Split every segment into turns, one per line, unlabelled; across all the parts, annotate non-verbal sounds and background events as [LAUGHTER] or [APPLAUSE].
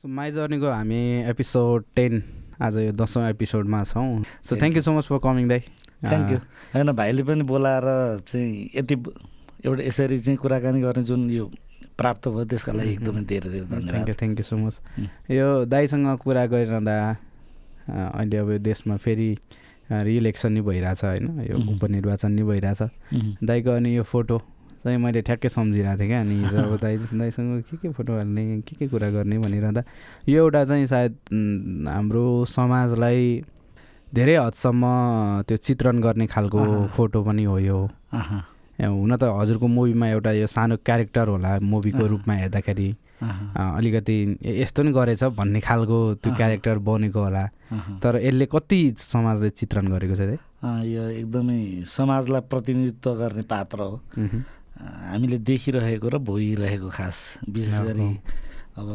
So my जर्नीको हामी episode ten आज यो दसौँ एपिसोडमा छौँ। So thank you so much for coming दाई
थ्याङ्क यू होइन भाइले पनि बोलाएर चाहिँ यति एउटा यसरी चाहिँ कुराकानी गर्ने जुन यो प्राप्त भयो त्यसका लागि एकदमै धेरै धेरै
थ्याङ्क
धन्यवाद।
You thank you so much यो दाईसँग कुरा गरिरहँदा अहिले अब यो देशमा फेरि रिइलेक्सन नि भइरहेछ होइन? यो
मह्म।
उपनिर्वाचन नि भइरहेछ।
उम्,
दाईको अनि यो फोटो। चाहिँ मैले ठ्याक्कै सम्झिरहेको थिएँ क्या। अनि हिजो अब दाई दाईसँग के के फोटो हाल्ने के के कुरा गर्ने भनिरहँदा यो एउटा चाहिँ सायद हाम्रो समाजलाई धेरै हदसम्म त्यो चित्रण गर्ने खालको। फोटो पनि हो यो। हुन त हजुरको मुभीमा एउटा यो सानो क्यारेक्टर होला मुभीको। रूपमा हेर्दाखेरि। अलिकति यस्तो नि गरेछ भन्ने खालको त्यो। क्यारेक्टर बनेको होला। तर यसले कति समाजले चित्रण गरेको छ
यो एकदमै समाजलाई प्रतिनिधित्व गर्ने पात्र हो। हामीले देखिरहेको र भोगिरहेको खास विशेष गरी अब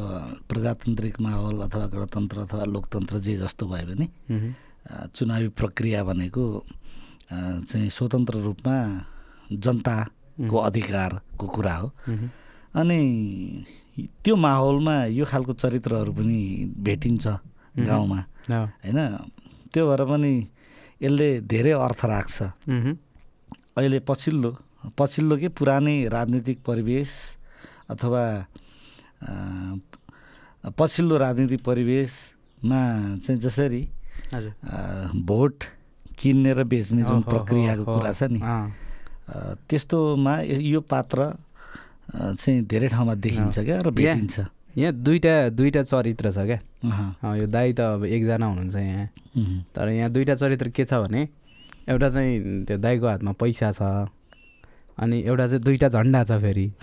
प्रजातान्त्रिक माहौल अथवा गणतन्त्र अथवा लोकतन्त्र जे जस्तो भयो भने चुनावी प्रक्रिया भनेको चाहिँ स्वतन्त्र रूपमा जनताको अधिकारको कुरा हो। अनि त्यो माहौलमा यो खालको चरित्रहरू पनि भेटिन्छ गाउँमा। होइन त्यो भएर पनि यसले धेरै अर्थ राख्छ। अहिले पछिल्लो पछिल्लो के पुरानै राजनीतिक परिवेश अथवा पछिल्लो राजनीतिक परिवेशमा चाहिँ जसरी भोट किन्ने र बेच्ने जुन प्रक्रियाको कुरा छ नि त्यस्तोमा यो पात्र चाहिँ धेरै ठाउँमा देखिन्छ क्या र भेटिन्छ।
यहाँ दुईवटा दुईवटा चरित्र छ क्या। यो दाई त अब एकजना हुनुहुन्छ यहाँ। तर यहाँ दुईवटा चरित्र के छ भने एउटा चाहिँ त्यो दाईको हातमा पैसा छ अनि एउटा चाहिँ दुईवटा झन्डा छ फेरि। [LAUGHS]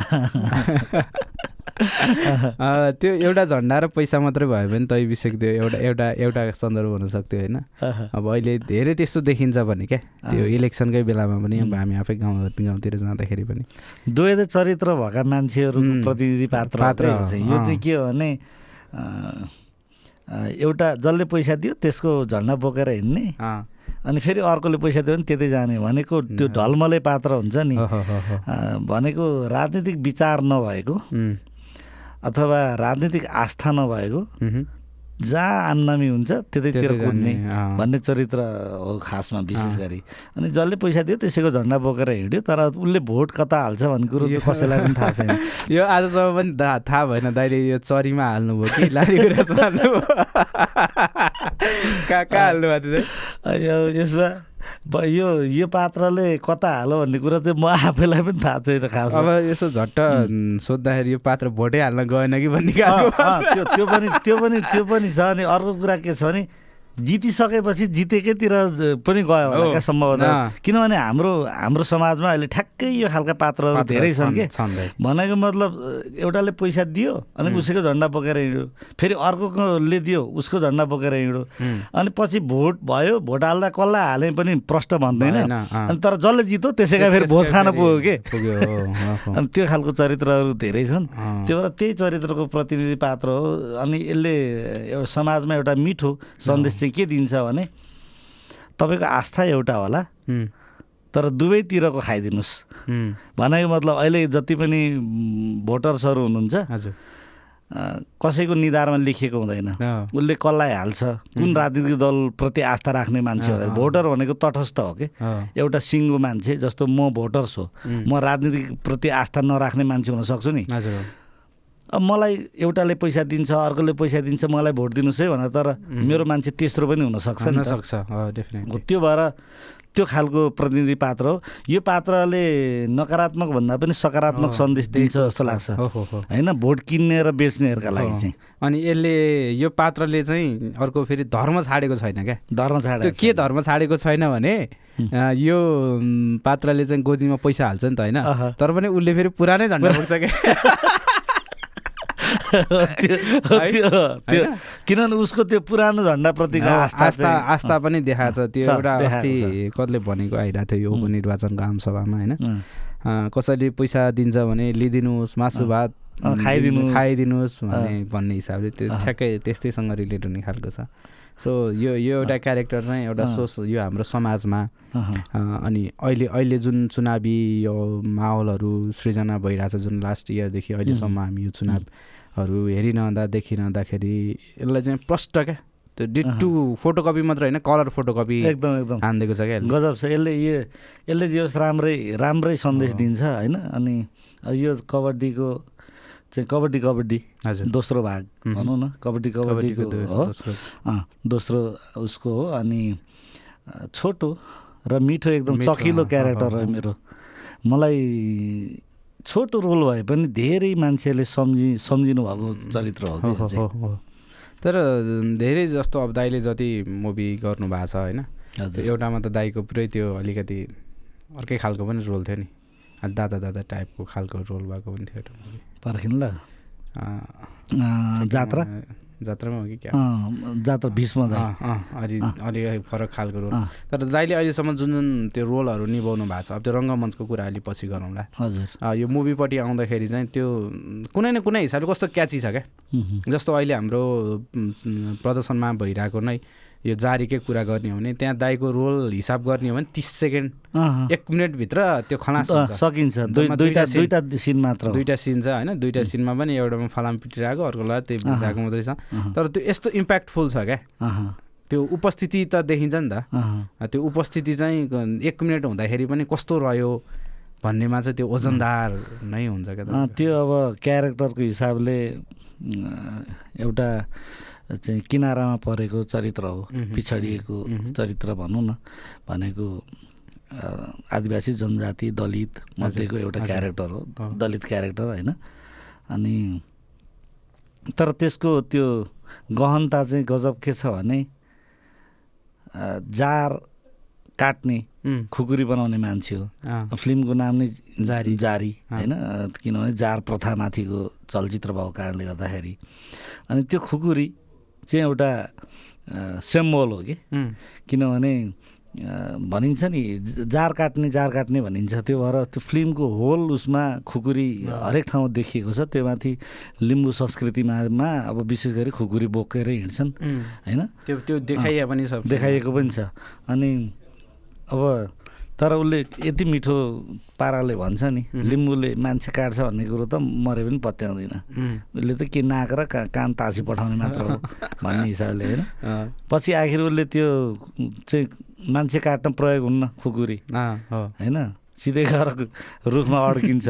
त्यो एउटा झन्डा र पैसा मात्रै भयो भने तै विषय त्यो एउटा एउटा एउटा सन्दर्भ हुनसक्थ्यो होइन। [LAUGHS] अब अहिले धेरै त्यस्तो देखिन्छ भने क्या त्यो इलेक्सनकै बेलामा पनि अब हामी आफै गाउँ गाउँतिर जाँदाखेरि पनि।
द्वैत चरित्र भएका मान्छेहरूको
उम्,
प्रतिनिधि पात्र
पात्र
यो चाहिँ। के हो भने एउटा जसले पैसा दियो त्यसको झन्डा बोकेर हिँड्ने। अनि फेरि अर्कोले पैसा दियो भने त्यतै जाने भनेको त्यो ढलमलै पात्र हुन्छ नि। भनेको राजनीतिक विचार नभएको अथवा राजनीतिक आस्था नभएको। जहाँ आमनामी हुन्छ त्यतैतिर कुद्ने। भन्ने चरित्र हो खासमा विशेष। गरी। अनि जसले पैसा दियो त्यसैको झन्डा बोकेर हिँड्यो तर उसले भोट कता हाल्छ भन्ने कुरो कसैलाई पनि थाहा छैन। [LAUGHS]
यो आजसम्म पनि थाहा भएन दाइले यो चरीमा हाल्नुभयो कि? लाली गुराँसमा हाल्नुभयो? [LAUGHS] कहाँ कहाँ हाल्नु भएको थियो
यसमा यो यो पात्रले कता हाल्यो भन्ने कुरो चाहिँ म आफैलाई पनि थाहा छैन खास
अब यसो झट्ट सोद्धाखेरि यो पात्र भोटै हाल्न गएन कि भन्ने
त्यो पनि त्यो पनि त्यो पनि छ अनि अर्को कुरा के छ भने जितिसकेपछि जितेकैतिर पनि गयो होला क्या
अँ।
किनभने हाम्रो हाम्रो समाजमा अहिले ठ्याक्कै यो खालका पात्रहरू
पात्र
धेरै छन् के। भनेको मतलब एउटाले पैसा दियो अनि उसैको झन्डा बोकेर हिँड्यो। फेरि अर्कोले दियो उसको झन्डा बोकेर हिँड्यो। अनि पछि भोट भयो भोट हाल्दा कसलाई हाले पनि प्रश्न भन्दैन। अनि तर जसले जित्यो त्यसैका फेरि भोज खान पुग्यो के। [LAUGHS] अनि त्यो खालको चरित्रहरू धेरै छन्। त्यो भएर त्यही चरित्रको प्रतिनिधि पात्र हो। अनि यसले समाजमा एउटा मिठो सन्देश चाहिँ के दिन्छ भने तपाईँको आस्था एउटा होला। तर दुवैतिरको खाइदिनुहोस्। भनेको मतलब अहिले जति पनि भोटर्सहरू हुनुहुन्छ कसैको निधारमा लेखिएको हुँदैन। उसले कसलाई हाल्छ कुन राजनीतिक दलप्रति आस्था राख्ने मान्छे
अँ,
हो
अँ।
भोटर भनेको तटस्थ हो कि? एउटा सिङ्गो मान्छे जस्तो म भोटर्स हो। म राजनीतिक प्रति आस्था नराख्ने मान्छे हुन सक्छु नि।
हजुर।
अब मलाई एउटाले पैसा दिन्छ अर्कोले पैसा दिन्छ मलाई भोट दिनुहोस् है भनेर तर मेरो मान्छे तेस्रो पनि हुनसक्छ नि
सक्छ डेफिनेटली
त्यो भएर त्यो खालको प्रतिनिधि पात्र हो। यो पात्रले नकारात्मक भन्दा पनि सकारात्मक सन्देश दिन्छ जस्तो। लाग्छ। होइन भोट किन्ने र बेच्नेहरूका लागि। चाहिँ।
अनि यसले यो पात्रले चाहिँ अर्को फेरि धर्म छाडेको छैन क्या?
धर्म
त्यो
छाडा
के धर्म छाडेको छैन भने यो पात्रले चाहिँ गोजीमा पैसा हाल्छ नि त होइन। तर पनि उसले फेरि पुरानै झन्डा [LAUGHS] बोक्छ क्या? [LAUGHS]
त्यो [LAUGHS] किनभने उसको त्यो पुरानो झन्डाप्रतिको आस्था
आस्था पनि देखाएको छ। त्यो एउटा अस्ति कसले भनेको आइरहेको थियो यो उपनिर्वाचनको आमसभामा होइन? कसैले पैसा दिन्छ भने लिइदिनुहोस् मासु भात
अँ, खाइदिनुहोस्।
भन्ने भन्ने हिसाबले त्यो ठ्याक्कै त्यस्तैसँग रिलेट हुने खालको छ। सो यो यो एउटा क्यारेक्टर चाहिँ एउटा सोच यो हाम्रो समाजमा। अनि अहिले अहिले जुन चुनावी यो माहौलहरू सृजना भइरहेछ जुन लास्ट इयरदेखि अहिलेसम्म हामी यो चुनाव हरू हेरिरहँदा देखिरहँदाखेरि यसलाई चाहिँ प्रष्ट क्या? त्यो डिटु फोटोकपी मात्र होइन कलर फोटोकपी
एकदम एकदम।
हानिदिएको छ क्या।
गजब छ। यसले यो यसले जे होस् राम्रै राम्रै सन्देश। दिन्छ होइन। अनि यो कबड्डीको चाहिँ कबड्डी कबड्डी
हजुर।
दोस्रो भाग। भनौँ न। कबड्डी
कबड्डीको
हो।
दोस्रो।
उसको हो। अनि छोटो र मिठो एकदम चकिलो क्यारेक्टर हो। मेरो। मलाई छोटो रोल भए पनि धेरै मान्छेले सम्झि सम्झिनु भएको चरित्र हो
तर धेरै जस्तो अब दाईले जति मुभी गर्नु भएको छ होइन? एउटामा त दाईको पुरै त्यो अलिकति अर्कै खालको पनि रोल थियो नि। दादा दादा टाइपको खालको रोल भएको पनि थियो एउटा movie।
पर्खिनु ल। जात्रा?
जात्रामा हो कि क्या?
जात्रा भीष्म
अलि अलि फरक खालको रोल। तर दाइले अहिलेसम्म जुन जुन त्यो रोलहरू निभाउनु भएको छ अब त्यो रङ्गमञ्चको कुरा अलि पछि गरौँला
हजुर।
यो मुभीपट्टि आउँदाखेरि चाहिँ त्यो कुनै न कुनै हिसाबले कस्तो क्याची छ क्या। जस्तो अहिले हाम्रो प्रदर्शनमा भइरहेको नै यो जारीकै कुरा गर्ने हो भने त्यहाँ दाईको रोल हिसाब गर्ने हो भने तिस सेकेन्ड एक मिनटभित्र त्यो खलास
सकिन्छ। दुई
जम्मा
दुईटा
दुईटा scene।
दुईटा सिन मात्र।
दुईवटा सिन छ होइन? दुईवटा सिनमा पनि एउटामा फलाम पिटिरहेको अर्कोलाई त्यही भिजाएको मात्रै छ। तर त्यो यस्तो इम्प्याक्टफुल छ क्या। त्यो उपस्थिति त देखिन्छ नि त। त्यो उपस्थिति चाहिँ एक मिनट हुँदाखेरि पनि कस्तो रह्यो भन्नेमा चाहिँ त्यो ओजनदार नै हुन्छ क्या।
त्यो अब क्यारेक्टरको हिसाबले एउटा चाहिँ किनारामा परेको चरित्र हो। पिछडिएको। चरित्र भनौँ न भनेको आदिवासी जनजाति दलित मध्येको एउटा। क्यारेक्टर हो। दलित क्यारेक्टर होइन अनि तर त्यसको त्यो गहनता चाहिँ गजब के छ भने जार काट्ने खुकुरी बनाउने मान्छे हो फिल्मको नाम नै
जारी।
जारी। होइन किनभने जार प्रथामाथिको चलचित्र भएको कारणले गर्दाखेरि अनि त्यो खुकुरी चाहिँ एउटा सेम्बल हो कि? किनभने भनिन्छ नि जार काट्ने जार काट्ने भनिन्छ। त्यो भएर त्यो फिल्मको होल उसमा खुकुरी हरेक ठाउँमा देखिएको छ। त्यो माथि लिम्बू संस्कृतिमा मा अब विशेष गरी खुकुरी बोकेरै हिँड्छन् होइन?
त्यो त्यो देखाइए पनि छ।
देखाइएको पनि छ। अनि अब तर उसले यति मिठो पाराले भन्छ नि। लिम्बूले मान्छे काट्छ भन्ने कुरो त मरे पनि पत्याउँदिनँ। उसले त के नाक र का कान तासी पठाउने मात्र हो [LAUGHS] भन्ने हिसाबले होइन। पछि आखिर उसले त्यो चाहिँ मान्छे काट्न प्रयोग हुन्न खुकुरी। होइन? सिधै गएर रुखमा अड्किन्छ।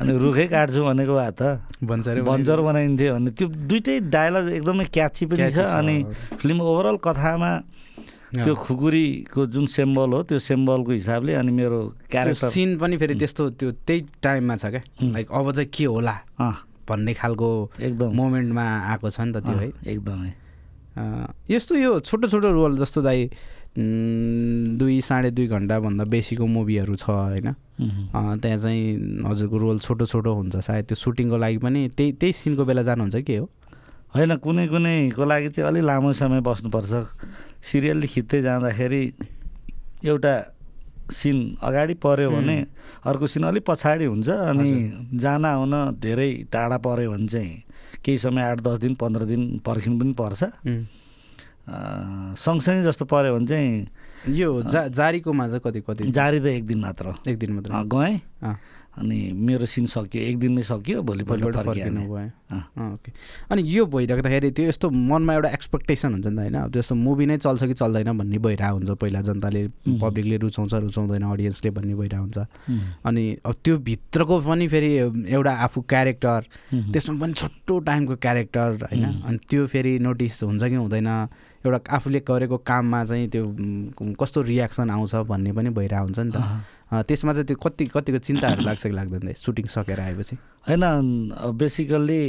अनि रुखै काट्छु भनेको भए त बन्जर बनाइन्थ्यो भने त्यो दुइटै डायलग एकदमै क्याची पनि छ। अनि फिल्म ओभरअल कथामा। त्यो खुकुरीको जुन सेम्बल हो त्यो सेम्बलको हिसाबले अनि मेरो क्यारेक्टर
सिन पनि फेरि त्यस्तो त्यो त्यही टाइममा छ क्या. लाइक अब चाहिँ के होला भन्ने खालको
एकदम।
मोमेन्टमा आएको छ नि त त्यो है।
एकदमै।
यस्तो यो छोटो छोटो रोल जस्तो दाइ दुई साढे दुई घन्टाभन्दा बेसीको मुभीहरू छ होइन? त्यहाँ चाहिँ हजुरको रोल छोटो छोटो हुन्छ सायद त्यो सुटिङको लागि पनि त्यही त्यही सिनको बेला जानुहुन्छ के हो?
होइन कुनै कुनैको लागि चाहिँ अलिक लामो समय बस्नुपर्छ। सिरियलले खिच्दै जाँदाखेरि एउटा सिन अगाडि पऱ्यो भने अर्को सिन अलिक पछाडि हुन्छ अनि जान आउन धेरै टाढा पऱ्यो भने चाहिँ केही समय आठ दस दिन पन्ध्र दिन पर्खिनु पनि पर्छ। सँगसँगै जस्तो पऱ्यो भने चाहिँ
यो जा जारीकोमा चाहिँ कति कति
जारी त एक दिन मात्र
एक दिन मात्र
गएँ। अनि मेरो सिन सकियो एक दिनमै सकियो भोलिपल्ट
फर्किनु भयो। ओके। अनि यो भइराख्दाखेरि त्यो यस्तो मनमा एउटा एक्सपेक्टेसन हुन्छ नि त होइन? अब त्यस्तो मुभी नै चल्छ कि चल्दैन भन्ने भइरहेको हुन्छ पहिला जनताले पब्लिकले रुचाउँछ रुचाउँदैन अडियन्सले भन्ने भइरहेको हुन्छ। अनि अब त्यो भित्रको पनि फेरि एउटा आफू क्यारेक्टर त्यसमा पनि छोटो टाइमको क्यारेक्टर होइन? अनि त्यो फेरि नोटिस हुन्छ कि हुँदैन। एउटा आफूले गरेको काममा चाहिँ त्यो कस्तो रियाक्सन आउँछ भन्ने पनि भइरहेको हुन्छ नि त। त्यसमा चाहिँ त्यो कति कतिको चिन्ताहरू लाग्छ कि लाग्दैन सुटिङ सकेर आएपछि?
होइन बेसिकल्ली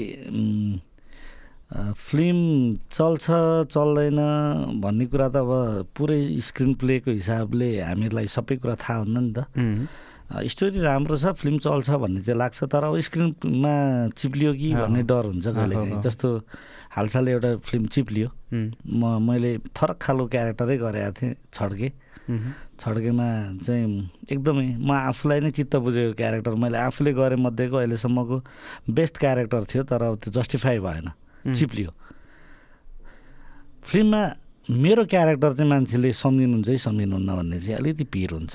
फिल्म चल्छ चल्दैन भन्ने कुरा त अब पुरै स्क्रिन प्लेको हिसाबले हामीलाई सबै कुरा थाहा हुन्न नि त। स्टोरी राम्रो छ फिल्म चल्छ भन्ने चाहिँ लाग्छ तर अब स्क्रिनमा चिप्लियो कि। भन्ने डर हुन्छ कहिलेकाहीँ।
अँ।
जस्तो हालसालै एउटा फिल्म चिप्लियो। म मैले फरक खालको क्यारेक्टरै गरेको थिएँ छड्के। छड्केमा चाहिँ एकदमै म आफूलाई नै चित्त बुझेको क्यारेक्टर। मैले आफूले गरे मध्येको अहिलेसम्मको बेस्ट क्यारेक्टर थियो तर अब त्यो जस्टिफाई भएन चिप्लियो। फिल्ममा मेरो क्यारेक्टर चाहिँ मान्छेले सम्झिनुहुन्छ कि सम्झिनुहुन्न भन्ने चाहिँ अलिकति पिर हुन्छ।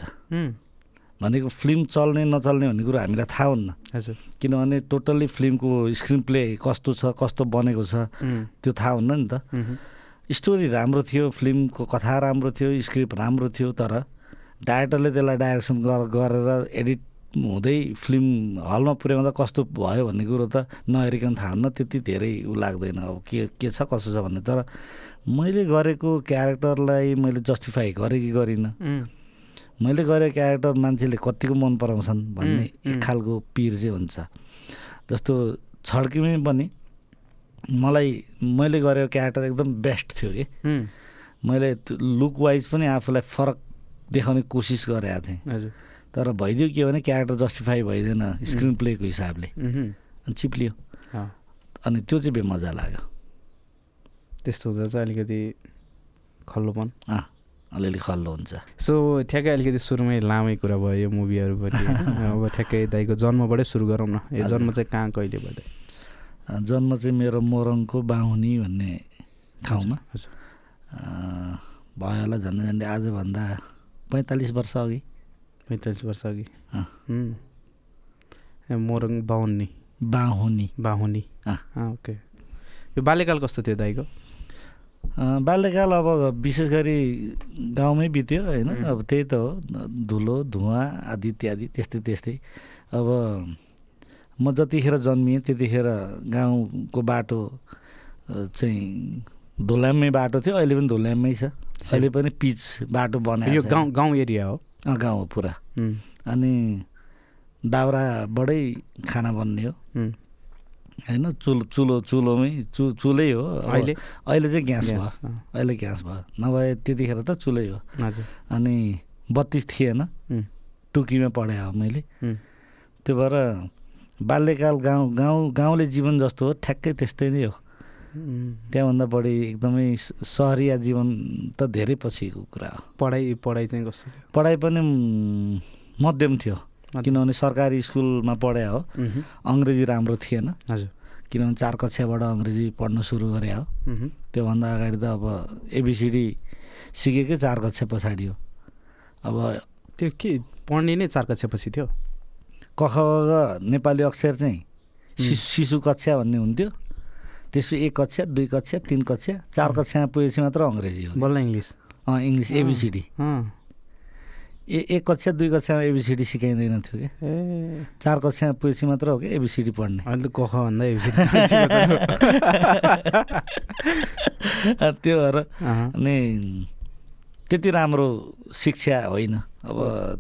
भनेको फिल्म चल्ने नचल्ने भन्ने कुरो हामीलाई थाहा हुन्न।
हजुर।
किनभने टोटल्ली फिल्मको स्क्रिन प्ले कस्तो छ कस्तो बनेको छ त्यो थाहा हुन्न नि त। स्टोरी राम्रो थियो फिल्मको कथा राम्रो थियो स्क्रिप्ट राम्रो थियो तर डाइरेक्टरले त्यसलाई डाइरेक्सन गर- गरेर एडिट हुँदै फिल्म हलमा पुर्याउँदा कस्तो भयो भन्ने कुरो त नहेरिकन थाहा हुन्न त्यति धेरै ऊ लाग्दैन। अब के के छ कसो छ भन्ने। तर मैले गरेको क्यारेक्टरलाई मैले जस्टिफाई गरेँ कि गरिनँ। मैले गरेको क्यारेक्टर मान्छेले कतिको मन पराउँछन् भन्ने एक खालको पिर चाहिँ हुन्छ। जस्तो छड्कीमै पनि मलाई मैले गरेको क्यारेक्टर एकदम बेस्ट थियो कि। मैले लुक वाइज पनि आफूलाई फरक देखाउने कोसिस गरेको थिएँ। तर भइदियो के भने क्यारेक्टर जस्टिफाई भइदिएन स्क्रिन प्लेको हिसाबले। अनि चिप्लियो। अनि त्यो चाहिँ बेमजा लाग्यो।
त्यस्तो हुँदा चाहिँ अलिकति खल्लोपन
अँ। अलिअलि खल्लो हुन्छ।
सो ठ्याक्कै अलिकति सुरुमै लामै कुरा भयो यो मुभीहरूपट्टि। होइन? [LAUGHS] अब ठ्याक्कै दाइको जन्मबाटै सुरु गरौँ न। यो। जन्म चाहिँ कहाँ कहिले भयो
जन्म चाहिँ मेरो मोरङको बाहुनी भन्ने ठाउँमा। भयो होला झन्डै झन्डै आजभन्दा पैँतालिस वर्ष अघि।
पैँतालिस वर्ष अघि। मोरङ
बाहुनी।
बाहुनी।
अँ,
ओके। यो बाल्यकाल कस्तो थियो दाइको?
बाल्यकाल अब विशेष गरी गाउँमै बित्यो होइन. अब त्यही त हो धुलो धुवाँ आदि इत्यादि त्यस्तै त्यस्तै। अब म जतिखेर जन्मिएँ त्यतिखेर गाउँको बाटो चाहिँ धुल्याम्मै बाटो थियो। अहिले पनि धुल्याम्मै छ। अहिले पनि पिच बाटो बनाएको
यो। गाउँ गाउँ एरिया हो?
गाउँ हो पुरा। अनि दाउराबाटै खाना बन्ने हो। होइन चुलो चुलो चुलोमै चु चुलै हो।
अहिले?
अहिले चाहिँ ग्यास भयो। अहिले ग्यास भयो। नभए त्यतिखेर त चुलै हो। अनि बत्ती थिएन। टुकीमा पढाए हो मैले। त्यो भएर बाल्यकाल गाउँ गाउँ गाउँले जीवन जस्तो हो ठ्याक्कै त्यस्तै नै हो। त्यहाँभन्दा बढी एकदमै सहरिया जीवन त धेरै पछिको कुरा हो।
पढाइ पढाइ चाहिँ कस्तो
पढाइ पनि मध्यम थियो। किनभने सरकारी स्कुलमा पढाए हो। अङ्ग्रेजी राम्रो थिएन।
हजुर।
किनभने चार कक्षाबाट अङ्ग्रेजी पढ्न सुरु गरे हो। त्योभन्दा अगाडि त अब एबिसिडी सिकेकै चार कक्षा पछाडि हो। अब
त्यो के पढ्ने नै चार कक्षापछि थियो?
क ख नेपाली अक्षर चाहिँ शिशु कक्षा भन्ने हुन्थ्यो। त्यसपछि एक कक्षा दुई कक्षा तिन कक्षा चार कक्षामा पुगेपछि मात्र अङ्ग्रेजी हो।
बल्ल इङ्ग्लिस।
अँ इङ्ग्लिस एबिसिडी ए एक कक्षा दुई कक्षामा एबिसिडी सिकाइँदैन थियो कि?
ए।
चार कक्षामा पुगेपछि मात्र हो कि एबिसिडी पढ्ने?
अहिले त कख भन्दा [LAUGHS]
त्यो भएर अनि त्यति राम्रो शिक्षा होइन। अब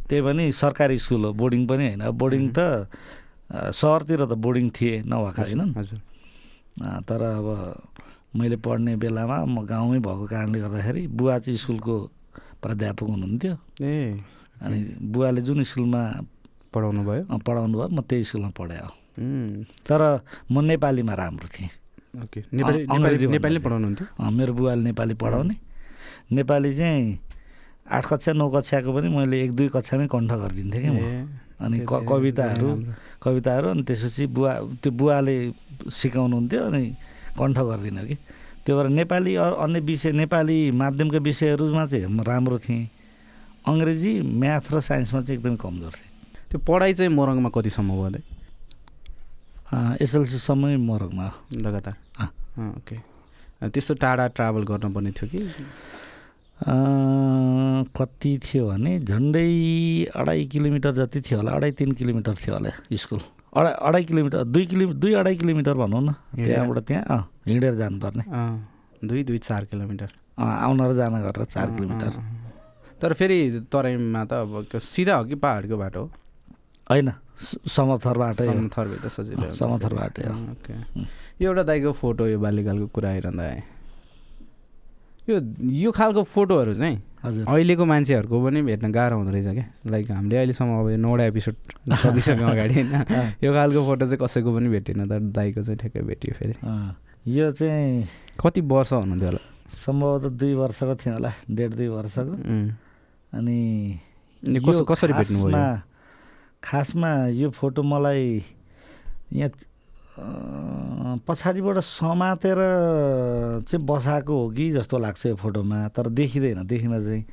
त्यही पनि सरकारी स्कुल हो बोर्डिङ पनि होइन। अब बोर्डिङ त सहरतिर त बोर्डिङ थिए नभएका होइनन् अ, तर अब मैले पढ्ने बेलामा म गाउँमै भएको कारणले गर्दाखेरि बुवा चाहिँ स्कुलको प्राध्यापक हुनुहुन्थ्यो।
ए।
अनि बुवाले जुन स्कुलमा
पढाउनु भयो?
पढाउनु भयो म त्यही स्कुलमा पढाएँ तर म नेपालीमा राम्रो थिएँ।
ओके। नेपाली पढाउनुहुन्थ्यो?
मेरो बुवाले नेपाली पढाउने। नेपाली चाहिँ आठ कक्षा नौ कक्षाको पनि मैले एक दुई कक्षामै कण्ठ गरिदिन्थेँ कि म। अनि क कविताहरू। कविताहरू अनि त्यसपछि बुवा त्यो बुवाले सिकाउनुहुन्थ्यो अनि कण्ठ गरिदिनु कि। त्यो भएर नेपाली अरू अन्य विषय नेपाली माध्यमका विषयहरूमा चाहिँ म राम्रो थिएँ। अङ्ग्रेजी म्याथ र साइन्समा चाहिँ एकदमै कमजोर थिएँ।
त्यो पढाइ चाहिँ मोरङमा कतिसम्म भयो दाइ
एसएलसीसम्मै मरङमा।
लगातार? ओके। त्यस्तो टाढा ट्राभल गर्नुपर्ने थियो कि?
कति थियो भने झन्डै अढाई किलोमिटर जति थियो होला अढाई तिन किलोमिटर थियो होला स्कुल। अढाई अढाई किलोमिटर दुई किलो दुई अढाई किलोमिटर भनौँ न? त्यहाँबाट त्यहाँ अँ। हिँडेर जानुपर्ने।
दुई दुई चार किलोमिटर।
आउन र जान गरेर चार किलोमिटर।
तर फेरि तराईमा त अब सिधा हो कि पाहाडको बाटो? हो
होइन स- समथर बाटै हो।
समथर भए त सजिलो
अँ,
हुन्छ।
समथर बाटै हो।
अँ, ओके। यो एउटा दाइको फोटो यो बाल्यकालको कुरा आइरहँदा यो यो खालको फोटोहरू चाहिँ
हजुर।
अहिलेको मान्छेहरूको पनि भेट्न गाह्रो हुँदो रहेछ क्या। लाइक हामीले अहिलेसम्म अब यो नौवटा एपिसोड [LAUGHS] सकिसक्यौँ अगाडि होइन। यो खालको फोटो चाहिँ कसैको पनि भेटिएन। तर दाइको चाहिँ ठ्याक्कै भेटियो फेरि।
यो चाहिँ
कति वर्ष हुनुहुन्थ्यो होला?
सम्भवतः दुई वर्षको थियो होला डेढ दुई वर्षको. अनि
कसरी भेट्नुभयो?
खासमा- खासमा यो फोटो मलाई यहाँ पछाडिबाट समातेर चाहिँ बसाएको हो कि जस्तो लाग्छ यो फोटोमा तर देखिँदैन देखिन चाहिँ।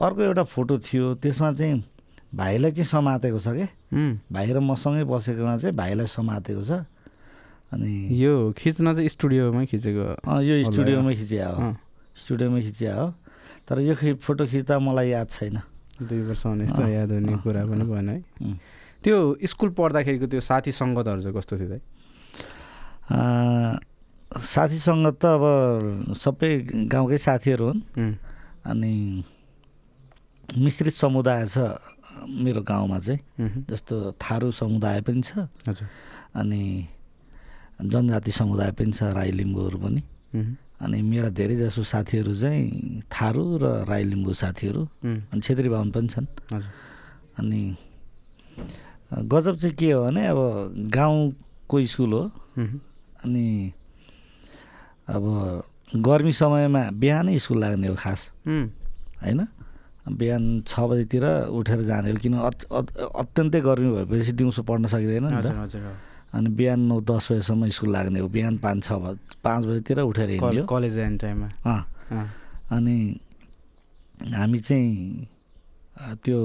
अर्को एउटा फोटो थियो त्यसमा चाहिँ भाइलाई चाहिँ समातेको छ क्या भाइ र मसँगै बसेकोमा चाहिँ भाइलाई समातेको छ। अनि
यो खिच्न चाहिँ स्टुडियोमै खिचेको
अँ, यो स्टुडियोमै खिचिया हो। स्टुडियोमै खिचिया हो। तर यो खि फोटो खिच्दा मलाई याद छैन।
दुई वर्ष हुने यस्तो याद हुने कुरा पनि भएन है. त्यो स्कुल पढ्दाखेरिको त्यो साथी सङ्गतहरू चाहिँ कस्तो थियो त
अँ, साथीसँग त अब सबै गाउँकै साथीहरू हुन्। अनि मिश्रित समुदाय छ मेरो गाउँमा चाहिँ। जस्तो थारू समुदाय पनि छ। अनि जनजाति समुदाय पनि छ राई लिम्बूहरू पनि। अनि मेरा धेरै जसो साथीहरू चाहिँ थारू र राई लिम्बू साथीहरू अनि छेत्री बाहुन पनि छन्। अनि गजब चाहिँ के हो भने अब गाउँको स्कुल हो। अनि अब गर्मी समयमा बिहानै स्कुल लाग्ने हो खास। होइन? बिहान छ बजीतिर उठेर जाने हो किन अत- अत- अत्यन्तै गर्मी भएपछि दिउँसो पढ्न सकिँदैन नि त। अनि बिहान नौ दस बजीसम्म स्कुल लाग्ने हो। बिहान पाँच छ बज पाँच बजीतिर उठेर हिँड्ने
कल-
हो
कलेज जाने टाइममा।
अनि हामी चाहिँ त्यो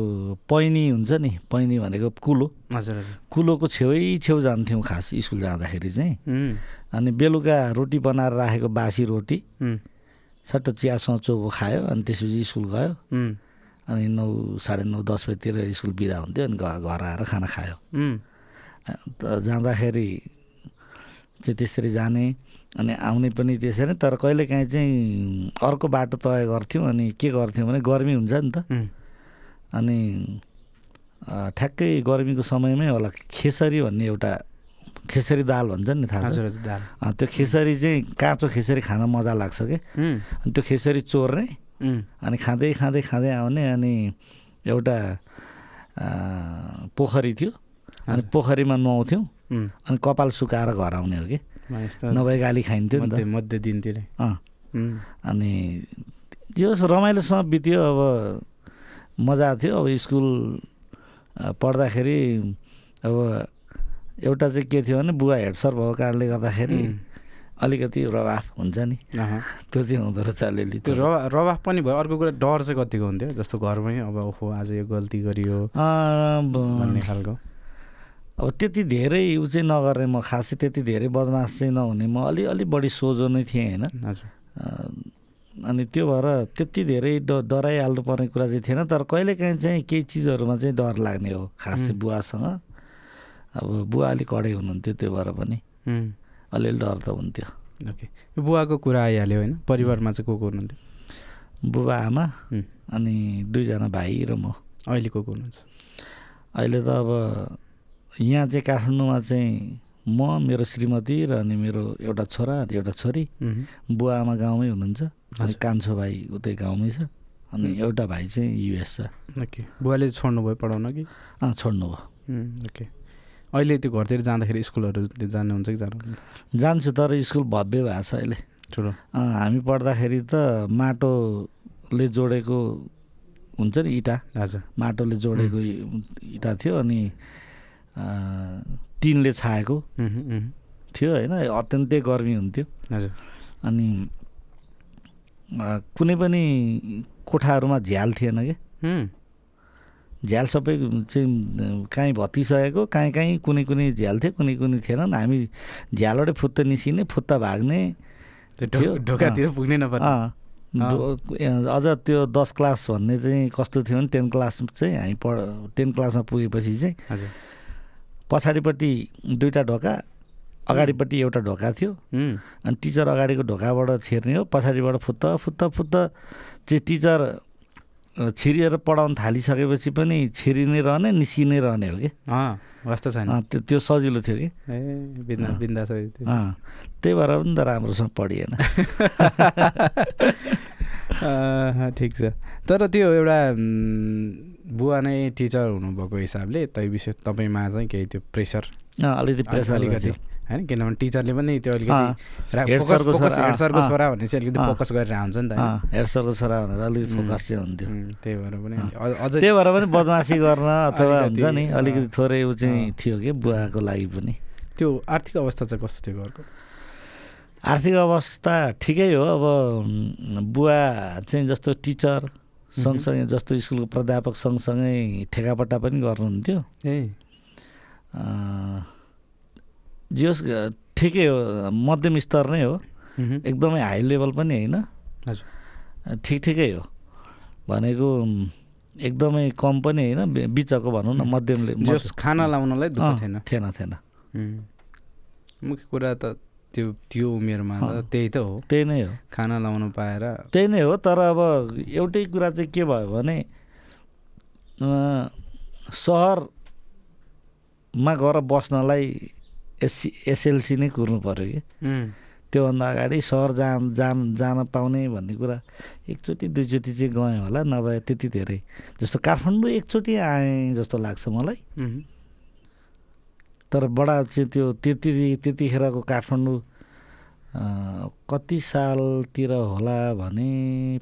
पैनी हुन्छ नि पैनी भनेको कुलो।
हजुर
कुलोको छेउै छेउ जान्थ्यौँ खास स्कुल जाँदाखेरि चाहिँ। अनि बेलुका रोटी बनाएर राखेको बासी रोटी। सट्ट चियासँग चोको खायो अनि त्यसपछि स्कुल गयो। अनि नौ साढे नौ दस बजीतिर स्कुल बिदा हुन्थ्यो अनि घर आएर खाना खायो। जाँदाखेरि चाहिँ त्यसरी जाने अनि आउने पनि त्यसरी तर कहिलेकाहीँ चाहिँ अर्को बाटो तय गर्थ्यौँ अनि के गर्थ्यौँ भने गर्मी हुन्छ नि त। अनि ठ्याक्कै गर्मीको समयमै होला खेसरी भन्ने एउटा खेसरी दाल भन्छ नि थाहा छ? त्यो खेसरी चाहिँ काँचो खेसरी खान मजा लाग्छ
उम्,
अनि त्यो खेसरी चोर्ने अनि खाँदै खाँदै खाँदै आउने अनि एउटा पोखरी थियो। अनि। पोखरीमा नुहाउँथ्यौँ। अनि कपाल सुकाएर घर आउने हो कि? नभए गाली खाइन्थ्यो
मध्य दिनतिर।
अँ। अनि जो रमाइलोसँग बित्यो अब मजा थियो। अब स्कुल पढ्दाखेरि अब एउटा चाहिँ के थियो भने बुवा हेड सर भएको कारणले गर्दाखेरि अलिकति रवाफ हुन्छ नि। त्यो चाहिँ हुँदो रहेछ अलिअलि
त्यो रवा रवाफ पनि भयो। अर्को कुरा डर चाहिँ कतिको हुन्थ्यो? जस्तो घरमै अब ओहो आज यो गल्ती गरियो भन्ने खालको।
अब त्यति धेरै उ चाहिँ नगर्ने म खासै त्यति धेरै बदमास चाहिँ नहुने म अलि अलि बढी सोझो नै थिएँ होइन। अनि त्यो भएर त्यति धेरै ड डराइहाल्नु पर्ने कुरा चाहिँ थिएन तर कहिलेकाहीँ चाहिँ केही चिजहरूमा चाहिँ डर लाग्ने हो खास चाहिँ. बुवासँग। अब बुवा अलिक कडै हुनुहुन्थ्यो त्यो भएर पनि। अलिअलि डर त हुन्थ्यो।
ओके। बुवाको कुरा आइहाल्यो होइन? परिवारमा चाहिँ को को हुनुहुन्थ्यो?
बुबा आमा अनि दुईजना भाइ र म।
अहिले को को हुनुहुन्छ?
अहिले त अब यहाँ चाहिँ काठमाडौँमा चाहिँ म मेरो श्रीमती र अनि मेरो एउटा छोरा अनि एउटा छोरी बुवा आमा गाउँमै हुनुहुन्छ। अनि। कान्छो भाइ उतै गाउँमै छ। अनि एउटा भाइ चाहिँ युएस छ।
ओके। बुवाले छोड्नु भयो पढाउन कि?
अँ छोड्नु भयो।
ओके। अहिले त्यो घरतिर जाँदाखेरि स्कुलहरू जानुहुन्छ कि जानु
जान्छु तर स्कुल भव्य भएको छ अहिले।
ठुलो।
हामी पढ्दाखेरि त माटोले जोडेको हुन्छ नि इँटा।
हजुर।
माटोले जोडेको इँटा थियो अनि टिनले छाएको। थियो होइन अत्यन्तै गर्मी हुन्थ्यो। अनि कुनै पनि कोठाहरूमा झ्याल थिएन कि? झ्याल सबै चाहिँ काहीँ भत्किसकेको काहीँ काहीँ कुनै कुनै झ्याल थियो कुनै कुनै थिएनन् हामी झ्यालबाटै फुत्त निस्किने फुत्त भाग्ने
ढोकातिर पुग्नै
अझ त्यो दस क्लास भन्ने चाहिँ कस्तो थियो भने टेन क्लास चाहिँ हामी पढ टेन क्लासमा पुगेपछि चाहिँ
हजुर।
पछाडिपट्टि दुईवटा ढोका अगाडिपट्टि एउटा ढोका थियो। अनि टिचर अगाडिको ढोकाबाट छिर्ने हो पछाडिबाट फुत्त फुत्त फुत्त। चाहिँ टिचर छिरिएर पढाउन थालिसकेपछि पनि छिरिनै रहने निस्किनै रहने हो कि?
वास्तव छैन।
त्यो त्यो सजिलो थियो कि? त्यही भएर पनि त राम्रोसँग पढिएन। [LAUGHS]
ठिक छ। तर त्यो एउटा बुवा नै टिचर हुनुभएको हिसाबले तै विषय तपाईँमा चाहिँ केही त्यो प्रेसर
अँ, अलिकति प्रेसर
अलिकति होइन किनभने टिचरले पनि त्यो अलिकति
सरको छोरा,
भने चाहिँ अलिकति। फोकस गरेर हुन्छ नि त होइन?
अँ, हेड सरको छोरा भनेर अलिकति. फोकस चाहिँ हुन्थ्यो
त्यही भएर पनि. अझ-
त्यही भएर पनि बदमासी गर्न अथवा हुन्छ नि अलिकति. थोरै ऊ चाहिँ. थियो कि बुवाको लागि पनि
त्यो आर्थिक अवस्था चाहिँ कस्तो थियो घरको
आर्थिक अवस्था ठिकै हो अब बुवा चाहिँ जस्तो टिचर सँगसँगै जस्तो स्कुलको प्राध्यापक सँगसँगै ठेकापट्टा पनि गर्नुहुन्थ्यो।
ए।
जे होस् ठिकै हो मध्यम स्तर नै हो। एकदमै हाई लेभल पनि होइन।
हजुर।
ठिक ठिकै हो। भनेको एकदमै कम पनि होइन बिचको भनौँ न मध्यमले
खाना लाउनलाई थिएन।
थिएन थिएन।
मुख्य कुरा त त्यो त्यो उमेरमा। त त्यही त हो।
त्यही नै हो।
खाना लाउन पाएर।
त्यही नै हो तर अब एउटै कुरा चाहिँ के भयो भने सहरमा गएर बस्नलाई एससी एसएलसी नै कुर्नु पऱ्यो कि। त्योभन्दा अगाडि सहर जान जान जान पाउने भन्ने कुरा एकचोटि दुईचोटि चाहिँ गएँ होला नभए त्यति धेरै। जस्तो काठमाडौँ एकचोटि आएँ जस्तो लाग्छ मलाई। तर बडा चाहिँ त्यो त्यति त्यतिखेरको काठमाडौँ अँ, कति सालतिर होला भने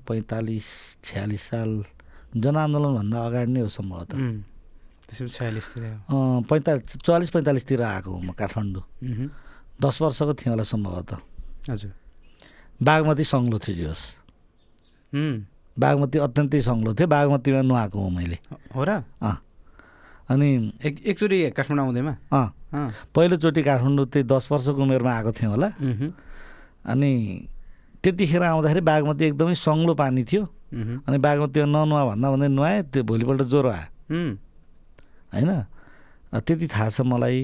पैँतालिस छ्यालिस साल जनआन्दोलनभन्दा अगाडि नै हो सम्भवतः
उम्, त्यसपछि छयालिसतिर हो।
अँ, पैँतालिस चौवालिस पैँतालिसतिर आएको हो म काठमाडौँ
मह्म।
दस वर्षको थिएँ होला सम्भवतः
हजुर
बागमती सङ्लो थियो जोस्
उम्,
बागमती अत्यन्तै सङ्लो थियो बागमतीमा नुहाएको हो मैले
हो र
अँ अनि
एक एकचोटि काठमाडौँ आउँदैमा
अँ
अँ
पहिलोचोटि काठमाडौँ त्यही दस वर्षको उमेरमा आएको थिएँ होला। अनि त्यतिखेर आउँदाखेरि बागमती एकदमै सङ्लो पानी थियो। अनि बागमतीमा ननुहा भन्दा भन्दै नुहाएँ त्यो भोलिपल्ट ज्वरो आयो। होइन? त्यति थाहा छ मलाई।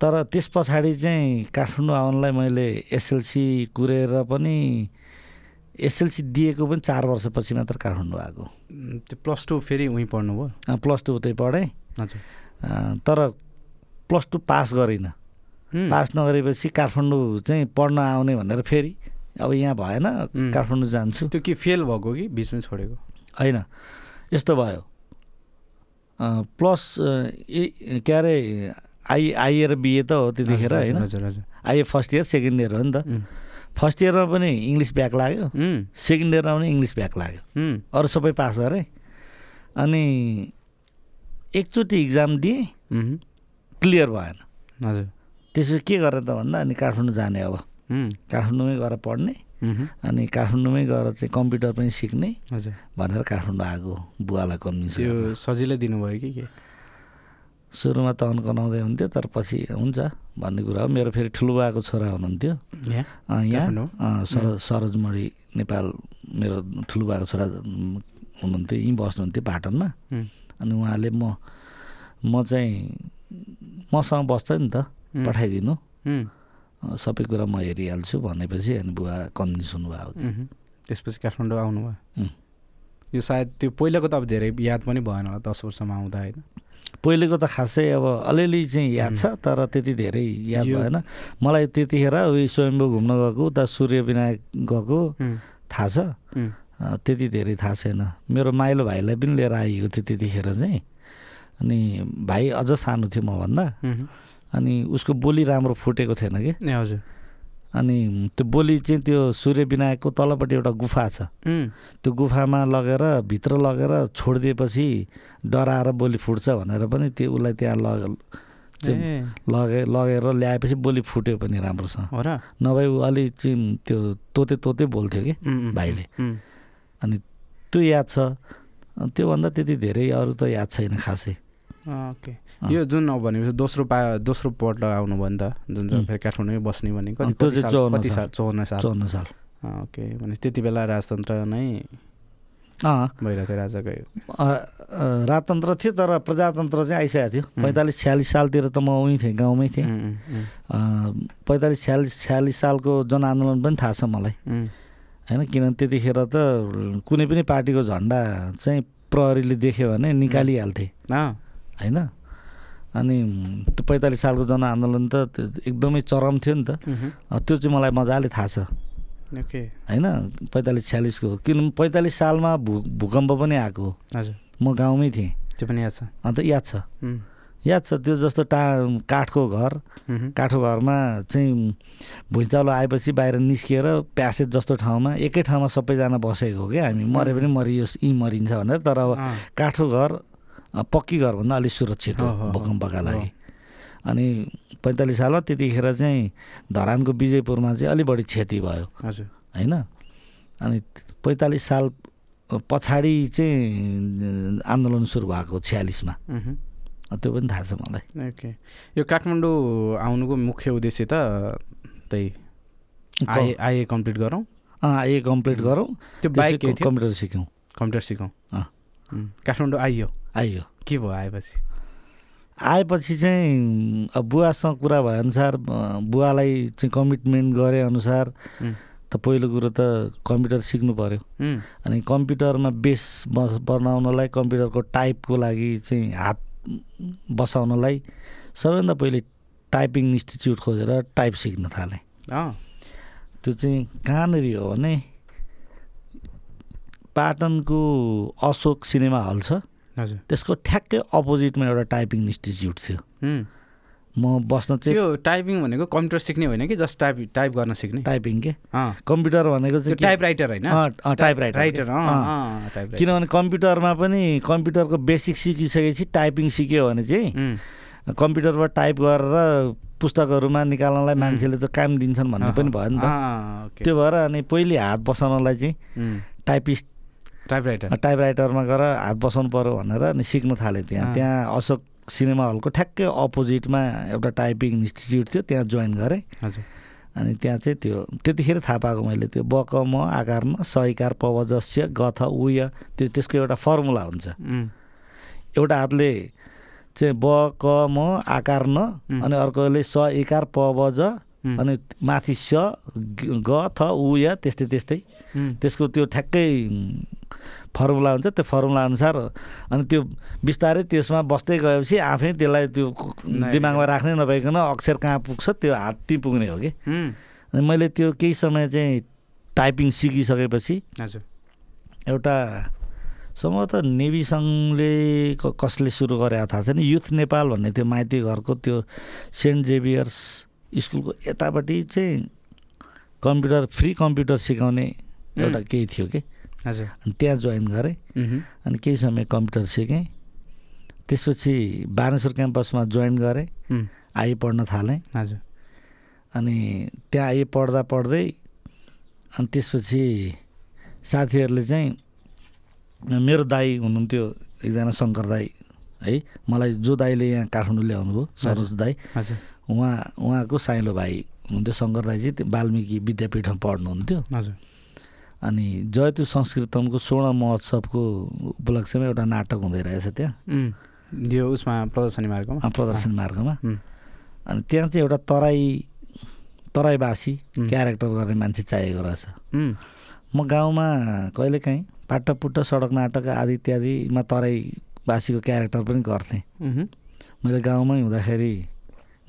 तर त्यस पछाडि चाहिँ काठमाडौँ आउनलाई मैले एसएलसी कुरेर पनि एसएलसी दिएको पनि चार वर्षपछि मात्र काठमाडौँ आएको
त्यो प्लस टू फेरि उहीँ पढ्नुभयो?
प्लस टू उतै पढेँ।
हजुर।
तर प्लस टू पास गरिनँ। पास नगरेपछि काठमाडौँ चाहिँ पढ्न आउने भनेर फेरि अब यहाँ भएन. काठमाडौँ जान्छु।
त्यो के फेल भएको कि बिचमै छोडेको?
होइन यस्तो भयो। प्लस ए के अरे आई आइए र बिए त हो त्यतिखेर होइन?
हजुर हजुर।
IA first year second year हो नि त। फर्स्ट इयरमा पनि इङ्ग्लिस ब्याक लाग्यो। सेकेन्ड इयरमा पनि इङ्ग्लिस ब्याक लाग्यो। अरू सबै पास गरेँ। अनि एकचोटि इक्जाम दिएँ। क्लियर भएन।
हजुर।
त्यसो के गरेँ त भन्दा अनि काठमाडौँ जाने अब। काठमाडौँमै गएर पढ्ने। अनि काठमाडौँमै गएर चाहिँ कम्प्युटर पनि सिक्ने भनेर काठमाडौँ आएको बुवालाई कन्भिन्स
सजिलै दिनुभयो कि के?
सुरुमा त अन्कनाउँदै हुन्थ्यो तर पछि हुन्छ भन्ने कुरा हो। मेरो फेरि ठुलो बाको छोरा हुनुहुन्थ्यो।
यहाँ?
सर सरोजमणि नेपाल मेरो ठुलो बाको छोरा हुनुहुन्थ्यो यहीँ बस्नुहुन्थ्यो पाटनमा। अनि उहाँले म म चाहिँ मसँग बस्छ नि त पठाइदिनु। सबै कुरा म हेरिहाल्छु भनेपछि अनि बुवा कन्भिन्स हुनुभएको थियो।
त्यसपछि काठमाडौँ आउनुभयो. यो सायद त्यो पहिलाको त अब धेरै याद पनि भएन होला दस वर्षमा आउँदा होइन।
पहिलेको त खासै अब अलिअलि चाहिँ याद छ तर त्यति धेरै याद भएन। मलाई त्यतिखेर उयो स्वयम्भू घुम्न गएको उता सूर्य विनायक गएको थाहा छ। त्यति धेरै थाहा छैन। मेरो माइलो भाइलाई पनि लिएर आइएको थियो त्यतिखेर चाहिँ। अनि भाइ अझ सानो थियो मभन्दा। अनि उसको बोली राम्रो फुटेको थिएन कि।
हजुर।
अनि त्यो बोली चाहिँ त्यो सूर्य विनायकको तलपट्टि एउटा गुफा छ। त्यो गुफामा लगेर भित्र लगेर छोडिदिएपछि डराएर बोली फुट्छ भनेर पनि त्यो उसलाई त्यहाँ लग लगे लगेर ल्याएपछि बोली फुट्यो पनि राम्रोसँग। नभए ऊ अलि चाहिँ त्यो तोते तोते बोल्थ्यो कि भाइले। अनि त्यो याद छ। त्योभन्दा त्यति धेरै अरू त याद छैन खासै।
ओके। यो जुन अब भनेपछि दोस्रो पा दोस्रो पल्ट आउनुभयो नि त जुन चाहिँ. फेरि काठमाडौँमै बस्ने भने कति साल
54
कति
साल।
साल चौन्न साल।
चौन्न साल।
ओके। भने त्यति बेला राजतन्त्र नै
अँ।
भइरहेको थियो राजाकै
अ, अ, राजतन्त्र थियो तर प्रजातन्त्र चाहिँ आइसकेको थियो. पैँतालिस छ्यालिस सालतिर त म उहीँ थिएँ गाउँमै थिएँ। पैँतालिस छ्यालिस छ्यालिस सालको जनआन्दोलन पनि थाहा छ मलाई। होइन किनभने त्यतिखेर त कुनै पनि पार्टीको झन्डा चाहिँ प्रहरीले देख्यो भने निकालिहाल्थे। होइन? अनि त्यो पैँतालिस सालको जनआन्दोलन त एकदमै चरम थियो नि त। त्यो चाहिँ मलाई मजाले थाहा छ।
ओके।
होइन? पैँतालिस छ्यालिसको किन पैँतालिस सालमा भू भूकम्प पनि आएको हो। म गाउँमै थिएँ।
त्यो पनि याद छ।
अन्त याद छ। याद छ त्यो जस्तो टा काठको घर। काठको घरमा चाहिँ भुइँचालो आएपछि बाहिर निस्किएर प्यासेज जस्तो ठाउँमा एकै ठाउँमा सबैजना बसेको हो क्या हामी। मरे पनि मरियोस् यहीँ मरिन्छ भनेर। तर अब काठको घर पक्की घरभन्दा अलिक सुरक्षित हो। भूकम्पका लागि। अनि पैँतालिस सालमा त्यतिखेर चाहिँ धरानको विजयपुरमा चाहिँ अलिक बढी क्षति भयो। होइन? अनि पैँतालिस साल पछाडि चाहिँ आन्दोलन सुरु भएको छ्यालिसमा। त्यो पनि थाहा छ मलाई।
ओके यो काठमाडौँ आउनुको मुख्य उद्देश्य त त्यही आए आए कम्प्लिट गरौँ।
अँ, ए कम्प्लिट गरौँ।
त्यो बाइक
कम्प्युटर सिक्यौँ।
कम्प्युटर सिकौँ काठमाडौँ आइयो?
आइयो।
के भयो आएपछि?
आएपछि चाहिँ अब बुवासँग कुरा भएअनुसार बुवालाई चाहिँ कमिटमेन्ट गरे अनुसार त पहिलो कुरो त कम्प्युटर सिक्नु पऱ्यो अनि कम्प्युटरमा बस बनाउनलाई कम्प्युटरको टाइपको लागि चाहिँ हात बसाउनलाई सबैभन्दा पहिले टाइपिङ इन्स्टिच्युट खोजेर टाइप सिक्न थालेँ। त्यो चाहिँ कहाँनिर हो भने पाटनको अशोक सिनेमा हल छ।
हजुर।
त्यसको ठ्याक्कै अपोजिटमा एउटा टाइपिङ इन्स्टिच्युट थियो। म बस्न चाहिँ
त्यो टाइपिङ भनेको कम्प्युटर सिक्ने होइन कि जस्ट टाइप टाइप गर्न सिक्ने?
टाइपिङ के? कम्प्युटर भनेको चाहिँ के-
टाइप राइटर होइन
टाइप राइटर
राइटर
किनभने कम्प्युटरमा पनि कम्प्युटरको बेसिक सिकिसकेपछि टाइपिङ सिक्यो भने चाहिँ
उम्,
कम्प्युटरमा टाइप गरेर पुस्तकहरूमा निकाल्नलाई. मान्छेले त काम दिन्छन् भन्ने पनि भयो नि त। त्यो भएर अनि पहिले हात बसाउनलाई चाहिँ टाइपिस्ट
टाइप राइटर
टाइप राइटरमा गएर हात बसाउनु पऱ्यो भनेर अनि सिक्न थालेँ त्यहाँ। त्यहाँ अशोक सिनेमा हलको ठ्याक्कै अपोजिटमा एउटा टाइपिङ इन्स्टिच्युट थियो त्यहाँ जोइन गरेँ। अनि त्यहाँ चाहिँ त्यो त्यतिखेर थाहा पाएको मैले त्यो बक म आकार न सैकार पवजस्य गथ उय त्यो त्यसको एउटा फर्मुला हुन्छ। एउटा हातले चाहिँ ब क म आकार न. अनि अर्कोले स इकार प ब ज
उम्,
अनि माथि स ग थ उ य त्यस्तै त्यस्तै। त्यसको त्यो ठ्याक्कै फर्मुला हुन्छ त्यो फर्मुला अनुसार अनि त्यो बिस्तारै त्यसमा बस्दै गएपछि आफै त्यसलाई त्यो दिमागमा राख्नै नभइकन अक्षर कहाँ पुग्छ त्यो हात ती पुग्ने हो कि। अनि मैले त्यो केही समय चाहिँ टाइपिङ सिकिसकेपछि
हजुर।
एउटा सम्भवतः नेभी सङ्घले कसले सुरु गरे थाहा छैन। युथ नेपाल भन्ने त्यो माइती घरको त्यो सेन्ट जेभियर्स स्कुलको यतापट्टि चाहिँ कम्प्युटर फ्री कम्प्युटर सिकाउने एउटा. केही थियो कि।
हजुर।
अनि त्यहाँ जोइन गरेँ। अनि केही समय कम्प्युटर सिकेँ। त्यसपछि बानेश्वर क्याम्पसमा जोइन गरेँ। आइ पढ्न थालेँ।
हजुर।
अनि त्यहाँ आइ पढ्दा पढ्दै अनि त्यसपछि साथीहरूले चाहिँ मेरो दाई हुनुहुन्थ्यो एकजना शङ्कर दाई है। मलाई जो दाईले यहाँ काठमाडौँ ल्याउनु भयो सरोज दाई।
हजुर।
उहाँ उहाँको साइलो भाइ हुनुहुन्थ्यो शङ्कर त्यो वाल्मिकी विद्यापीठमा पढ्नुहुन्थ्यो।
हजुर।
अनि जयतु संस्कृतमको स्वर्ण महोत्सवको उपलक्ष्यमा एउटा नाटक हुँदै रहेछ त्यहाँ।
यो उसमा प्रदर्शनी मार्गमा?
प्रदर्शन मार्गमा। अनि त्यहाँ चाहिँ एउटा तराई तराईवासी. क्यारेक्टर गर्ने मान्छे चाहिएको रहेछ। म गाउँमा कहिलेकाहीँ पाटपुट्ट सडक नाटक आदि इत्यादिमा तराईवासीको क्यारेक्टर पनि गर्थेँ। मैले गाउँमै हुँदाखेरि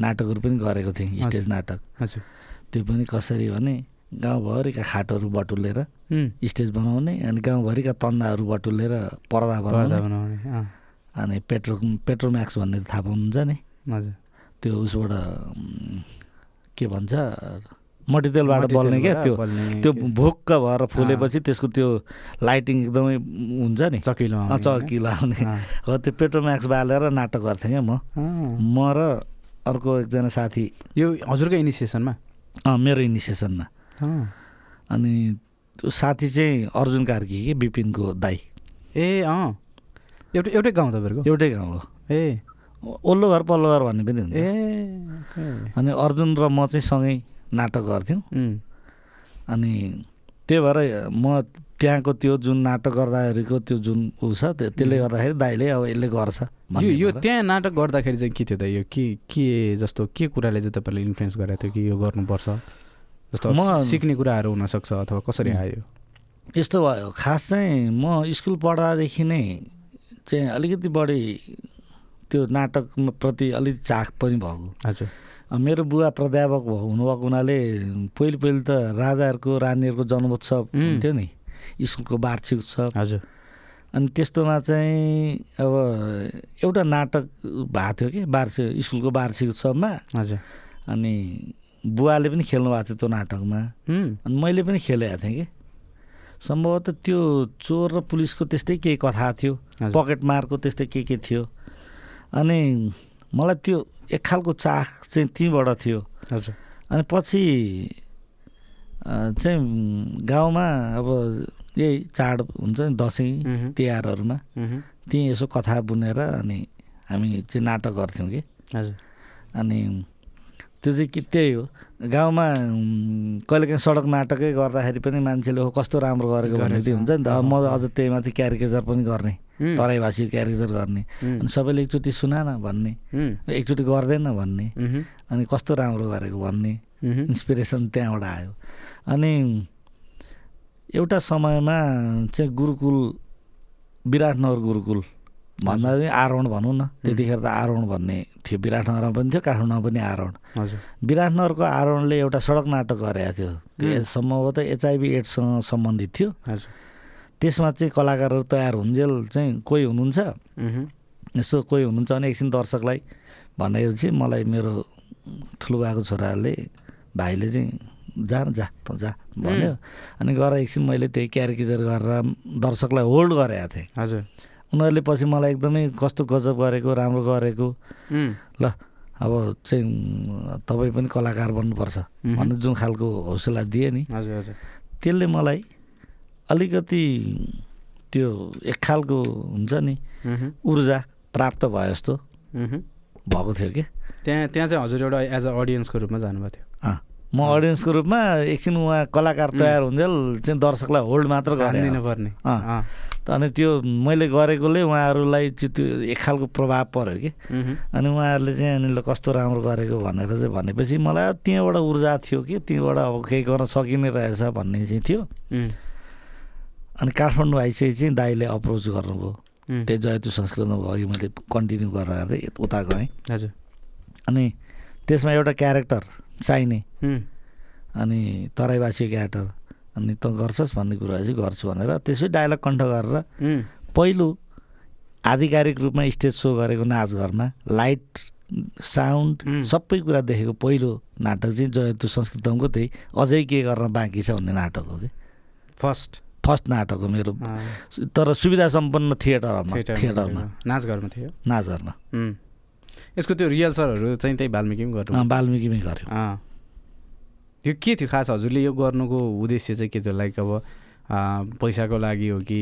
नाटकहरू पनि गरेको थिएँ। स्टेज नाटक।
हजुर।
त्यो पनि कसरी भने गाउँभरिका खाटहरू बटुलेर स्टेज बनाउने अनि गाउँभरिका तन्दाहरू बटुलेर पर्दा बनाउने। अनि पेट्रो पेट्रोम्याक्स भन्ने थाहा पाउनुहुन्छ नि।
हजुर।
त्यो उसबाट के भन्छ मट्टितेलबाट बल्ने क्या त्यो। त्यो भुक्क भएर फुलेपछि त्यसको त्यो लाइटिङ एकदमै हुन्छ नि।
चकिलो
चकिलो आउने? हो त्यो पेट्रोम्याक्स बालेर नाटक गर्थेँ क्या म। म र अर्को एकजना साथी।
यो हजुरकै इनिसिएसनमा?
अँ, मेरो इनिसिएसनमा। अनि त्यो साथी चाहिँ अर्जुन कार्की कि बिपिनको दाई।
ए अँ। एउटै एउटै गाउँ तपाईँहरूको?
एउटै गाउँ हो।
ए।
ओल्लो घर पल्लो घर भन्ने पनि हुन्छ।
ए।
अनि अर्जुन र म चाहिँ सँगै नाटक गर्थ्यौँ। अनि त्यही भएर म त्यहाँको त्यो जुन नाटक गर्दाखेरिको त्यो जुन ऊ छ त्यो त्यसले गर्दाखेरि दाइले अब यसले गर्छ।
यो यो। त्यहाँ नाटक गर्दाखेरि चाहिँ के थियो त? यो के के जस्तो के कुराले चाहिँ तपाईँले इन्फ्लुएन्स गरेको थियो कि यो गर्नुपर्छ? जस्तो
म-
सिक्ने कुराहरू हुनसक्छ अथवा कसरी. आयो?
यस्तो भयो। खास चाहिँ म स्कुल पढ्दादेखि नै चाहिँ अलिकति बढी त्यो नाटकमा प्रति अलिक चाख पनि भएको।
हजुर।
मेरो बुवा प्राध्यापक हुनुभएको हुनाले पहिले पहिले त राजाहरूको रानीहरूको जन्मोत्सव. हुन्थ्यो नि। स्कुलको वार्षिक उत्सव।
हजुर।
अनि त्यस्तोमा चाहिँ अब एउटा नाटक भएको थियो कि? वार्षिक स्कुलको वार्षिक उत्सवमा।
हजुर।
अनि बुवाले पनि खेल्नु भएको थियो त्यो नाटकमा। अनि मैले पनि खेलेको थिएँ कि। सम्भवतः त्यो चोर र पुलिसको त्यस्तै केही कथा थियो। पकेट मारको त्यस्तै के के थियो। अनि मलाई त्यो एक खालको चाख चाहिँ त्यहीँबाट थियो।
हजुर।
अनि पछि चाहिँ उम्, गाउँमा अब यही चाड हुन्छ नि दसैँ तिहारहरूमा। त्यहीँ यसो कथा बुनेर अनि हामी चाहिँ नाटक गर्थ्यौँ कि।
हजुर।
अनि त्यो चाहिँ के त्यही हो। गाउँमा उम्, कहिलेकाहीँ सडक नाटकै गर्दाखेरि पनि मान्छेले हो कस्तो राम्रो गरेको भन्ने चाहिँ हुन्छ नि त। म अझ त्यही माथि क्यारिकेचर पनि गर्ने। तराई भाषी क्यारिकेचर गर्ने। अनि सबैले एकचोटि सुना न भन्ने। एकचोटि गर्दैन भन्ने। अनि कस्तो राम्रो गरेको भन्ने। इन्सपिरेसन त्यहाँबाट आयो। अनि एउटा समयमा चाहिँ गुरुकुल विराटनगर गुरुकुल भन्दा पनि आरोहण भनौँ न त्यतिखेर त आरोहण भन्ने थियो। विराटनगरमा पनि थियो काठमाडौँमा पनि आरोहण। विराटनगरको आरोहणले एउटा सडक नाटक गरेको थियो। त्यो। सम्भवतः एचआइभी एड्ससँग सम्बन्धित थियो। त्यसमा चाहिँ कलाकारहरू तयार हुन्जेल चाहिँ कोही हुनुहुन्छ? यसो कोही हुनुहुन्छ भने एकछिन दर्शकलाई भनेपछि मलाई मेरो ठुलो भएको छोराले भाइले चाहिँ जा जा त जा भन्यो। अनि गएर एकछिन मैले त्यही क्यारिकेचर गरेर दर्शकलाई होल्ड गरेको थिएँ।
हजुर।
उनीहरूले पछि मलाई एकदमै कस्तो गजब गरेको राम्रो गरेको। ल अब चाहिँ तपाईँ पनि कलाकार बन्नुपर्छ भन्ने जुन खालको हौसला दिए नि।
हजुर हजुर।
त्यसले मलाई अलिकति त्यो एक खालको हुन्छ नि ऊर्जा प्राप्त भयो जस्तो। भएको थियो कि।
त्यहाँ त्यहाँ चाहिँ हजुर एउटा एज अ अडियन्सको रूपमा जानुभएको थियो।
म अडियन्सको रूपमा एकछिन उहाँ कलाकार तयार हुन्जेल चाहिँ दर्शकलाई होल्ड मात्र गरेँ।
दिनु पर्ने
अँ।
अँ,
अनि त्यो मैले गरेकोले उहाँहरूलाई चाहिँ त्यो एक खालको प्रभाव पर्यो कि। अनि उहाँहरूले चाहिँ अनि ल कस्तो राम्रो गरेको भनेर चाहिँ भनेपछि मलाई त्यहाँबाट ऊर्जा थियो कि त्यहीँबाट अब केही गर्न सकिने रहेछ भन्ने चाहिँ थियो। अनि काठमाडौँ आइसकेपछि चाहिँ दाईले अप्रोच गर्नुभयो। त्यही जयतु संस्कृतमा भयो अघि मैले कन्टिन्यू गरेर उता गएँ।
हजुर।
अनि त्यसमा एउटा क्यारेक्टर चाहिने। अनि तराईवासी क्यारेक्टर अनि त गर्छस् भन्ने कुरा चाहिँ गर्छु भनेर त्यसै डायलग कण्ठ गरेर पहिलो आधिकारिक रूपमा स्टेज सो गरेको नाचघरमा लाइट साउन्ड. सबै कुरा देखेको पहिलो नाटक चाहिँ जयतु संस्कृतमको त्यही अझै के गर्न बाँकी छ भन्ने नाटक हो कि।
फर्स्ट।
फर्स्ट नाटक हो मेरो। तर सुविधा सम्पन्न थिएटरमा।
थिएटरमा। नाचघरमा थियो।
नाचघरमा।
यसको त्यो रिहर्सलहरू चाहिँ त्यही बाल्मिकीमै गर्नु
अँ, वाल्मिकीमै गऱ्यो
त्यो के थियो खास हजुरले यो गर्नुको उद्देश्य चाहिँ के थियो? लाइक अब पैसाको लागि हो कि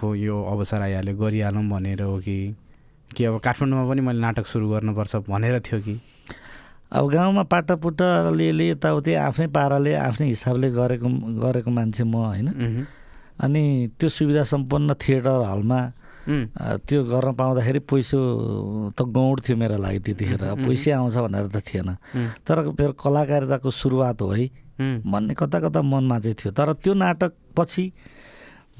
हो यो अवसर आइहाल्यो गरिहालौँ भनेर हो कि कि अब काठमाडौँमा पनि मैले नाटक सुरु गर्नुपर्छ भनेर थियो कि?
अब गाउँमा पाटापुट अलिअलि यताउति आफ्नै पाराले आफ्नै हिसाबले गरेको गरेको मान्छे म होइन। अनि त्यो सुविधा सम्पन्न थिएटर हलमा त्यो गर्न पाउँदाखेरि पैसो त गौड थियो मेरो लागि त्यतिखेर। पैसै आउँछ भनेर त थिएन तर फेरि कलाकारिताको सुरुवात हो है भन्ने कता कता मनमा चाहिँ थियो तर त्यो नाटक पछि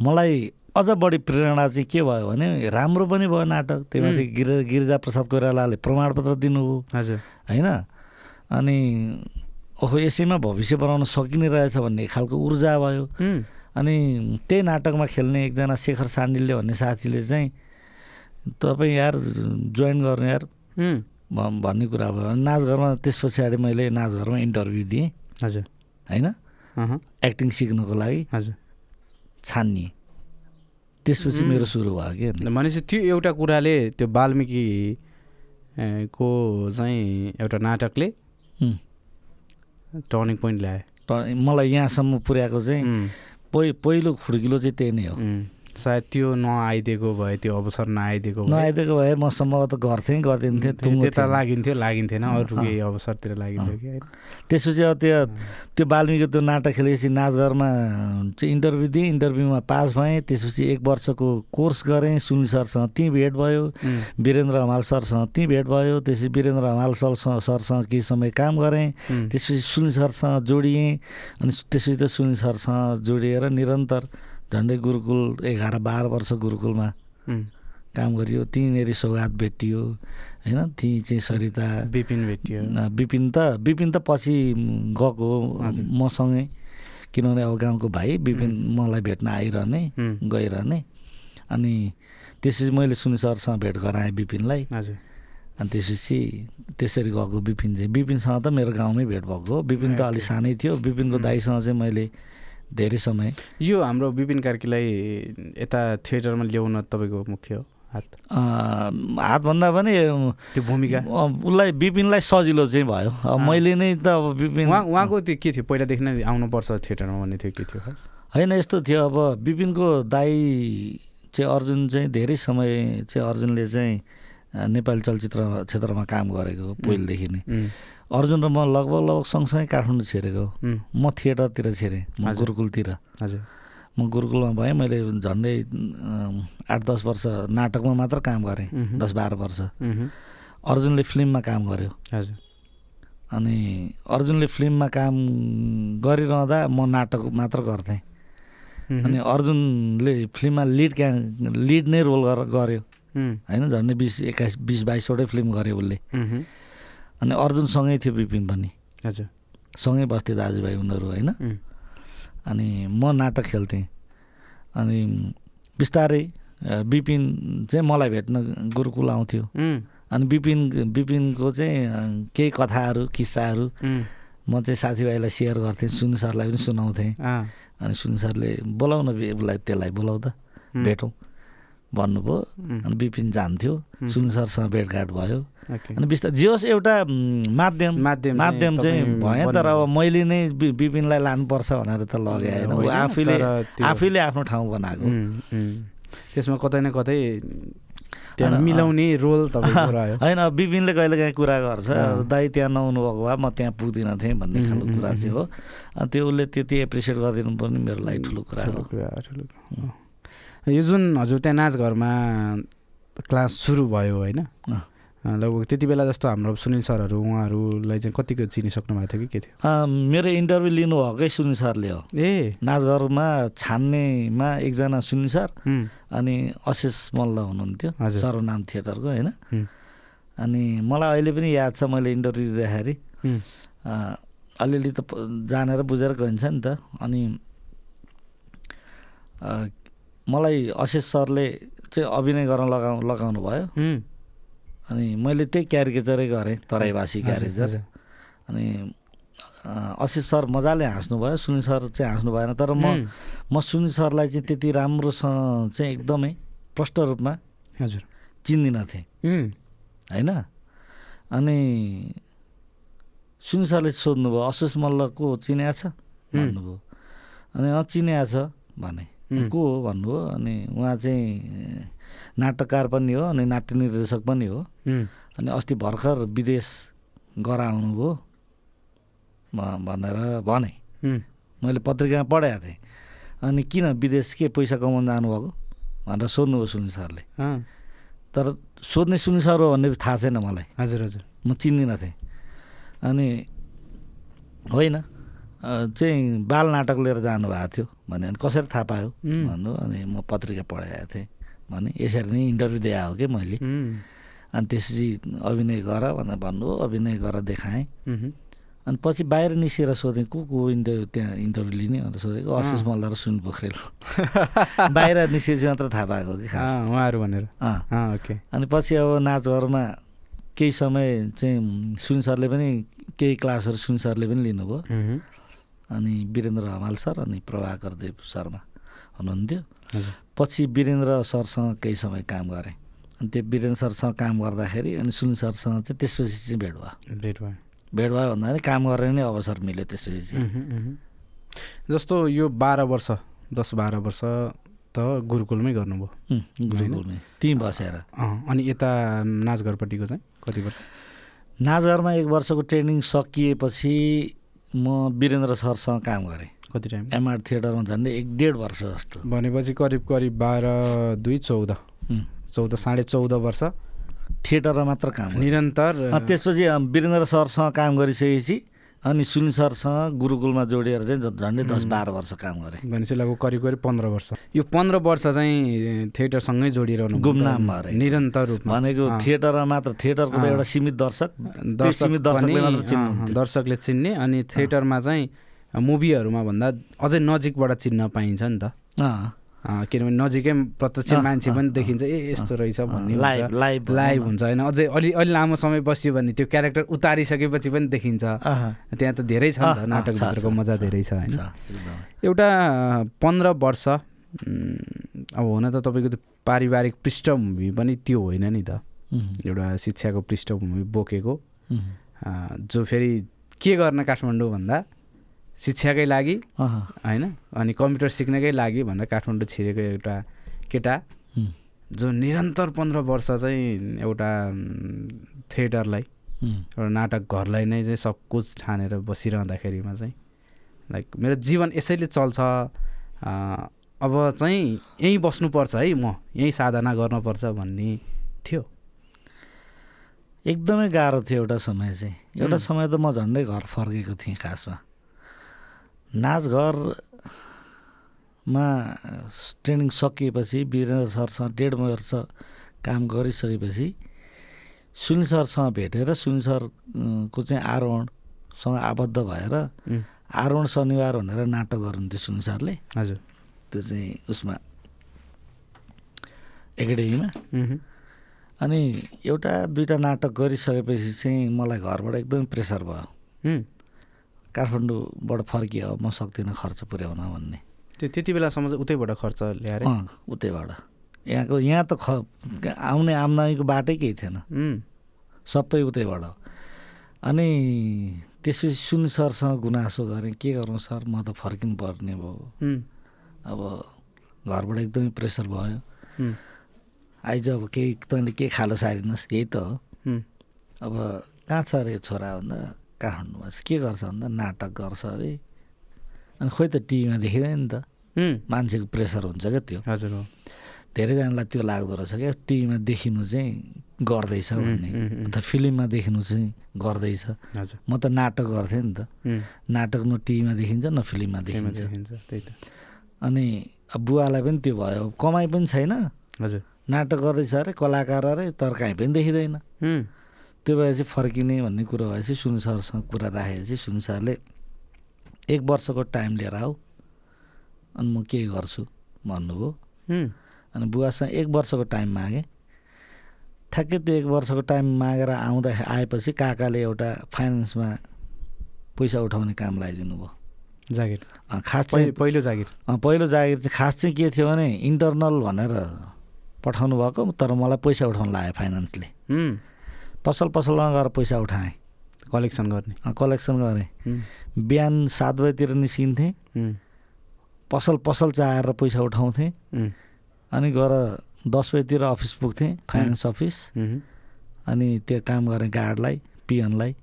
मलाई अझ बढी प्रेरणा चाहिँ के भयो भने राम्रो पनि भयो नाटक त्यही माथि गिर गिरिजा प्रसाद कोइरालाले प्रमाणपत्र दिनुभयो
हजुर
होइन अनि ओहो यसैमा भविष्य बनाउन सकिने रहेछ भन्ने खालको ऊर्जा भयो अनि त्यही नाटकमा खेल्ने एकजना शेखर सान्डिल्य भन्ने साथीले चाहिँ तपाईँ यार जोइन गर्नु यार। भन्ने कुरा भयो। नाचघरमा त्यस पछाडि मैले नाचघरमा इन्टरभ्यू दिएँ।
हजुर।
होइन? एक्टिङ सिक्नको लागि।
हजुर।
छानिएँ त्यसपछि. मेरो सुरु भयो कि।
भनेपछि त्यो एउटा कुराले त्यो वाल्मिकी ए, को चाहिँ एउटा नाटकले. टर्निङ पोइन्ट ल्यायो।
मलाई यहाँसम्म पुर्याएको चाहिँ पहि पहिलो खुड्किलो चाहिँ त्यही नै हो
सायद त्यो नआइदिएको भए त्यो अवसर नआइदिएको
नआइदिएको भए म सम्भवतः गर्थेँ गरिदिन्थेँ
त्यता। लागिन्थ्यो लागिन्थेन अरू। केही अवसरतिर लागिन्थ्यो कि
त्यसपछि अब त्यो त्यो बाल्मिकीको त्यो नाटक खेलेपछि नाचघरमा चाहिँ इन्टरभ्यू दिएँ इन्टरभ्यूमा पास भएँ त्यसपछि एक वर्षको कोर्स गरेँ सुनिल सरसँग त्यहीँ भेट भयो वीरेन्द्र हमाल सरसँग त्यहीँ भेट भयो त्यसपछि वीरेन्द्र हमाल सरसँग सरसँग केही समय काम गरेँ त्यसपछि सुनिल सरसँग जोडिएँ अनि त्यसपछि त सुनिल सरसँग जोडिएर निरन्तर झन्डै गुरुकुल एघार बाह्र वर्ष गुरुकुलमा काम गरियो। त्यहीँनिर सौगात भेटियो होइन? त्यहीँ चाहिँ सरिता
विपिन भेटियो।
न, विपिन त विपिन त पछि गएको। मसँगै। किनभने अब गाउँको भाइ विपिन मलाई भेट्न आइरहने गइरहने। अनि त्यसपछि मैले सुनि सरसँग भेट गराएँ विपिनलाई
हजुर।
अनि त्यसपछि त्यसरी गएको विपिन चाहिँ। विपिनसँग त मेरो गाउँमै भेट भएको हो। विपिन त अलिक सानै थियो। विपिनको दाईसँग चाहिँ मैले धेरै समय।
यो हाम्रो विपिन कार्कीलाई यता थिएटरमा ल्याउन तपाईँको मुख्य हात?
अ, हातभन्दा पनि
त्यो भूमिका?
उसलाई विपिनलाई सजिलो चाहिँ भयो। मैले नै त अब विपिन
उहाँ उहाँको त्यो के थियो? पहिलादेखि नै आउनुपर्छ थिएटरमा भन्ने थियो के थियो खास?
होइन यस्तो थियो। अब विपिनको दाई चाहिँ अर्जुन चाहिँ धेरै समय चाहिँ अर्जुनले चाहिँ नेपाली चलचित्र क्षेत्रमा काम गरेको हो पहिलेदेखि नै। अर्जुन र म लगभग लगभग सँगसँगै काठमाडौँ छिरेको म थिएटरतिर छिरेँ म। गुरुकुलतिर।
हजुर।
म गुरुकुलमा भएँ मैले झन्डै आठ दस वर्ष नाटकमा मात्र काम गरेँ। दस बाह्र वर्ष। अर्जुनले फिल्ममा काम गर्यो।
हजुर।
अनि अर्जुनले फिल्ममा काम गरिरहँदा म नाटक मात्र गर्थेँ। अनि अर्जुनले फिल्ममा लिड क्या लिड नै रोल गर
उम्,
होइन झन्डै बिस एक्काइस बिस बाइसवटै फिल्म गर्यो उसले। अनि अर्जुनसँगै थियो विपिन पनि।
हजुर।
सँगै बस्थ्यो दाजुभाइ उनीहरू होइन। अनि म नाटक खेल्थेँ। अनि बिस्तारै अ, विपिन चाहिँ मलाई भेट्न गुरुकुल आउँथ्यो। अनि विपिन विपिनको चाहिँ केही कथाहरू किस्साहरू म चाहिँ साथीभाइलाई सेयर गर्थेँ सुनि सरलाई पनि सुनाउँथेँ। अनि सुनि सरले बोलाउ न बे- उसलाई त्यसलाई बोलाउ त
उम्,
भेटौँ। भन्नुभयो। अनि विपिन जान्थ्यो। सुनि सरसँग भेटघाट भयो। अनि बिस्तारै जे होस् एउटा माध्यम।
माध्यम
माध्यम चाहिँ भएँ तर अब। मैले नै विपिनलाई लानुपर्छ भनेर त लगेँ होइन। ऊ आफैले आफैले आफ्नो ठाउँ बनाएको।
त्यसमा कतै न कतै त्यहाँ। मिलाउने रोल रह्यो
होइन विपिनले कहिले काहीँ कुरा गर्छ दाइ त्यहाँ नहुनु भएको भए म त्यहाँ पुग्दिनँ थिएँ भन्ने खालको कुरा चाहिँ हो। अनि त्यो उसले त्यति एप्रिसिएट गरिदिनु पनि मेरो लागि ठुलो कुरा हो।
यो जुन हजुर त्यहाँ नाचघरमा क्लास सुरु भयो होइन लगभग त्यति बेला जस्तो हाम्रो सुनिल सरहरू उहाँहरूलाई चाहिँ कतिको चिनिसक्नु भएको थियो कि के थियो?
मेरो इन्टरभ्यू लिनुभएकै सुनि सरले हो।
ए।
नाचघरमा छान्नेमा एकजना सुनि सर अनि अशेष मल्ल हुनुहुन्थ्यो। सर्वनाम थिएटरको होइन? अनि मलाई अहिले पनि याद छ मैले इन्टरभ्यू दिँदाखेरि। अलिअलि त जानेर बुझेर गइन्छ नि त। अनि मलाई अशेष सरले चाहिँ अभिनय गर्न लगाउ लगाउनु भयो अनि मैले त्यही क्यारिकेचरै गरेँ तराईवासी क्यारिकेचर। अनि अँ, अशेष सर मजाले हाँस्नुभयो सुनि सर चाहिँ हाँस्नु भएन तर म म सुनि सरलाई चाहिँ त्यति राम्रोसँग चाहिँ एकदमै प्रष्ट रूपमा
हजुर।
चिन्दिनँ थिएँ। होइन? अनि सुनि सरले सोध्नुभयो अशेष मल्ल को चिन्या छ? भन्नुभयो। अनि अँ चिन्या छ भने। को हो? भन्नुभयो अनि उहाँ चाहिँ नाटककार पनि हो अनि नाट्य निर्देशक पनि हो। अनि अस्ति भर्खर विदेश गएर आउनुभयो। भनेर भने। मैले पत्रिकामा पढाएको थिएँ। अनि किन विदेश के पैसा कमाउनु जानुभएको? भनेर सोध्नुभयो सुनि सरले। तर सोध्ने सुनि सर हो भन्ने थाहा छैन मलाई।
हजुर हजुर।
म चिन्दिनँ थिएँ। अनि होइन। चाहिँ बाल नाटक लिएर जानुभएको थियो। भने अनि कसरी थाहा पायो? भन्नु अनि म पत्रिका पढाएको थिएँ। भने यसरी नै इन्टरभ्यू दिए हो कि मैले। अनि त्यसपछि अभिनय गर भनेर भन्नुभयो अभिनय गरेर देखाएँ। अनि पछि बाहिर निस्केर सोधेँ को को इन्टरभ्यू त्यहाँ इन्टरभ्यू लिने भनेर सोधेको अशिष
अँ।
मल्ल र सुन पोखरेल। बाहिर निस्केपछि मात्र थाहा पाएको कि खास।
उहाँहरू भनेर। ओके।
अनि पछि अब नाचघरमा केही समय चाहिँ सुन सरले पनि केही क्लासहरू सुन सरले पनि लिनुभयो। अनि वीरेन्द्र हमाल सर अनि प्रभाकर देव शर्मा हुनुहुन्थ्यो। पछि वीरेन्द्र सरसँग केही समय काम गरेँ। अनि त्यो वीरेन्द्र सरसँग काम गर्दाखेरि अनि सुन सरसँग चाहिँ त्यसपछि चाहिँ भेट भयो।
भेट भयो।
भेट भयो भन्दाखेरि काम गर्ने नै अवसर मिल्यो त्यसपछि। चाहिँ।
जस्तो यो बाह्र वर्ष दस बाह्र वर्ष त गुरुकुलमै गर्नुभयो।
गुरुकुलमै। त्यहीँ बसेर।
अनि यता नाचघरपट्टिको चाहिँ कति वर्ष?
नाचघरमा एक वर्षको ट्रेनिङ सकिएपछि म वीरेन्द्र सरसँग काम गरेँ।
कति टाइम
एमआर थिएटरमा झन्डै एक डेढ वर्ष जस्तो।
भनेपछि करिब करिब बाह्र दुई चौध। चौध साढे चौध वर्ष।
थिएटरमा मात्र काम।
निरन्तर
त्यसपछि वीरेन्द्र सरसँग काम गरिसकेपछि अनि सुनिल सरसँग गुरुकुलमा जोडिएर चाहिँ झन्डै दस बाह्र वर्ष काम गरेँ।
भनेपछि लगभग करिब करिब पन्ध्र वर्ष। यो पन्ध्र वर्ष चाहिँ थिएटरसँगै जोडिरहनु
गुमनाममा रहेको।
निरन्तर रूपमा।
भनेको। थिएटरमा मात्र थिएटरको त। एउटा सीमित दर्शक। सीमित दर्शकले
दर्शकले चिन्ने अनि थिएटरमा चाहिँ मुभीहरूमा भन्दा अझै नजिकबाट चिन्न पाइन्छ नि त। किनभने नजिकै प्रत्यक्ष मान्छे पनि देखिन्छ ए यस्तो रहेछ भन्ने।
लाइभ लाइभ
लाइभ हुन्छ होइन। अझै अलि अलि लामो समय बस्यो भने त्यो क्यारेक्टर उतारिसकेपछि पनि देखिन्छ। त्यहाँ त धेरै छ नाटकभित्रको मजा धेरै छ होइन। एउटा पन्ध्र वर्ष अब हुन त तपाईँको त्यो पारिवारिक पृष्ठभूमि पनि त्यो होइन नि त। एउटा शिक्षाको पृष्ठभूमि बोकेको। जो फेरि के गर्न काठमाडौँ भन्दा शिक्षाकै लागि होइन? अनि कम्प्युटर सिक्नकै लागि भनेर काठमाडौँ छिरेको एउटा केटा जो निरन्तर पन्ध्र वर्ष चाहिँ एउटा थिएटरलाई एउटा नाटक घरलाई नै चाहिँ सब कुछ ठानेर बसिरहँदाखेरिमा चाहिँ लाइक मेरो जीवन यसैले चल्छ। अब चाहिँ यहीँ बस्नुपर्छ है म यहीँ साधना गर्नुपर्छ भन्ने थियो।
एकदमै गाह्रो थियो एउटा समय चाहिँ। एउटा. समय त म झन्डै घर फर्केको थिएँ खासमा। नाचघरमा ट्रेनिङ सकिएपछि वीरेन्द्र सरसँग डेढ वर्ष काम गरिसकेपछि सुनिल सरसँग भेटेर सुनिल सरको चाहिँ आरोहणसँग आबद्ध भएर आरोहण शनिबार भनेर नाटक गर्नुहुन्थ्यो सुनिल सरले।
हजुर।
त्यो चाहिँ उसमा एकाडेमीमा। अनि एउटा दुइटा नाटक गरिसकेपछि चाहिँ मलाई घरबाट एकदमै प्रेसर भयो। काठमाडौँबाट फर्कियो अब म सक्दिनँ खर्च पुर्याउन भन्ने।
त्यो त्यति बेलासम्म चाहिँ उतैबाट खर्च ल्याएर?
उतैबाट। यहाँको यहाँ त ख आउने आम्दानीको बाटै केही थिएन। सबै उतैबाट। अनि त्यसपछि सुन सरसँग गुनासो गरेँ के गरौँ सर? म त फर्किनु पर्ने भयो। अब घरबाट एकदमै प्रेसर भयो। आइज अब केही तैँले के खालो सारिनुहोस् यही त हो। अब कहाँ छ अरे छोरा भन्दा? काठमाडौँमा के गर्छ भन्दा नाटक गर्छ अरे। अनि खोइ त टिभीमा देखिँदैन नि त। मान्छेको प्रेसर हुन्छ क्या त्यो।
हजुर हो।
धेरैजनालाई त्यो लाग्दो रहेछ क्या। टिभीमा देखिनु चाहिँ गर्दैछ भन्ने। अन्त फिल्ममा देखिनु चाहिँ गर्दैछ। म त नाटक गर्थेँ नि त। नाटक न टिभीमा देखिन्छ न फिल्ममा देखिन्छ।
त्यही त।
अनि बुवालाई पनि त्यो भयो। कमाइ पनि छैन।
हजुर।
नाटक गर्दैछ अरे कलाकार अरे तर काहीँ पनि देखिँदैन। त्यो भएर चाहिँ फर्किने भन्ने कुरो भएपछि सुन सरसँग कुरा राखेपछि सुन सरले एक वर्षको टाइम लिएर आऊ अनि म के गर्छु भन्नुभयो। अनि बुवासँग एक वर्षको टाइम मागेँ। ठ्याक्कै त्यो एक वर्षको टाइम मागेर आउँदा आएपछि काकाले एउटा फाइनेन्समा पैसा उठाउने काम लगाइदिनु भयो
जागिर
खास चाहिँ
पहिलो जागिर।
पहिलो जागिर चाहिँ खास चाहिँ के थियो भने इन्टरनल भनेर पठाउनु भएको तर मलाई पैसा उठाउनु लाग्यो फाइनेन्सले पसल पसलमा गएर पैसा उठाएँ।
कलेक्सन गर्ने।
कलेक्सन गरेँ। बिहान सात बजीतिर निस्किन्थेँ। पसल पसल चाहेर पैसा उठाउँथेँ। अनि गएर दस बजीतिर अफिस पुग्थेँ फाइनेन्स अफिस। अनि त्यो काम गर्ने गार्डलाई पियनलाई।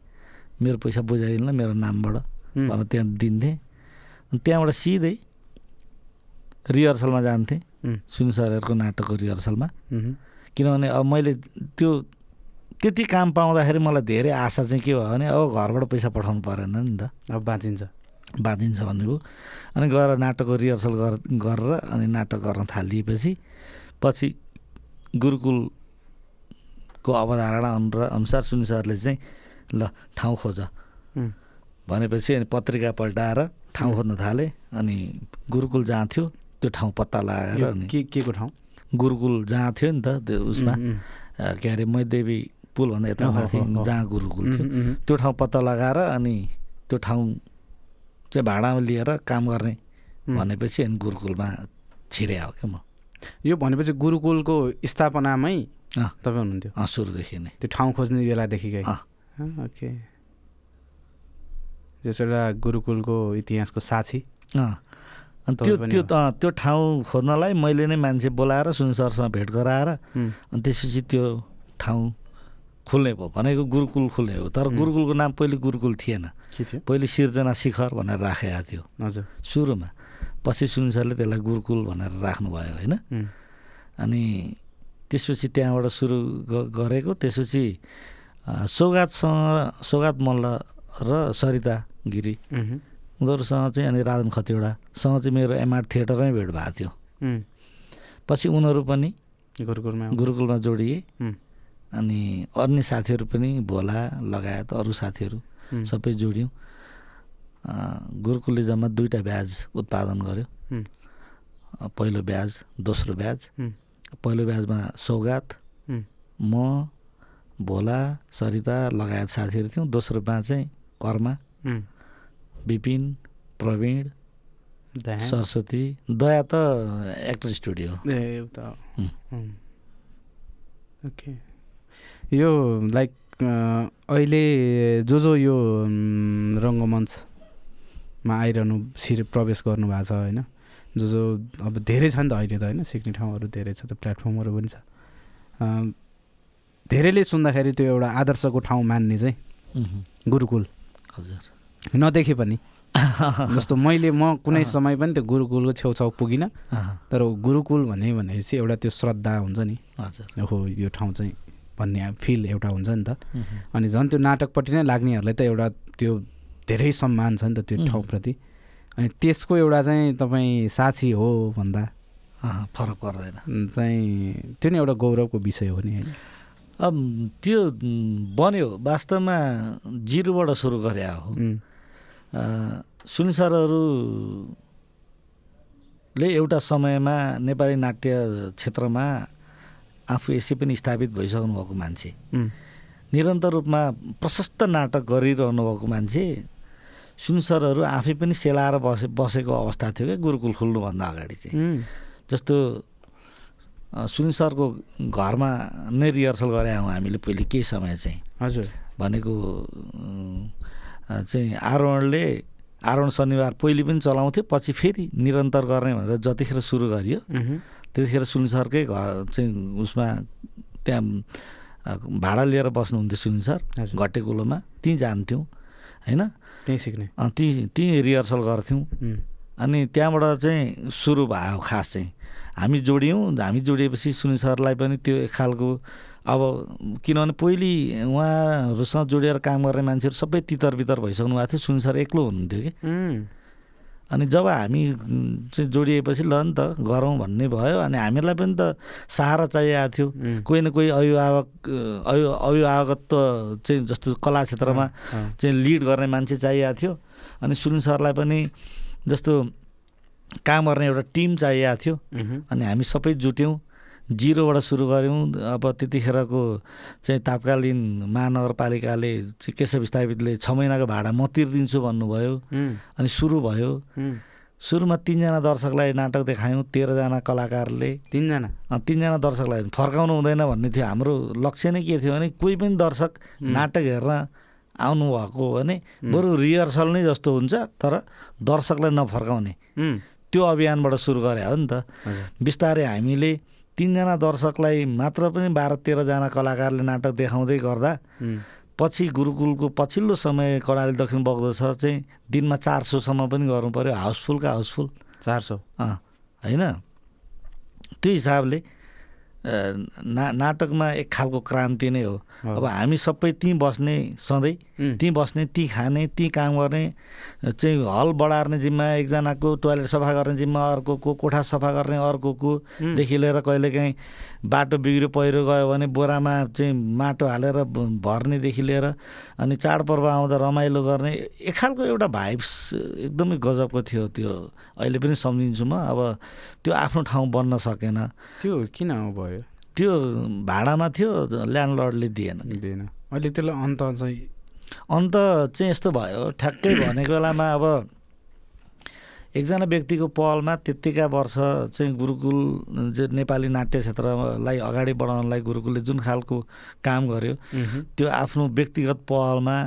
मेरो पैसा बुझाइदिनु मेरो नामबाट भनेर त्यहाँ दिन्थेँ। अनि त्यहाँबाट सिधै रिहर्सलमा जान्थेँ। सुन सरहरूको नाटकको रिहर्सलमा। किनभने अब मैले त्यो त्यति काम पाउँदाखेरि मलाई धेरै आशा चाहिँ के भयो भने अब घरबाट पैसा पठाउनु परेन नि त।
अब बाँचिन्छ।
बाँधिन्छ भन्नुभयो। अनि गएर नाटकको रिहर्सल गर गरेर अनि नाटक गर्न थालिएपछि पछि गुरुकुलको अवधारणा अनुर अनुसार सुनि सरले चाहिँ ल ठाउँ खोज। भनेपछि अनि पत्रिका पल्टाएर ठाउँ खोज्न थालेँ। अनि गुरुकुल जहाँ थियो त्यो ठाउँ पत्ता लगाएर अनि
के के को ठाउँ?
गुरुकुल जहाँ थियो नि त त्यो उसमा के अरे मैदेवी पुलभन्दा यता
अहो।
जहाँ गुरुकुल थियो। त्यो ठाउँ पत्ता लगाएर अनि त्यो ठाउँ चाहिँ भाडामा लिएर काम गर्ने। भनेपछि अनि गुरुकुलमा छिरे आयो क्या म।
यो भनेपछि गुरुकुलको स्थापनामै। तपाईँ हुनुहुन्थ्यो?
सुरुदेखि नै।
त्यो ठाउँ खोज्ने बेलादेखिकै ओके। त्यस एउटा गुरुकुलको इतिहासको साक्षी।
अँ अनि त्यो त्यो
हो।
त्यो ठाउँ खोज्नलाई मैले नै मान्छे बोलाएर सुन सरसँग भेट गराएर अनि त्यसपछि त्यो ठाउँ खुल्ने भयो भनेको गुरुकुल खुल्ने हो। तर। गुरुकुलको नाम पहिले गुरुकुल थिएन। पहिले सिर्जना शिखर भनेर राखेको थियो।
हजुर।
सुरुमा पछि सुन सरले त्यसलाई गुरुकुल भनेर राख्नुभयो होइन? अनि त्यसपछि त्यहाँबाट सुरु गरेको। त्यसपछि सौगातसँग सौगात मल्ल र सरिता गिरी उनीहरूसँग चाहिँ अनि राजन खतिवडासँग चाहिँ मेरो एमआर थिएटरमै भेट भएको थियो। पछि उनीहरू पनि
गुरुकुलमा
गुरुकुलमा जोडिए। अनि अन्य साथीहरू पनि भोला लगायत अरू साथीहरू सबै जोड्यौँ। गुरुकुलले जम्मा दुईवटा ब्याज उत्पादन गर्यो। पहिलो ब्याज दोस्रो ब्याज। पहिलो ब्याजमा सौगात। म भोला सरिता लगायत साथीहरू थियौँ। दोस्रोमा चाहिँ कर्मा विपिन प्रवीण सरस्वती। दया त एक्टर स्टुडियो
ए। ओके। यो लाइक अहिले जो जो यो रङ्गमञ्चमा आइरहनु सिर प्रवेश गर्नुभएको छ होइन? जो जो अब धेरै छ नि त अहिले त होइन? सिक्ने ठाउँहरू धेरै छ त प्लेटफर्महरू पनि छ। धेरैले सुन्दाखेरि त्यो एउटा आदर्शको ठाउँ मान्ने चाहिँ गुरुकुल।
हजुर।
नदेखे पनि। [LAUGHS] जस्तो मैले म कुनै। समय पनि त्यो गुरुकुलको छेउछाउ पुगिनँ। तर गुरुकुल भन्ने भनेपछि एउटा त्यो श्रद्धा हुन्छ नि।
हजुर।
हो यो ठाउँ चाहिँ। भन्ने फिल एउटा हुन्छ नि त। अनि झन् त्यो नाटकपट्टि नै लाग्नेहरूलाई त एउटा त्यो धेरै सम्मान छ नि त त्यो. ठाउँप्रति। अनि त्यसको एउटा चाहिँ तपाईँ साक्षी हो भन्दा?
फरक पर्दैन।
चाहिँ त्यो नै एउटा गौरवको विषय हो नि होइन
अब त्यो बन्यो वास्तवमा जिरोबाट सुरु गरे हो।
उम्,
सुनि सरहरूले एउटा समयमा नेपाली नाट्य क्षेत्रमा आफू यसै पनि स्थापित भइसक्नु भएको मान्छे। निरन्तर रूपमा प्रशस्त नाटक गरिरहनु भएको मान्छे सुनि सरहरू आफै पनि सेलाएर बसे बसेको अवस्था थियो क्या गुरुकुल खुल्नुभन्दा अगाडि चाहिँ।
जस्तो
अ, सुनि सरको घरमा नै रिहर्सल गरे हौँ हामीले पहिले केही समय चाहिँ?
हजुर।
भनेको चाहिँ आरोहणले आरोहण शनिबार पहिले पनि चलाउँथ्यो पछि फेरि निरन्तर गर्ने भनेर जतिखेर सुरु गरियो। त्यतिखेर सुनि सरकै घर चाहिँ उसमा त्यहाँ भाडा लिएर बस्नुहुन्थ्यो सुनि सर
हजुर।
घट्टेकुलोमा त्यहीँ जान्थ्यौँ होइन?
त्यहीँ सिक्ने।
त्यहीँ त्यहीँ रिहर्सल गर्थ्यौँ। अनि त्यहाँबाट चाहिँ सुरु भयो खास चाहिँ। हामी जोड्यौँ हामी जोडिएपछि सुनि सरलाई पनि त्यो एक खालको अब किनभने पहिले उहाँहरूसँग जोडिएर काम गर्ने मान्छेहरू सबै तितर बितर भइसक्नु भएको थियो। सुनि सर एक्लो हुनुहुन्थ्यो कि? अनि जब हामी चाहिँ जोडिएपछि ल नि त गरौँ भन्ने भयो अनि हामीहरूलाई पनि त सहारा चाहिएको थियो। कोही न कोही अभिभावक अभि अभिभावकत्व चाहिँ जस्तो कला क्षेत्रमा चाहिँ लिड गर्ने मान्छे चाहिएको थियो। अनि सुनिल सरलाई पनि जस्तो काम गर्ने एउटा टिम चाहिएको थियो। अनि हामी सबै जुट्यौँ। जिरोबाट सुरु गऱ्यौँ। अब त्यतिखेरको चाहिँ तात्कालीन महानगरपालिकाले चाहिँ केशव स्थापितले छ महिनाको भाडा म तिर्दिन्छु भन्नुभयो। अनि सुरु भयो। सुरुमा तिनजना दर्शकलाई नाटक देखायौँ। तेह्रजना कलाकारले।
तिनजना?
तिनजना दर्शकलाई फर्काउनु हुँदैन भन्ने थियो। हाम्रो लक्ष्य नै के थियो भने कोही पनि दर्शक नाटक हेर्न आउनुभएको हो। भने बरु रिहर्सल नै जस्तो हुन्छ तर दर्शकलाई नफर्काउने। त्यो अभियानबाट सुरु गरे हो नि त। बिस्तारै हामीले तिनजना दर्शकलाई मात्र पनि बाह्र तेह्रजना कलाकारले नाटक देखाउँदै गर्दा पछि गुरुकुलको पछिल्लो समय कर्णाली दक्षिण बग्दो छ चाहिँ दिनमा चार सौसम्म पनि गर्नु पऱ्यो हाउसफुलका हाउसफुल।
चार सौ
होइन? त्यो हिसाबले ना नाटकमा एक खालको क्रान्ति नै हो। अब हामी सबै त्यहीँ बस्ने सधैँ त्यहीँ बस्ने त्यहीँ खाने त्यहीँ काम गर्ने चाहिँ हल बढार्ने जिम्मा एकजनाको टोयलेट सफा गर्ने जिम्मा अर्कोको कोठा सफा गर्ने अर्कोको
उम्,
देखि लिएर कहिलेकाहीँ बाटो बिग्रियो पहिरो गयो भने बोरामा चाहिँ माटो हालेर भर्नेदेखि लिएर अनि चाडपर्व आउँदा रमाइलो गर्ने एक खालको एउटा भाइब्स एकदमै गजबको थियो त्यो। अहिले पनि सम्झिन्छु म अब त्यो आफ्नो ठाउँ बन्न सकेन।
त्यो किन भयो?
त्यो भाडामा थियो ल्यान्डलर्डले दिएन।
दिएन। अहिले त्यसलाई अन्त चाहिँ
अन्त चाहिँ यस्तो भयो ठ्याक्कै भनेको बेलामा अब एकजना व्यक्तिको पहलमा त्यत्तिका वर्ष चाहिँ गुरुकुल जो नेपाली नाट्य क्षेत्रलाई अगाडि बढाउनलाई गुरुकुलले जुन खालको काम गर्यो त्यो आफ्नो व्यक्तिगत पहलमा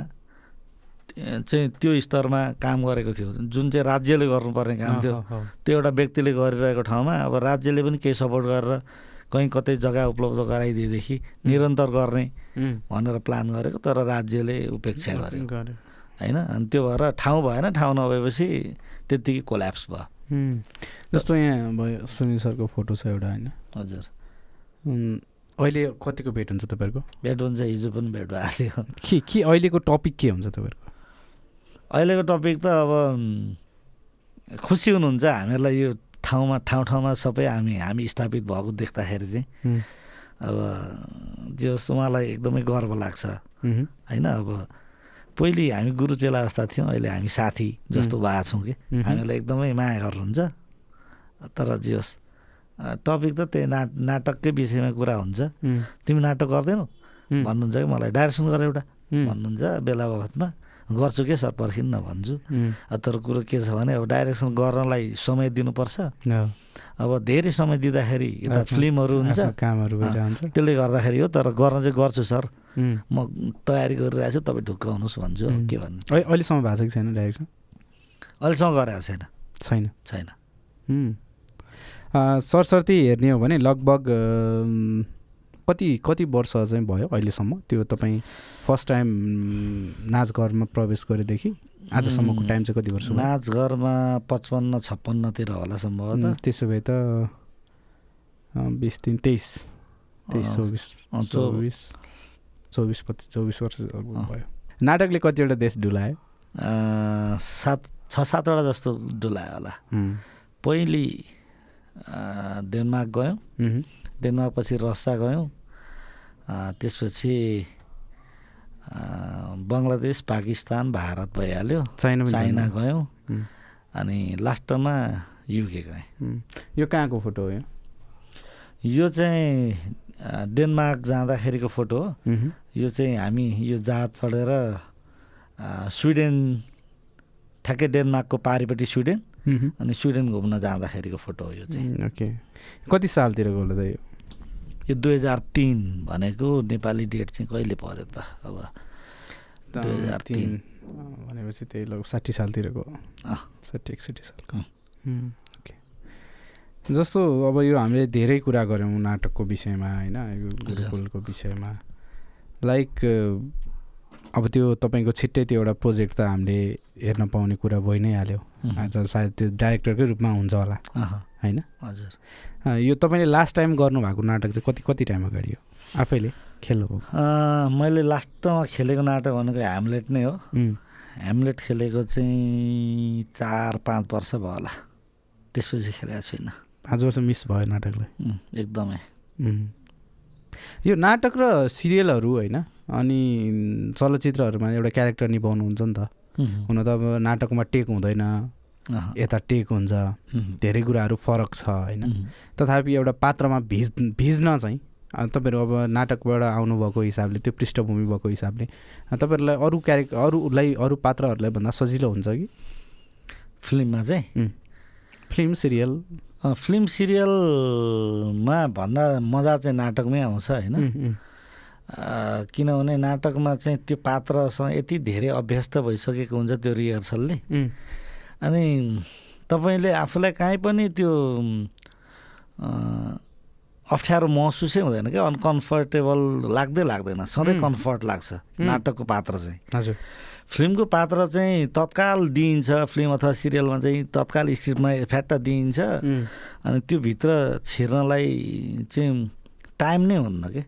चाहिँ त्यो स्तरमा काम गरेको थियो। जुन चाहिँ राज्यले गर्नुपर्ने काम थियो त्यो एउटा व्यक्तिले गरिरहेको ठाउँमा अब राज्यले पनि केही सपोर्ट गरेर कहीँ कतै जग्गा उपलब्ध गराइदिएदेखि निरन्तर गर्ने भनेर प्लान गरेको तर राज्यले उपेक्षा गर्यो। होइन? अनि त्यो भएर ठाउँ भएन ठाउँ नभएपछि त्यत्तिकै कोल्याप्स भयो।
जस्तो यहाँ भयो सुनिल सरको फोटो छ एउटा होइन?
हजुर।
अहिले कतिको भेट हुन्छ तपाईँहरूको?
भेट हुन्छ हिजो पनि भेट भएको थियो
के के अहिलेको टपिक के हुन्छ तपाईँहरूको?
अहिलेको टपिक त अब खुसी हुनुहुन्छ हामीहरूलाई यो ठाउँमा ठाउँ ठाउँमा सबै हामी हामी स्थापित भएको देख्दाखेरि चाहिँ अब जे उहाँलाई एकदमै गर्व लाग्छ। होइन अब पहिले हामी गुरु चेला जस्ता थियौँ अहिले हामी साथी जस्तो भएको छौँ कि। हामीलाई एकदमै माया गर्नुहुन्छ। तर जे होस् अ, टपिक त त्यही ना नाटककै विषयमा कुरा हुन्छ। तिमी नाटक गर्दैनौ? भन्नुहुन्छ कि मलाई डाइरेक्सन गर एउटा। भन्नुहुन्छ बेला बखतमा। गर्छु के सर? पर्खिन्न भन्छु। तर कुरो के छ भने अब डाइरेक्सन गर्नलाई समय दिनुपर्छ। अब धेरै समय दिँदाखेरि यता फिल्महरू हुन्छ।
कामहरू
त्यसले गर्दाखेरि हो तर गर्न चाहिँ गर्छु सर। म तयारी गरिरहेको छु तपाईँ ढुक्क हुनुहोस् भन्छु. के भन्नु।
अहिले अहिलेसम्म भएको छ कि छैन डाइरेक्सन?
अहिलेसम्म गरेको छैन।
छैन।
छैन।
सरस्वती हेर्ने हो भने लगभग कति कति वर्ष चाहिँ भयो अहिलेसम्म? त्यो तपाईँ फर्स्ट टाइम नाचघरमा प्रवेश गरेदेखि आजसम्मको टाइम चाहिँ कति वर्ष
नाचघरमा पचपन्न छप्पन्नतिर होला सम्भव
त्यसो भए त बिस तिन तेइस तेइस चौबिस चौबिस चौबिस पच्चिस चौबिस वर्ष भयो। नाटकले कतिवटा देश डुलायो?
सात छ सातवटा जस्तो डुलायो होला। पहिले डेनमार्क गयौँ। डेनमार्क पछि रसिया गयौँ। त्यसपछि बङ्गलादेश पाकिस्तान भारत भइहाल्यो। China
China.
गयौँ। अनि लास्टमा युके गएँ.
यो कहाँको फोटो हो यो?
यो चाहिँ डेनमार्क जाँदाखेरिको फोटो हो। यो चाहिँ हामी यो जहाज चढेर स्विडेन ठ्याक्कै डेनमार्कको पारिपट्टि स्विडेन। अनि स्विडेन घुम्न जाँदाखेरिको फोटो हो यो चाहिँ।
ओके। कति सालतिर गयो त यो?
यो दुई हजार तिन भनेको नेपाली डेट चाहिँ कहिले पऱ्यो त? अब
त-
2003
तिन, भनेपछि त्यही लगभग साठी सालतिरको। साठी एकसठी सालको। ओके। जस्तो अब यो हामीले धेरै कुरा गऱ्यौँ नाटकको विषयमा होइन? यो गुरुकुलको विषयमा। लाइक अब त्यो तपाईँको छिट्टै त्यो एउटा प्रोजेक्ट त हामीले हेर्न पाउने कुरा भइ नै हाल्यो। आज सायद त्यो डाइरेक्टरकै रूपमा हुन्छ होला। होइन?
हजुर।
यो तपाईँले लास्ट टाइम गर्नुभएको नाटक चाहिँ कति कति टाइम अगाडि हो? आफैले खेल्नुभयो
मैले लास्टमा खेलेको नाटक भनेको ह्यामलेट नै हो। ह्यामलेट खेलेको चाहिँ चार पाँच वर्ष भयो होला। त्यसपछि खेलेको छुइनँ।
आज वर्ष मिस भयो नाटकलाई?
एकदमै.
यो नाटक र सिरियलहरू होइन अनि चलचित्रहरूमा एउटा क्यारेक्टर निभाउनुहुन्छ नि त। हुन त अब नाटकमा टेक हुँदैन। यता टेक हुन्छ धेरै कुराहरू फरक छ होइन? तथापि एउटा पात्रमा भिज भिज्न चाहिँ तपाईँहरू अब नाटकबाट आउनुभएको हिसाबले त्यो पृष्ठभूमि भएको हिसाबले तपाईँहरूलाई अरू क्यारेक्टर अरूलाई अरू पात्रहरूलाई भन्दा सजिलो हुन्छ कि?
फिल्ममा चाहिँ.
Film serial?
फिल्म सिरियलमा भन्दा मजा चाहिँ नाटकमै आउँछ होइन? किनभने नाटकमा चाहिँ त्यो पात्रसँग यति धेरै अभ्यस्त भइसकेको हुन्छ त्यो रिहर्सलले। अनि तपाईँले आफूलाई काहीँ पनि त्यो अप्ठ्यारो महसुसै हुँदैन क्या अनकम्फर्टेबल लाग्दै लाग्दैन सधैँ. कम्फर्ट लाग्छ नाटकको पात्र चाहिँ।
हजुर।
फिल्मको पात्र चाहिँ तत्काल दिइन्छ फिल्म अथवा सिरियलमा चाहिँ तत्काल स्क्रिप्टमा फ्याट्ट दिइन्छ। अनि त्यो भित्र छिर्नलाई चाहिँ टाइम नै हुन्न कि।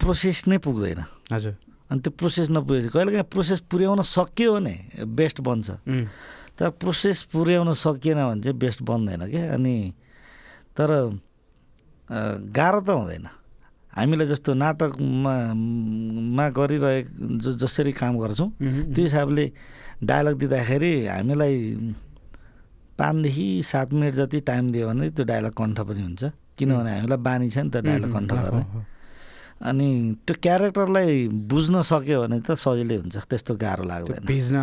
प्रोसेस नै पुग्दैन।
हजुर।
अनि त्यो प्रोसेस नपुगेपछि कहिलेकाहीँ प्रोसेस पुर्याउन सक्यो भने बेस्ट बन्छ। तर प्रोसेस पुर्याउन सकिएन भने चाहिँ बेस्ट बन्दैन क्या। अनि तर गाह्रो त हुँदैन। हामीले जस्तो नाटकमा मा गरिरहेको ज जसरी काम गर्छौँ त्यो हिसाबले डायलग दिँदाखेरि हामीलाई पाँचदेखि सात मिनट जति टाइम दियो भने त्यो डायलग कण्ठ पनि हुन्छ। किनभने हामीलाई बानी छ नि त डायलग कण्ठ गर्ने। अनि त्यो क्यारेक्टरलाई बुझ्न सक्यो भने त सजिलै हुन्छ। त्यस्तो गाह्रो लाग्दैन।
भिज्न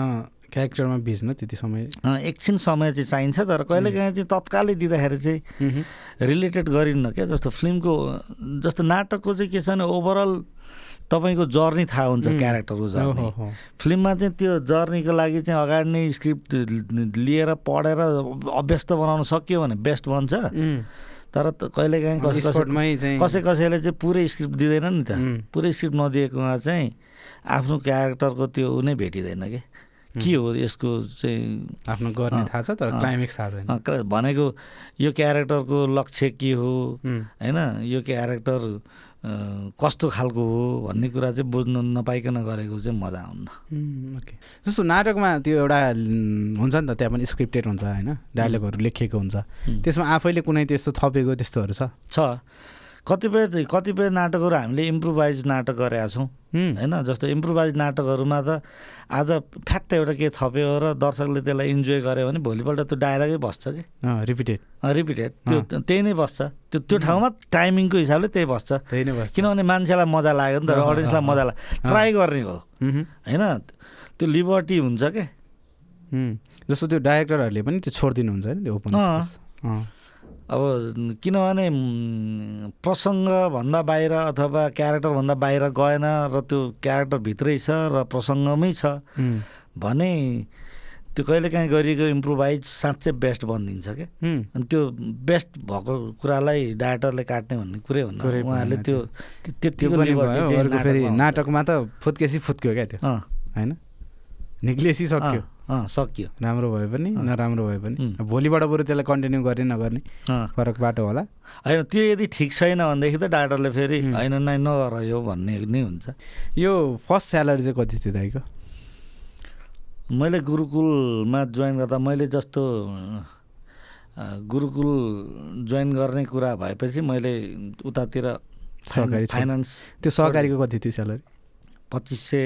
क्यारेक्टरमा भिज्न त्यति समय।
एकछिन समय चाहिँ चाहिन्छ तर कहिलेकाहीँ चाहिँ तत्कालै दिँदाखेरि चाहिँ रिलेटेड गरिन्न क्या जस्तो फिल्मको जस्तो नाटकको चाहिँ के छ भने ओभरअल तपाईँको जर्नी थाहा हुन्छ. क्यारेक्टरको जर्नी। फिल्ममा चाहिँ त्यो जर्नीको लागि चाहिँ अगाडि नै स्क्रिप्ट लिएर पढेर अभ्यस्त बनाउन सक्यो भने बेस्ट बन्छ तर कहिलेकाहीँ कसै कसै कसैले चाहिँ पुरै स्क्रिप्ट दिँदैन नि त। पुरै स्क्रिप्ट नदिएकोमा चाहिँ आफ्नो क्यारेक्टरको त्यो ऊ नै भेटिँदैन कि। के हो यसको चाहिँ?
आफ्नो गर्ने थाहा छ तर। क्लाइमेक्स थाहा छैन।
भनेको यो क्यारेक्टरको लक्ष्य के हो? होइन यो क्यारेक्टर कस्तो खालको हो भन्ने कुरा चाहिँ बुझ्नु नपाइकन गरेको चाहिँ मजा आउन्न
ओके। जस्तो नाटकमा त्यो एउटा हुन्छ नि त त्यहाँ पनि स्क्रिप्टेड हुन्छ होइन? डायलगहरू लेखिएको हुन्छ. त्यसमा आफैले कुनै त्यस्तो थपेको त्यस्तोहरू छ?
छ। कतिपय कतिपय नाटकहरू हामीले इम्प्रोभाइज नाटक गरेका छौँ। होइन जस्तो इम्प्रोभाइज नाटकहरूमा त आज फ्याक्ट एउटा के थप्यो र दर्शकले त्यसलाई इन्जोय गर्यो भने भोलिपल्ट त्यो डायलगै बस्छ कि।
रिपिटेड
रिपिटेड त्यो त्यही नै बस्छ। त्यो त्यो ठाउँमा टाइमिङको हिसाबले त्यही बस्छ।
त्यही नै बस्छ।
किनभने मान्छेलाई मजा लाग्यो नि त अडियन्सलाई मजा। लाग्यो ट्राई गर्ने हो। होइन त्यो लिबर्टी हुन्छ क्या
जस्तो त्यो डाइरेक्टरहरूले पनि त्यो छोडिदिनुहुन्छ नि त्यो ओपन
अब किनभने प्रसङ्गभन्दा बाहिर अथवा क्यारेक्टरभन्दा बाहिर गएन र त्यो क्यारेक्टरभित्रै छ र प्रसङ्गमै छ भने त्यो कहिलेकाहीँ गरिएको इम्प्रोभाइज साँच्चै बेस्ट बनिदिन्छ क्या अनि त्यो बेस्ट भएको कुरालाई डाइरेक्टरले काट्ने भन्ने कुरै हुन्न। उहाँहरूले त्यो
त्यो।
त्यतिको नाटकमा
त फुत्केसी फुत्क्यो क्या त्यो। होइन? निक्लेसी सक्यो।
सकियो।
राम्रो भए पनि। नराम्रो भए पनि। भोलिबाट बरु त्यसलाई कन्टिन्यू गर्ने नगर्ने फरक बाटो होला।
होइन त्यो यदि ठिक छैन भनेदेखि त डाक्टरले फेरि. होइन नै नगर यो भन्ने नै हुन्छ।
यो फर्स्ट स्यालेरी चाहिँ कति थियो दाइको?
मैले गुरुकुलमा जोइन गर्दा मैले जस्तो गुरुकुल जोइन गर्ने कुरा भएपछि मैले उतातिर
सहकारी छ।
फाइनेन्स
त्यो सहकारीको कति थियो स्यालेरी?
पच्चिस सय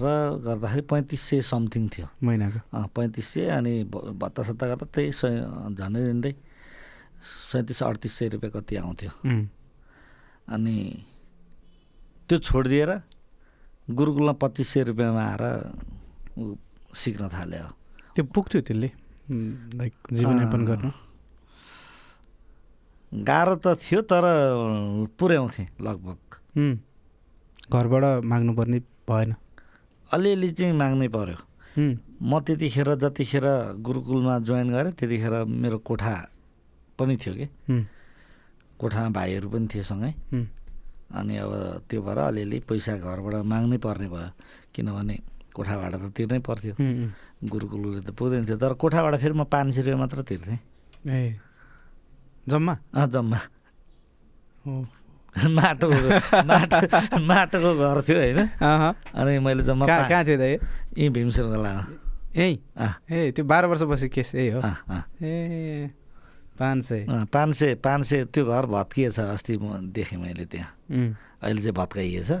र गर्दाखेरि पैँतिस सय समथिङ थियो
महिनाको
अँ, पैँतिस सय अनि भ- भत्ता सत्ता गर्दा त्यही सय झन्डै झन्डै सैँतिस अडतिस सय रुपियाँ कति आउँथ्यो
उम्,
अनि त्यो छोडिदिएर गुरुकुलमा पच्चिस सय रुपियाँमा आएर ऊ सिक्न थाल्यो
त्यो पुग्थ्यो त्यसले लाइक जीवनयापन
अँ।
गर्नु
गाह्रो त थियो तर पुर्याउँथेँ लगभग
उम्, घरबाट माग्नुपर्ने भएन।
अलिअलि चाहिँ माग्नै पर्यो। म त्यतिखेर जतिखेर गुरुकुलमा जोइन गरेँ त्यतिखेर मेरो कोठा पनि थियो कि। कोठामा भाइहरू पनि थिए सँगै। अनि अब त्यो भएर अलिअलि पैसा घरबाट माग्नै पर्ने भयो। किनभने कोठा भाडा त तिर्नै पर्थ्यो। गुरुकुलले त पुग्दैन थियो। तर कोठाबाट फेरि म पाँच सय रुपियाँ मात्र तिर्थेँ।
ए। जम्मा?
अँ जम्मा। [LAUGHS]
ओ,
माटोको माटो माटोको घर थियो होइन। अनि मैले जम्मा
कहाँ थियो दाइ
यहीँ भीमसेन गोलामा
यही? ए त्यो बाह्र वर्ष बसेको केस यही हो? ए पाँच सय।
पाँच सय पाँच सय त्यो घर भत्किएछ अस्ति म देखेँ मैले त्यहाँ। अहिले चाहिँ भत्काइएछ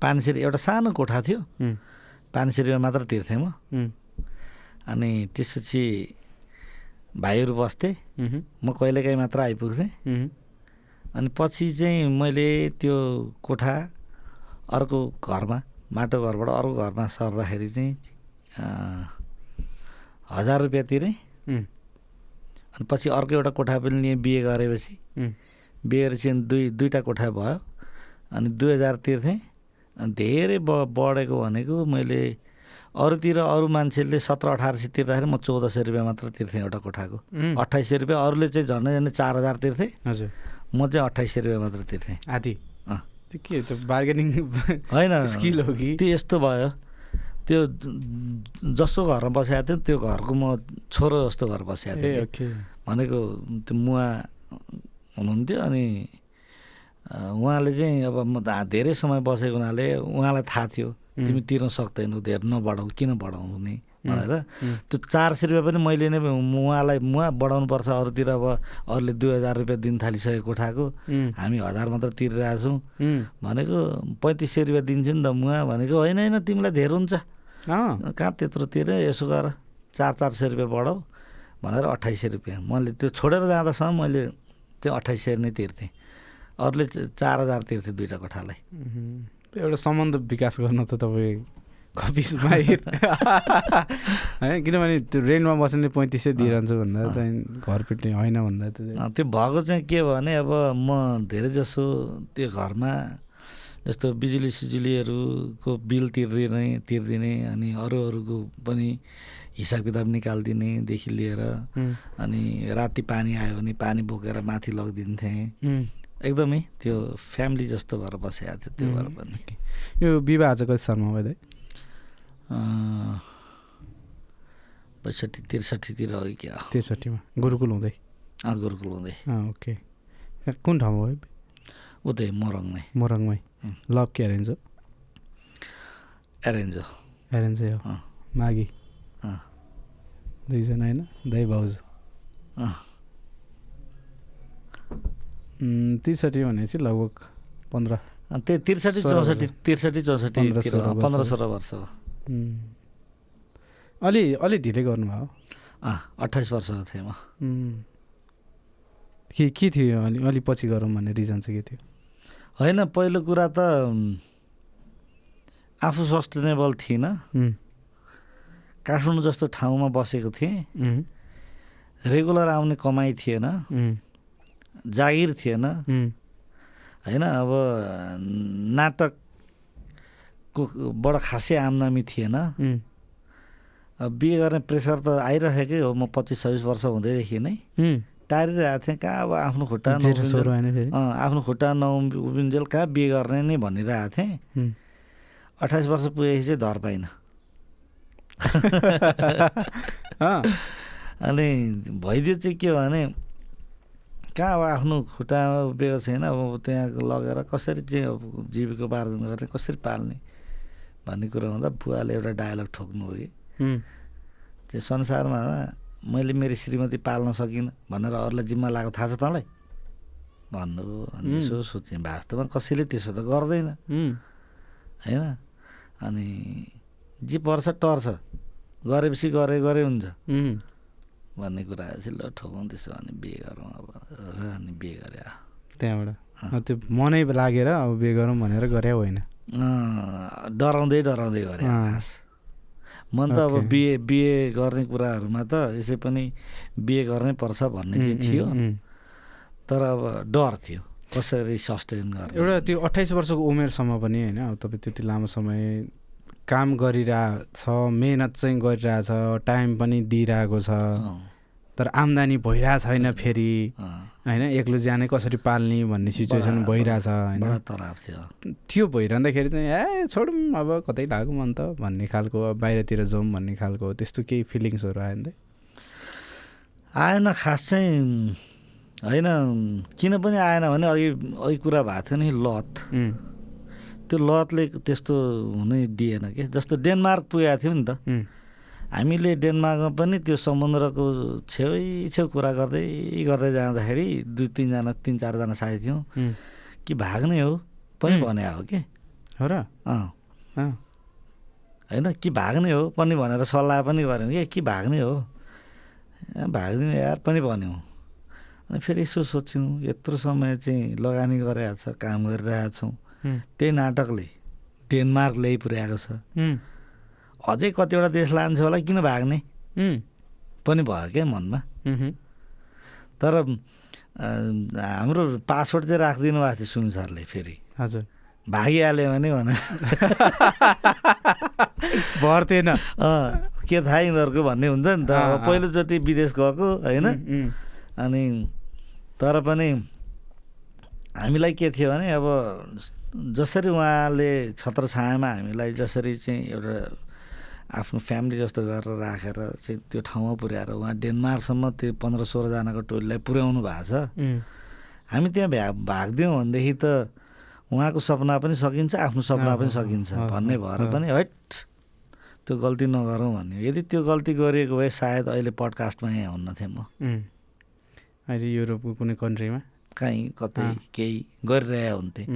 पाँच सय एउटा सानो कोठा थियो। पाँच सय रुपियाँ मात्र तिर्थेँ म। अनि त्यसपछि भाइहरू बस्थेँ। म कहिलेकाहीँ मात्र आइपुग्थेँ। अनि पछि चाहिँ मैले त्यो कोठा अर्को घरमा माटो घरबाट अर्को घरमा सर्दाखेरि चाहिँ हजार रुपियाँ तिरेँ। अनि पछि अर्को एउटा कोठा पनि लिएँ बिहे गरेपछि। बिहे गरेपछि अनि दुई दुईवटा कोठा भयो। अनि दुई हजार तिर्थेँ। अनि धेरै ब बढेको भनेको मैले अरूतिर अरू मान्छेले सत्र अठार सय तिर्दाखेरि म चौध सय रुपियाँ मात्र तिर्थेँ एउटा कोठाको।
उम्,
अट्ठाइस सय रुपियाँ अरूले चाहिँ झन्डै झन्डै चार हजार तिर्थे।
हजुर।
म चाहिँ अट्ठाइस सय रुपियाँ मात्र तिर्थेँ।
आधी। त्यो के त्यो बार्गेनिङ
होइन। [LAUGHS]
स्किल हो कि?
त्यो यस्तो भयो। त्यो ज- जसको घरमा बसेको थियो त्यो घरको म छोरो जस्तो घर बसेको थिएँ भनेको त्यो मुवा हुनुहुन्थ्यो अनि उहाँले चाहिँ अब म धेरै समय बसेको हुनाले उहाँलाई थाहा थियो तिमी तिर्न सक्दैनौ धेर नबढाउ किन बढाउने भनेर। त्यो चार सय रुपियाँ पनि मैले नै उहाँलाई मुवा बढाउनु पर्छ अरूतिर अब अरूले दुई हजार रुपियाँ दिन थालिसक्यो कोठाको। हामी हजार मात्र तिरिरहेको छौँ। भनेको पैँतिस सय रुपियाँ दिन्छु नि त मुवा भनेको होइन होइन तिमीलाई धेरै हुन्छ। कहाँ त्यत्रो तिरे यसो गर। चार चार सय रुपियाँ बढाऊ। भनेर अठाइस सय रुपियाँ। मैले त्यो छोडेर जाँदासम्म मैले त्यो अठाइस सय नै तिर्थेँ। अरूले चार हजार तिर्थे दुइटा कोठालाई।
एउटा सम्बन्ध विकास गर्न त तपाईँ कपिस माहिर [LAUGHS] होइन किनभने त्यो रेन्टमा बस्ने पैँतिस सय दिइरहन्छु भन्दा। चाहिँ घर पिट्ने होइन भन्दा त
त्यो। भएको चाहिँ के भने अब म धेरै जसो त्यो घरमा जस्तो बिजुली सिजुलीहरूको बिल तिर्दिने तिर्दिने अनि अरू अरूको पनि हिसाब किताब निकालिदिनेदेखि लिएर अनि राति पानी आयो भने पानी बोकेर माथि लगिदिन्थेँ। एकदमै त्यो फ्यामिली जस्तो भएर बसेको थियो त्यो भएर पनि।
यो विवाह चाहिँ कति सालमा भयो
बैसठी त्रिसठीतिर हो कि क्या?
त्रिसठीमा। गुरुकुल हुँदै?
गुरुकुल हुँदै।
ओके। कुन ठाउँमा भयो
उतै
मोरङमै।
उम्.
लभ के एरेन्ज हो?
एरेन्ज हो।
एरेन्जै हो
अँ,
दुईजना होइन? दाइ भाउजू। त्रिसठी भनेपछि लगभग पन्ध्र
त्यही त्रिसठी चौसठी। त्रिसठी अँ, पन्ध्र
वर्ष।
सोह्र वर्ष हो.
अलि अलि ढिलै गर्नुभयो।
अँ अट्ठाइस वर्षको थिएँ म.
के के थियो अलि अलि पछि गरौँ भन्ने रिजन चाहिँ के थियो?
होइन पहिलो कुरा त आफू सस्टेनेबल थिइनँ। काठमाडौँ जस्तो ठाउँमा बसेको थिएँ। रेगुलर आउने कमाइ थिएन। जागिर थिएन। होइन अब नाटकको बडो खासै आम्दामी थिएन। अब बिहे गर्ने प्रेसर त आइरहेकै हो म पच्चिस छब्बिस वर्ष हुँदैदेखि नै। टारिरहेको थिएँ कहाँ अब आफ्नो खुट्टा नउभिन्जेल- आफ्नो खुट्टा नउ- उभिन्जेल कहाँ बिहे गर्ने नै भनिरहेको थिएँ। अठाइस वर्ष पुगेपछि चाहिँ धर पाइनँ। [LAUGHS] अनि भइदियो चाहिँ के भने कहाँ अब आफ्नो खुट्टामा उभिएको छैन अब त्यहाँ लगेर कसरी चाहिँ अब जीविकोपार्जन गर्ने कसरी पाल्ने? भन्ने कुरो हुँदा बुवाले एउटा डायलग ठोक्नु हो कि। त्यो संसारमा मैले मेरो श्रीमती पाल्न सकिनँ भनेर अरूलाई जिम्मा लगाएको थाहा छ तँलाई? भन्नुभयो अनि. यसो सोचेँ वास्तवमा कसैले त्यसो त गर्दैन। होइन? अनि जे पर्छ टर्छ। गरेपछि गरे गरे हुन्छ। भन्ने कुरा आएपछि ल ठोकौँ त्यसो भने बिहे गरौँ अब र अनि बिहे गरे
त्यहाँबाट। त्यो मनै लागेर अब बिहे गरौँ भनेर गरे होइन।
डराउँदै डराउँदै गरे। खास मन त अब। बिहे बिहे गर्ने कुराहरूमा त यसै पनि बिहे गर्नै पर्छ भन्ने चाहिँ थियो। तर अब डर थियो कसरी सस्टेन गर्ने
एउटा त्यो अट्ठाइस वर्षको उमेरसम्म पनि होइन अब तपाईँ त्यति लामो समय काम गरिरहेछ मेहनत चाहिँ गरिरहेछ टाइम पनि दिइरहेको छ तर आम्दानी भइरहेको छैन फेरि होइन एक्लो ज्यानै कसरी पाल्ने भन्ने सिचुएसन भइरहेछ होइन। त्यो भइरहँदाखेरि चाहिँ ए छोडौँ अब कतै लागौँ अन्त भन्ने खालको अब बाहिरतिर जाउँ भन्ने खालको त्यस्तो केही फिलिङ्सहरू आयो नि त?
आएन खास चाहिँ होइन किन पनि आएन भने अघि अघि कुरा भएको थियो नि लत। त्यो लतले त्यस्तो हुनै दिएन कि? जस्तो डेनमार्क पुगेको थियो नि त। हामीले डेनमार्कमा पनि त्यो समुद्रको छेउै छेउ कुरा गर्दै गर्दै जाँदाखेरि दुई तिनजना तिन चारजना साथी थियौँ। कि भाग्ने हो पनि. भने हो कि?
हो र?
अँ। होइन कि भाग्ने हो पनि भनेर सल्लाह पनि गऱ्यौँ कि? कि भाग्ने हो? ए, भाग्दिउँ यार पनि भन्यौँ। अनि फेरि यसो सोच्यौँ यत्रो समय चाहिँ लगानी गरिरहेको छ काम गरिरहेको छौँ।
उम्,
त्यही नाटकले डेनमार्क ल्याइ पुर्याएको छ। अझै कतिवटा देश लान्छ होला किन भाग्ने? पनि भयो क्या मनमा। तर हाम्रो पासवर्ड चाहिँ राखिदिनु भएको थियो सुन सरले फेरि।
हजुर।
भागिहाल्यो भने भन। [LAUGHS]
भर्थेन
के थाहा यिनीहरूको भन्ने हुन्छ नि त। अब। पहिलोचोटि विदेश गएको होइन? अनि तर पनि हामीलाई के थियो भने अब जसरी उहाँले छत्र छायामा हामीलाई जसरी चाहिँ एउटा आफ्नो फ्यामिली जस्तो गरेर राखेर चाहिँ त्यो ठाउँमा पुर्याएर उहाँ डेनमार्कसम्म त्यो पन्ध्र सोह्रजनाको टोलीलाई पुर्याउनु भएको छ हामी त्यहाँ भ्या भागिदियौँ भनेदेखि त उहाँको सपना पनि सकिन्छ आफ्नो सपना पनि सकिन्छ भन्ने भएर। पनि हैट त्यो गल्ती नगरौँ भन्ने यदि त्यो गल्ती गरिएको भए सायद अहिले पडकास्टमा यहाँ हुन्न थिएँ म।
अहिले युरोपको कुनै कन्ट्रीमा
कहीँ कतै। केही गरिरहेको हुन्थेँ।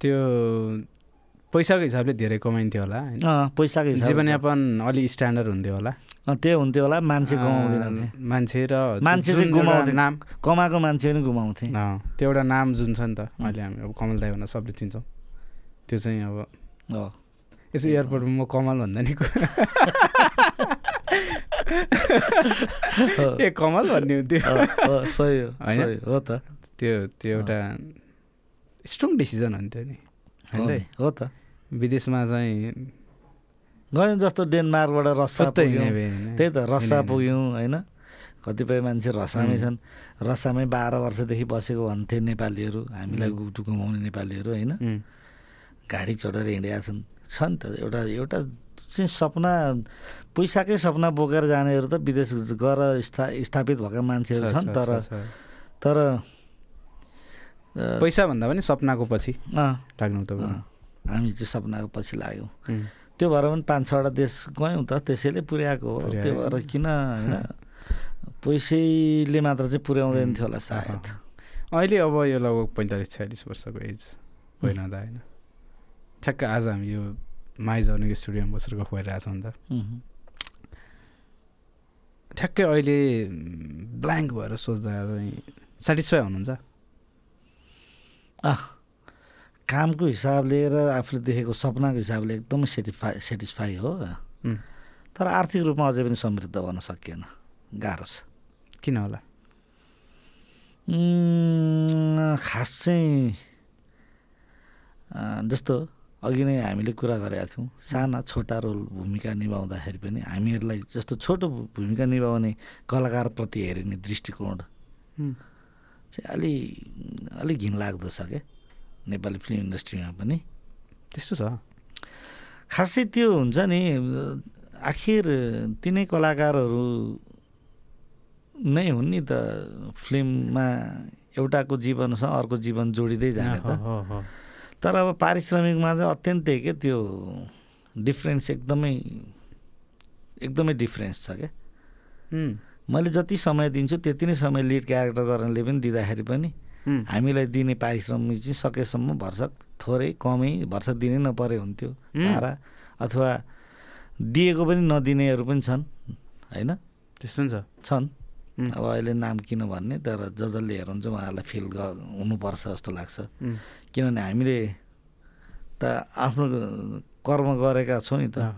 त्यो पैसाको हिसाबले धेरै कमाइन्थ्यो होला
पैसाको
जीवनयापन अलि स्ट्यान्डर्ड हुन्थ्यो होला।
त्यो हुन्थ्यो होला मान्छे
मान्छे र
मान्छे चाहिँ।
नाम
कमाएको मान्छे पनि गुमाउँथेँ।
त्यो एउटा नाम जुन छ नि त अहिले हामी अब कमल दाई भनेर सबले चिन्छौँ। त्यो चाहिँ अब यसो एयरपोर्टमा म कमल भन्दा नि [LAUGHS] ए कमल भन्ने हुन्थ्यो।
अँ, अँ, सही हो
होइन?
सही हो त।
त्यो त्यो एउटा स्ट्रङ डिसिजन हुन्थ्यो नि।
हो त।
विदेशमा चाहिँ
गयौँ जस्तो डेनमार्कबाट रसा पुग्यौँ? त्यही त रसा पुग्यौँ होइन। कतिपय मान्छे रसामै. छन्। रसामै बाह्र वर्षदेखि बसेको भन्थे नेपालीहरू हामीलाई. गुटु घुमाउने नेपालीहरू होइन। गाडी चढेर हिँडेका छन्। छ नि त एउटा एउटा चाहिँ सपना पैसाकै सपना बोकेर जानेहरू त विदेश गएर स्था स्थापित भएका मान्छेहरू छन् तर। तर अ,
पैसा भन्दा पनि सपनाको पछि लाग्नु त
हामी चाहिँ सपनाको पछि लाग्यौँ। त्यो भएर पनि पाँच छवटा देश गयौँ त त्यसैले पुर्याएको हो। त्यो भएर किन होइन पैसैले मात्र चाहिँ पुर्याउँदैन थियो होला सायद।
अहिले अब यो लगभग पैँतालिस छयालिस वर्षको एज होइन त होइन। ठ्याक्क आज हामी यो माइज अर्निको स्टुडियोमा बसेर गफ गरिरहेछौँ नि त. ठ्याक्कै अहिले ब्ल्याङ्क भएर सोच्दा चाहिँ सेटिस्फाई हुनुहुन्छ?
कामको हिसाबले र आफूले देखेको सपनाको हिसाबले एकदमै सेटिफाई सेटिस्फाई हो
उम्,
तर आर्थिक रूपमा अझै पनि समृद्ध बन्न सकिएन गाह्रो छ
किन होला
उम्, खास चाहिँ अ, जस्तो अघि नै हामीले कुरा गरेका थियौँ साना छोटा रोल भूमिका निभाउँदाखेरि पनि हामीहरूलाई जस्तो छोटो भू- भूमिका निभाउने कलाकारप्रति हेरिने दृष्टिकोण
उम्,
चाहिँ अलि अलिक घिनलाग्दो छ क्या नेपाली फिल्म इन्डस्ट्रीमा पनि।
त्यस्तो छ?
खासै त्यो हुन्छ नि आखिर तिनै कलाकारहरू नै हुन् नि त फिल्ममा एउटाको जीवनसँग अर्को जीवन जोडिँदै जाने त। तर अब पारिश्रमिकमा चाहिँ अत्यन्तै के त्यो डिफ्रेन्स एकदमै एकदमै डिफ्रेन्स छ क्या मैले जति समय दिन्छु त्यति नै समय लिड क्यारेक्टर गर्नेले पनि दिँदाखेरि पनि हामीलाई दिने पारिश्रमिक चाहिँ सकेसम्म भर्सक थोरै कमै भर्सक दिनै नपरे हुन्थ्यो. भाडा अथवा दिएको पनि नदिनेहरू पनि छन् होइन?
त्यस्तो नि छ।
छन्। अब अहिले नाम किन भन्ने तर ज जसले हेर्नुहुन्छ उहाँहरूलाई फिल हुनुपर्छ जस्तो लाग्छ। किनभने हामीले त आफ्नो कर्म गरेका छौँ नि त।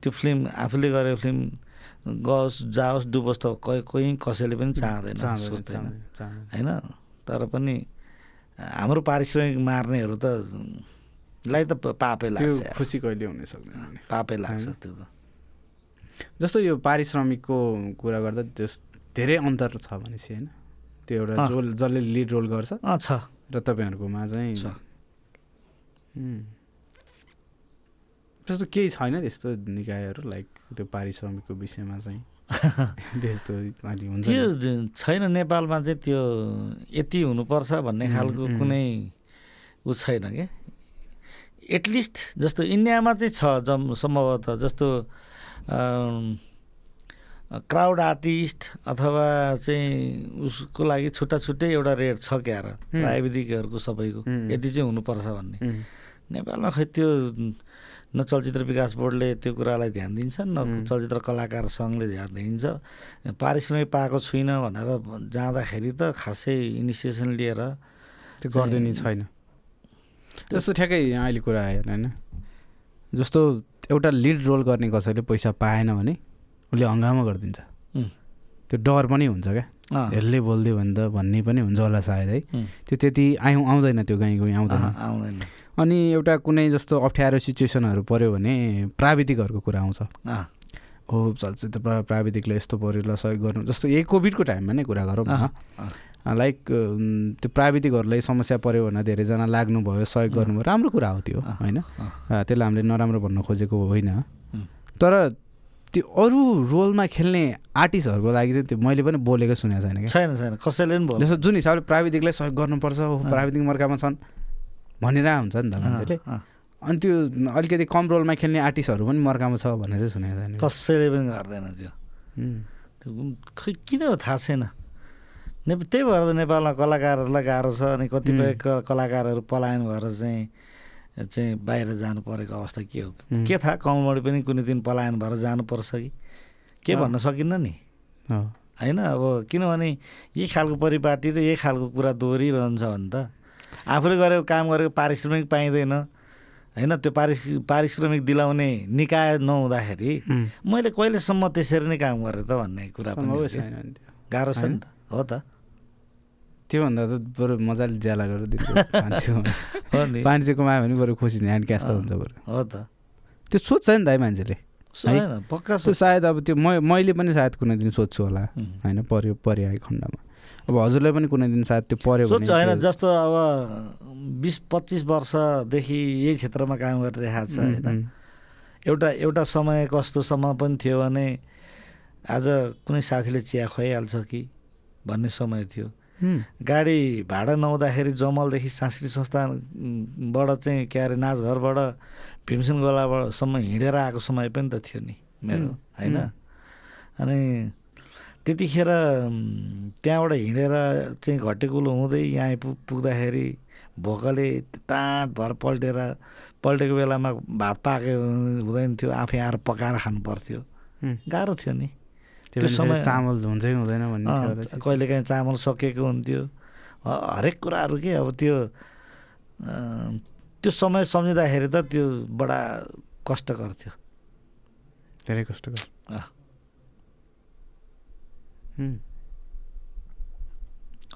त्यो फिल्म आफूले गरेको फिल्म गओस् जाओस् डुबोस् त कोही कोही कसैले पनि चाहँदैन सोच्दैन। होइन तर पनि हाम्रो पारिश्रमिक मार्नेहरू त लाई त पापै लाग्छ।
खुसी कहिले हुन सक्दैन।
पापै लाग्छ? त्यो त
जस्तो यो पारिश्रमिकको कुरा गर्दा त्यस धेरै अन्तर छ भनेपछि होइन त्यो एउटा। जो जसले लिड रोल गर्छ
छ
र तपाईँहरूकोमा चाहिँ
छ।
त्यस्तो केही छैन त्यस्तो निकायहरू लाइक त्यो पारिश्रमिकको विषयमा चाहिँ [LAUGHS] त्यस्तो अलि हुन्छ
त्यो छैन नेपालमा चाहिँ त्यो यति हुनुपर्छ भन्ने खालको। कुनै ऊ छैन क्या एटलिस्ट जस्तो इन्डियामा चाहिँ छ जम सम्भवतः जस्तो क्राउड आर्टिस्ट अथवा चाहिँ उसको लागि छुट्टा छुट्टै एउटा रेट छ क्या र. प्राविधिकहरूको सबैको. यति चाहिँ हुनुपर्छ भन्ने नेपालमा खै त्यो न चलचित्र विकास बोर्डले त्यो कुरालाई ध्यान दिन्छ न. चलचित्र कलाकार सङ्घले ध्यान दिन्छ। पारिश्रमिक पाएको छुइनँ भनेर जाँदाखेरि त खासै इनिसिएसन लिएर
त्यो गरिदिने छैन। त्यस्तो ठ्याक्कै यहाँ अहिले कुरा आयो होइन? जस्तो एउटा लिड रोल गर्ने कसैले पैसा पाएन भने उसले हङ्गामा गरिदिन्छ. त्यो डर पनि हुन्छ क्या। यसले बोलिदियो भने त भन्ने पनि हुन्छ होला सायद। है. त्यो त्यति आउँ आउँदैन त्यो गाई गई आउँदैन
आउँदैन।
अनि एउटा कुनै जस्तो अप्ठ्यारो सिचुएसनहरू पऱ्यो भने प्राविधिकहरूको कुरा आउँछ। हो चलचित्र प्रा- प्राविधिकले यस्तो पऱ्यो ल सहयोग गर्नु जस्तो यही कोभिडको टाइममा नै कुरा गरौँ न लाइक त्यो प्राविधिकहरूलाई समस्या पऱ्यो भने धेरैजना लाग्नुभयो सहयोग गर्नुभयो राम्रो कुरा हो त्यो होइन? त्यसलाई हामीले नराम्रो भन्न खोजेको होइन. तर त्यो अरू रोलमा खेल्ने आर्टिस्टहरूको लागि चाहिँ त्यो मैले पनि बोलेको सुनेको छैन क्या।
छैन छैन कसैले पनि
जस्तो जुन हिसाबले प्राविधिकलाई सहयोग गर्नुपर्छ प्राविधिक मर्कामा छन्। भनेर हुन्छ नि त मान्छेले। अनि त्यो अलिकति कम रोलमा खेल्ने आर्टिस्टहरू पनि मर्कामा छ भनेर चाहिँ सुनेको छैन
कसैले पनि गर्दैन त्यो। खै किन थाहा छैन। ने त्यही भएर नेपालमा कलाकारहरूलाई गाह्रो छ अनि कतिपय कलाकारहरू पलायन भएर चाहिँ चाहिँ बाहिर जानु परेको अवस्था के हो. के थाहा? कमलमणि पनि कुनै दिन पलायन भएर जानुपर्छ कि? के। भन्न सकिन्न नि। होइन अब किनभने यही खालको परिपाटी र यही खालको कुरा दोहोरिरहन्छ भने त आफूले गरेको काम गरेको पारिश्रमिक पाइँदैन। होइन त्यो पारि पारिश्रमिक दिलाउने निकाय नहुँदाखेरि. मैले कहिलेसम्म त्यसरी नै काम गरेँ त भन्ने कुरा पनि हो गाह्रो छ नि त हो त।
त्योभन्दा त बरु मजाले ज्याला गरेर पाँच
हो। [LAUGHS]
सय कमायो भने बरु खुसी ह्यान्ड क्यास त। हुन्छ बरु।
हो त।
त्यो सोध्छ नि दाइ मान्छेले।
होइन पक्का
सायद अब त्यो मैले पनि सायद कुनै दिन सोध्छु होला. होइन पर्यो परिआएको खण्डमा। अब हजुरलाई पनि कुनै दिन सायद त्यो पर्यो
सोच होइन जस्तो अब बिस पच्चिस वर्षदेखि यही क्षेत्रमा काम गरिरहेको छ होइन। एउटा एउटा समय कस्तोसम्म पनि थियो भने आज कुनै साथीले चिया खुवाइहाल्छ कि भन्ने समय थियो। गाडी भाडा नहुँदाखेरि जमलदेखि सांस्कृतिक संस्थानबाट चाहिँ के अरे नाचघरबाट भीमसेन गोलाबाटसम्म हिँडेर आएको समय पनि त थियो नि मेरो होइन। अनि त्यतिखेर त्यहाँबाट हिँडेर चाहिँ घटेकुलो हुँदै यहाँ पुग्दाखेरि भोकले टाँट भएर पल्टेर पल्टेको बेलामा भात पाके हुँदैन थियो आफै आएर पकाएर खानु पर्थ्यो। गाह्रो थियो नि।
त्यो
समय-
चामल हुन्छै हुँदैन भन्ने।
कहिलेकाहीँ चामल सकिएको हुन्थ्यो। हरेक कुराहरू के अब त्यो त्यो समय सम्झिँदाखेरि त त्यो बडा कष्टकर थियो।
धेरै कष्टकर।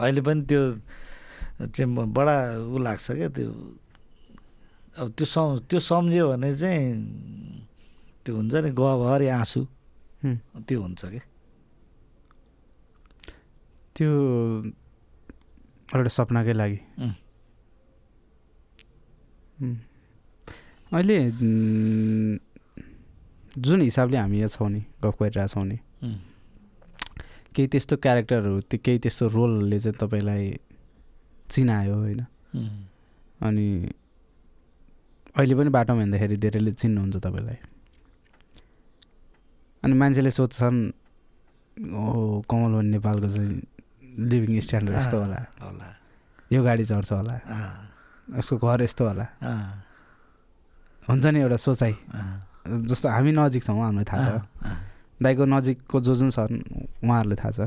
अहिले पनि त्यो चाहिँ बडा ऊ लाग्छ क्या त्यो। अब त्यो सम् त्यो सम्झ्यो भने चाहिँ त्यो हुन्छ नि गहभरि आँसु। त्यो हुन्छ कि
त्यो एउटा सपनाकै लागि। अहिले जुन हिसाबले हामी यहाँ छौँ नि गफ गरिरहेछौँ नि। केही त्यस्तो क्यारेक्टरहरू त्यो केही त्यस्तो रोलले चाहिँ तपाईँलाई चिनायो होइन। अनि अहिले पनि बाटोमा हिँड्दाखेरि धेरैले चिन्नुहुन्छ तपाईँलाई। अनि मान्छेले सोध्छन् ओ कमल बन नेपालको चाहिँ लिभिङ स्ट्यान्डर्ड यस्तो होला।
होला।
यो गाडी चढ्छ होला। उसको घर यस्तो होला। हुन्छ नि एउटा सोचाइ। जस्तो हामी नजिक छौँ हामीलाई थाहा छ। दाइको नजिकको जो जुन छन् उहाँहरूलाई थाहा छ।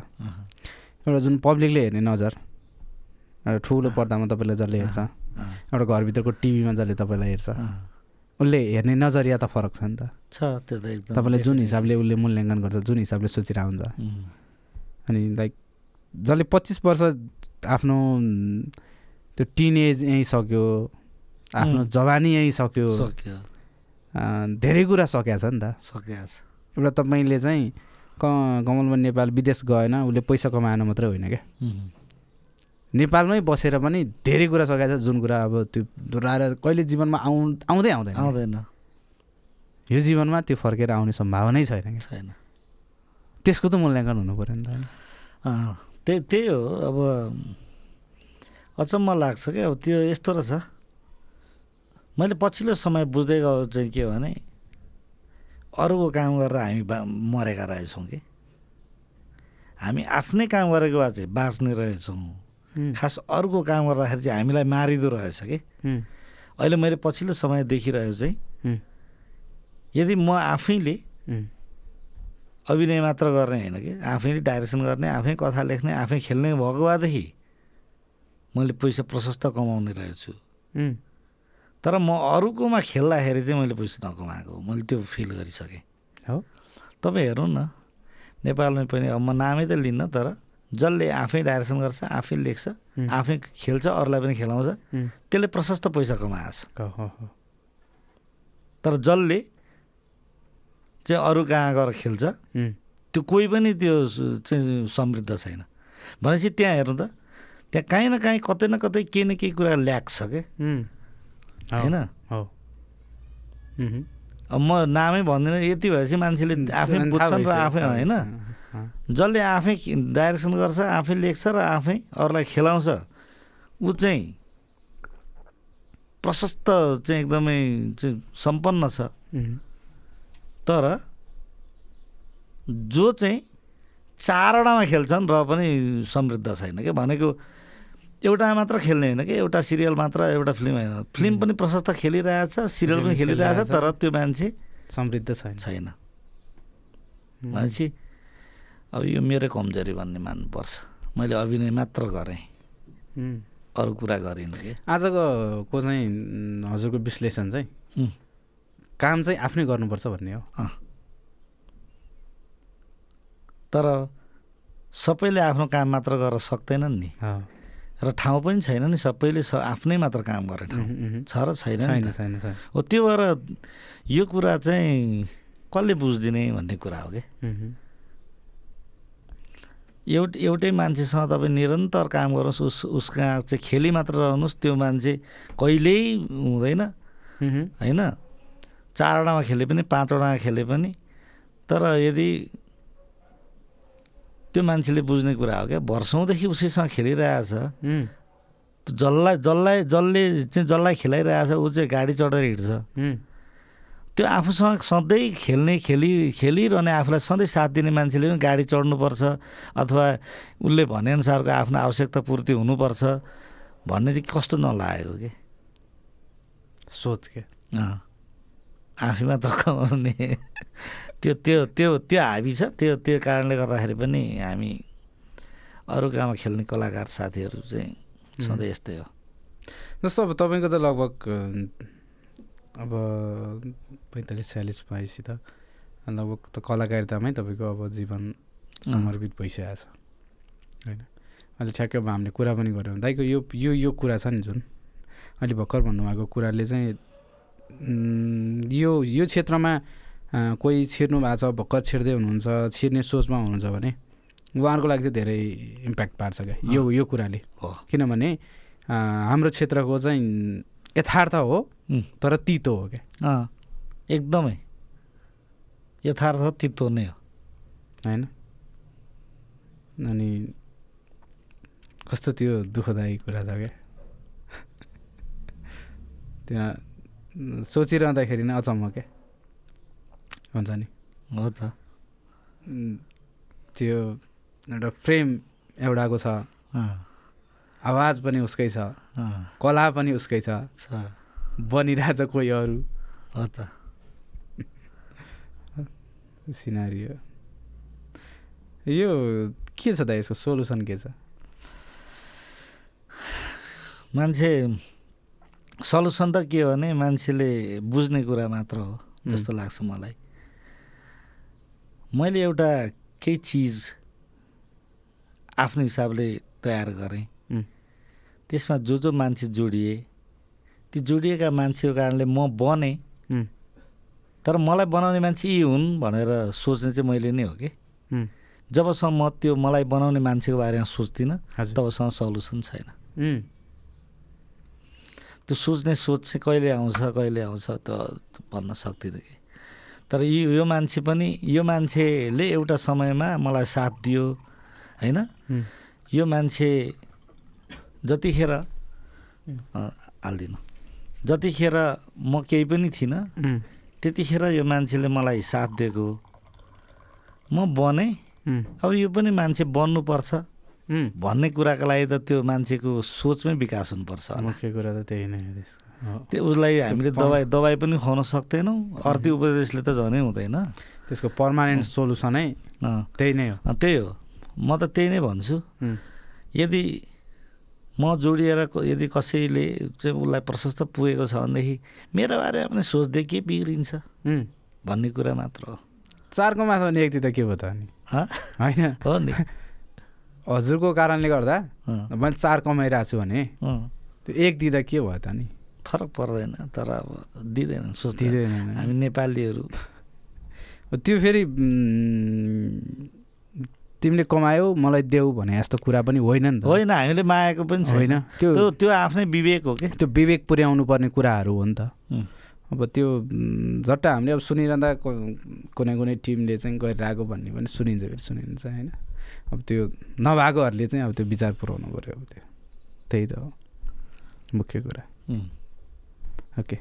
एउटा जुन पब्लिकले हेर्ने नजर एउटा ठुलो पर्दामा तपाईँलाई जसले हेर्छ एउटा घरभित्रको टिभीमा जसले तपाईँलाई हेर्छ। उसले हेर्ने नजरिया त फरक छ नि त।
छ त्यो त एकदम
तपाईँलाई जुन। हिसाबले उसले मूल्याङ्कन गर्छ जुन हिसाबले सोचिरहेको हुन्छ। अनि लाइक जसले पच्चिस वर्ष आफ्नो त्यो टिन एज यहीँ सक्यो आफ्नो। जवानी यहीँ सक्यो धेरै कुरा सकिया छ नि त।
सकिया छ।
एउटा तपाईँले चाहिँ क कमलमान नेपाल विदेश गएन उसले पैसा कमाएन मात्रै होइन क्या? नेपालमै बसेर पनि धेरै कुरा छ जुन कुरा अब त्यो दोहोऱ्याएर कहिले जीवनमा आउ आउँदै आउँदैन।
आउँदैन।
यो जीवनमा त्यो फर्केर आउने सम्भावनै छैन क्या।
छैन।
त्यसको त मूल्याङ्कन हुनु पऱ्यो नि त।
त्यही त्यही हो। अब अचम्म लाग्छ क्या। अब त्यो यस्तो रहेछ। मैले पछिल्लो समय बुझ्दै गएको चाहिँ के भने अरूको काम गरेर हामी बा मरेका रहेछौँ कि? हामी आफ्नै काम गरेको भए चाहिँ बाँच्ने रहेछौँ। खास अरूको काम गर्दाखेरि चाहिँ हामीलाई मारिदो रहेछ कि? अहिले मैले पछिल्लो समय देखिरहेको चाहिँ यदि म आफैले अभिनय मात्र गर्ने होइन कि? आफैले डाइरेक्सन गर्ने आफै कथा लेख्ने आफै खेल्ने भएको भएदेखि मैले पैसा प्रशस्त कमाउने रहेछु। तर म अरूकोमा खेल्दाखेरि चाहिँ मैले पैसा नकमाएको हो। मैले त्यो फिल गरिसकेँ।
हो?
तपाईँ हेर्नु न नेपालमै पनि अब म नामै त लिन्न तर जसले आफै डाइरेक्सन गर्छ आफै लेख्छ आफै खेल्छ अरूलाई पनि खेलाउँछ त्यसले प्रशस्त पैसा कमाएको छ। तर जसले चाहिँ अरू कहाँ गएर खेल्छ त्यो कोही पनि त्यो चाहिँ समृद्ध छैन। भनेपछि त्यहाँ हेर्नु त त्यहाँ काहीँ न काहीँ कतै न कतै केही न केही कुरा ल्याक छ क्या होइन? अब म नामै भन्दिनँ यति भएपछि मान्छेले आफै बुझ्छन् र आफै होइन? जसले आफै डाइरेक्सन गर्छ आफै लेख्छ र आफै अरूलाई खेलाउँछ ऊ चाहिँ प्रशस्त चाहिँ एकदमै चाहिँ सम्पन्न छ। तर जो चाहिँ चारवटामा खेल्छन् र पनि समृद्ध छैन क्या भनेको एउटा मात्र खेल्ने होइन कि? एउटा सिरियल मात्र एउटा फिल्म होइन। फिल्म पनि प्रशस्त खेलिरहेछ सिरियल पनि खेलिरहेछ। तर त्यो मान्छे
समृद्ध छैन।
छैन।
उम्,
भनेपछि अब यो मेरो कमजोरी भन्ने मान्नुपर्छ। मैले अभिनय मात्र गरेँ। अरू कुरा गरिनँ कि।
आजको को चाहिँ हजुरको विश्लेषण चाहिँ? काम चाहिँ आफ्नै गर्नुपर्छ भन्ने हो।
तर सबैले आफ्नो काम मात्र गरेर सक्दैनन् नि। र ठाउँ पनि छैन नि सबैले स आफ्नै मात्र काम गर्ने ठाउँ। छ र छैन हो त्यो भएर यो कुरा चाहिँ कसले बुझिदिने भन्ने कुरा हो कि? एउट एउटै मान्छेसँग तपाईँ निरन्तर काम गर्नुहोस् उस उसका चाहिँ खेली मात्र रहनुहोस् त्यो मान्छे कहिल्यै हुँदैन। होइन? चारवटामा खेले पनि पाँचवटामा खेले पनि। तर यदि त्यो मान्छेले बुझ्ने कुरा हो क्या। वर्षौँदेखि उसैसँग खेलिरहेछ जसलाई जसलाई जसले चाहिँ जसलाई खेलाइरहेछ ऊ चाहिँ गाडी चढेर हिँड्छ। त्यो आफूसँग सधैँ खेल्ने खेलि खेलिरहने आफूलाई सधैँ साथ दिने मान्छेले पनि गाडी चढ्नुपर्छ अथवा उसले भनेअनुसारको आफ्नो आवश्यकता पूर्ति हुनुपर्छ भन्ने चाहिँ कस्तो नलागेको कि?
सोच के।
आफै मात्र कमाउने। त्यो त्यो त्यो त्यो हाबी छ। त्यो त्यो कारणले गर्दाखेरि पनि हामी अरू काममा खेल्ने कलाकार साथीहरू चाहिँ सधैँ यस्तै हो।
जस्तो अब तपाईँको त लगभग अब पैँतालिस छयालिस भएपछि त लगभग त कलाकारितामै तपाईँको अब जीवन समर्पित भइसकेको छ। होइन? अहिले ठ्याक्कै अब हामीले कुरा पनि गऱ्यौँ दाइको यो यो यो कुरा छ नि जुन। अहिले भर्खर भन्नुभएको कुराले चाहिँ यो यो क्षेत्रमा कोही छिर्नु भएको छ भर्खर छिर्दै हुनुहुन्छ छिर्ने सोचमा हुनुहुन्छ भने उहाँहरूको लागि चाहिँ धेरै इम्प्याक्ट पार्छ क्या यो यो कुराले। किनभने हाम्रो क्षेत्रको चाहिँ यथार्थ हो तर तितो हो क्या।
एकदमै। यथार्थ तितो नै हो।
होइन? अनि कस्तो त्यो दुःखदायी कुरा छ क्या। [LAUGHS] त्यहाँ सोचिरहँदाखेरि नै अचम्म क्या। हुन्छ नि।
हो त।
त्यो एउटा फ्रेम एउटाको छ। आवाज पनि उसकै छ। कला पनि उसकै छ। बनिरहेछ कोही अरू।
हो त।
सिनारी हो यो के छ त यसको सोल्युसन के छ?
मान्छे सल्युसन त के हो भने मान्छेले बुझ्ने कुरा मात्र हो जस्तो लाग्छ मलाई। मैले एउटा केही चिज आफ्नो हिसाबले तयार गरेँ। त्यसमा जो जो मान्छे जोडिए ती जोडिएका मान्छेको कारणले म बनेँ। तर मलाई बनाउने मान्छे यी हुन् भनेर सोच्ने चाहिँ मैले नै हो कि। जबसम्म म त्यो मलाई बनाउने मान्छेको बारेमा सोच्दिनँ तबसम्म सल्युसन छैन। त्यो सोच्ने सोच चाहिँ कहिले आउँछ कहिले आउँछ त्यो भन्न सक्दिनँ कि। तर यो यो मान्छे पनि यो मान्छेले एउटा समयमा मलाई साथ दियो होइन? यो मान्छे जतिखेर हाल्दिनँ। जतिखेर म केही पनि थिइनँ त्यतिखेर यो मान्छेले मलाई साथ दिएको। म बनेँ। अब यो पनि मान्छे बन्नुपर्छ। भन्ने कुराको लागि त त्यो मान्छेको सोचमै विकास हुनुपर्छ
कुरा त त्यही नै।
त्यो उसलाई हामीले दबाई दबाई पनि खुवाउन सक्दैनौँ। अर्थी उपदेशले त झनै हुँदैन।
त्यसको पर्मानेन्ट सोल्युसनै त्यही नै हो।
त्यही हो। म त त्यही नै भन्छु। यदि म जोडिएर यदि कसैले चाहिँ उसलाई प्रशस्त पुगेको छ भनेदेखि मेरो बारेमा पनि सोच्दै के बिग्रिन्छ। भन्ने कुरा मात्र हो।
चारको मासु अनि एक त के भयो त अनि? होइन।
हो नि।
हजुरको कारणले गर्दा मैले चार कमाइरहेको छु भने त्यो एक दिँदा के भयो त अनि?
फरक पर्दैन तर अब दिँदैन सोच्दैन
दिँदैन।
हामी नेपालीहरू।
त्यो फेरि तिमीले कमायौ मलाई देऊ भने जस्तो कुरा पनि होइन नि त।
होइन हामीले मागेको पनि छैन।
त्यो
त्यो आफ्नै विवेक हो कि?
त्यो विवेक पुर्याउनु पर्ने कुराहरू हो नि त। अब त्यो झट्ट हामीले अब सुनिरहँदा कुनै कुनै टिमले चाहिँ गरिरहेको भन्ने पनि सुनिन्छ फेरि सुनिन्छ होइन। अब त्यो नभएकोहरूले चाहिँ अब त्यो विचार पुऱ्याउनु पऱ्यो अब त्यो। त्यही त हो। मुख्य कुरा। ओके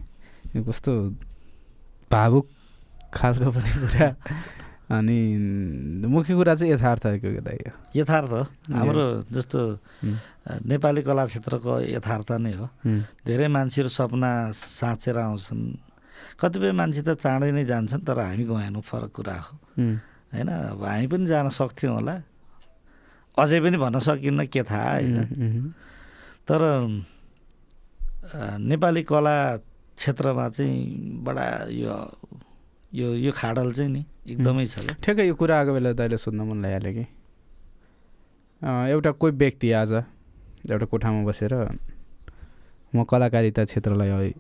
यो कस्तो भावुक खालको पनि कुरा। अनि मुख्य कुरा चाहिँ
यथार्थ हो। हाम्रो जस्तो नेपाली कला क्षेत्रको यथार्थ नै हो। धेरै मान्छेहरू सपना साँचेर आउँछन्। कतिपय मान्छे त चाँडै नै जान्छन् तर हामी गएनौँ फरक कुरा हो। होइन? अब हामी पनि जान सक्थ्यौँ होला। अझै पनि भन्न सकिन्न के थाहा होइन? तर नेपाली कला क्षेत्रमा चाहिँ बडा यो यो यो खाडल चाहिँ नि एकदमै छ
ठ्याक्कै यो कुरा आएको बेला दाइले सोध्न मन लागिहाल्यो कि। एउटा कोही व्यक्ति आज एउटा कोठामा बसेर म कलाकारिता क्षेत्रलाई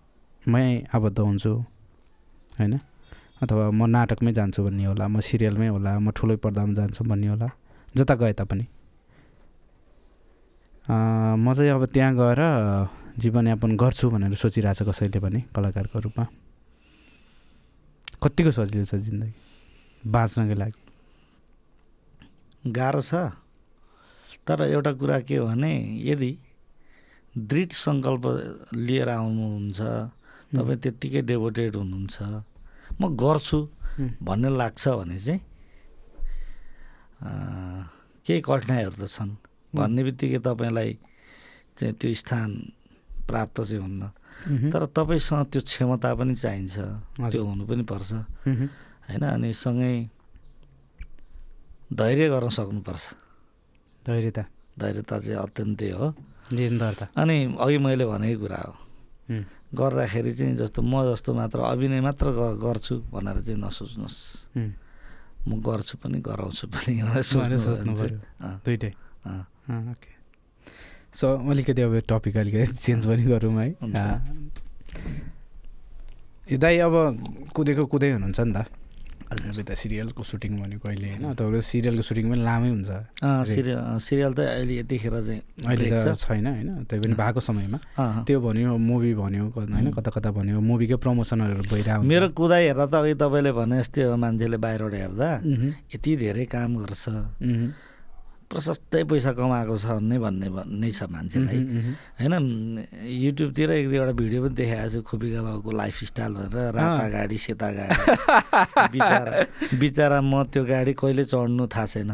मै आबद्ध हुन्छु होइन? अथवा म नाटकमै जान्छु भन्ने होला म सिरियलमै होला म ठुलै पर्दामा जान्छु भन्ने होला जता गए तापनि। म चाहिँ अब त्यहाँ गएर जीवनयापन गर्छु भनेर सोचिरहेछ कसैले पनि कलाकारको रूपमा। कतिको सजिलो छ जिन्दगी? बाँच्नको लागि।
गाह्रो छ। तर एउटा कुरा के हो भने यदि दृढ सङ्कल्प लिएर आउनुहुन्छ तपाईँ त्यत्तिकै डेभोटेड हुनुहुन्छ म गर्छु भन्ने लाग्छ भने चाहिँ केही कठिनाइहरू त छन्। भन्ने बित्तिकै तपाईँलाई चाहिँ त्यो स्थान प्राप्त चाहिँ हुन्न। तर तपाईँसँग त्यो क्षमता पनि चाहिन्छ। त्यो हुनु पनि पर्छ। होइन अनि सँगै धैर्य गर्न सक्नुपर्छ।
धैर्यता
धैर्यता चाहिँ अत्यन्तै हो।
निरन्तरता
अनि अघि मैले भनेको कुरा हो। गर्दाखेरि चाहिँ जस्तो म जस्तो मात्र अभिनय मात्र गर्छु भनेर चाहिँ नसोच्नुहोस्। म गर्छु पनि गराउँछु पनि सोच्नु
दुइटै। सो अलिकति अब टपिक अलिकति [LAUGHS] चेन्ज पनि गरौँ है। यो दाइ अब कुदेको कुदै हुनुहुन्छ नि त
हजुर।
यता सिरियलको सुटिङ भनेको अहिले होइन तपाईँको सिरियलको सुटिङ पनि लामै हुन्छ
सिरियल त अहिले यतिखेर चाहिँ
अहिले त। छैन होइन त्यही पनि भएको समयमा। त्यो भन्यो मुभी भन्यो होइन कता कता भन्यो मुभीकै प्रमोसनहरू भइरहेको।
मेरो कुदाइ हेर्दा त अघि तपाईँले भने जस्तै मान्छेले बाहिरबाट हेर्दा यति धेरै काम गर्छ प्रशस्तै पैसा कमाएको छ भन्ने भन्ने भन्ने छ मान्छेलाई। होइन युट्युबतिर एक दुईवटा भिडियो पनि देखाएको छु खोपिका बाबुको लाइफ स्टाइल भनेर राता गाडी सेता गाडी। बिचरा [LAUGHS] बिचरा म त्यो गाडी कहिले चढ्नु थाहा छैन।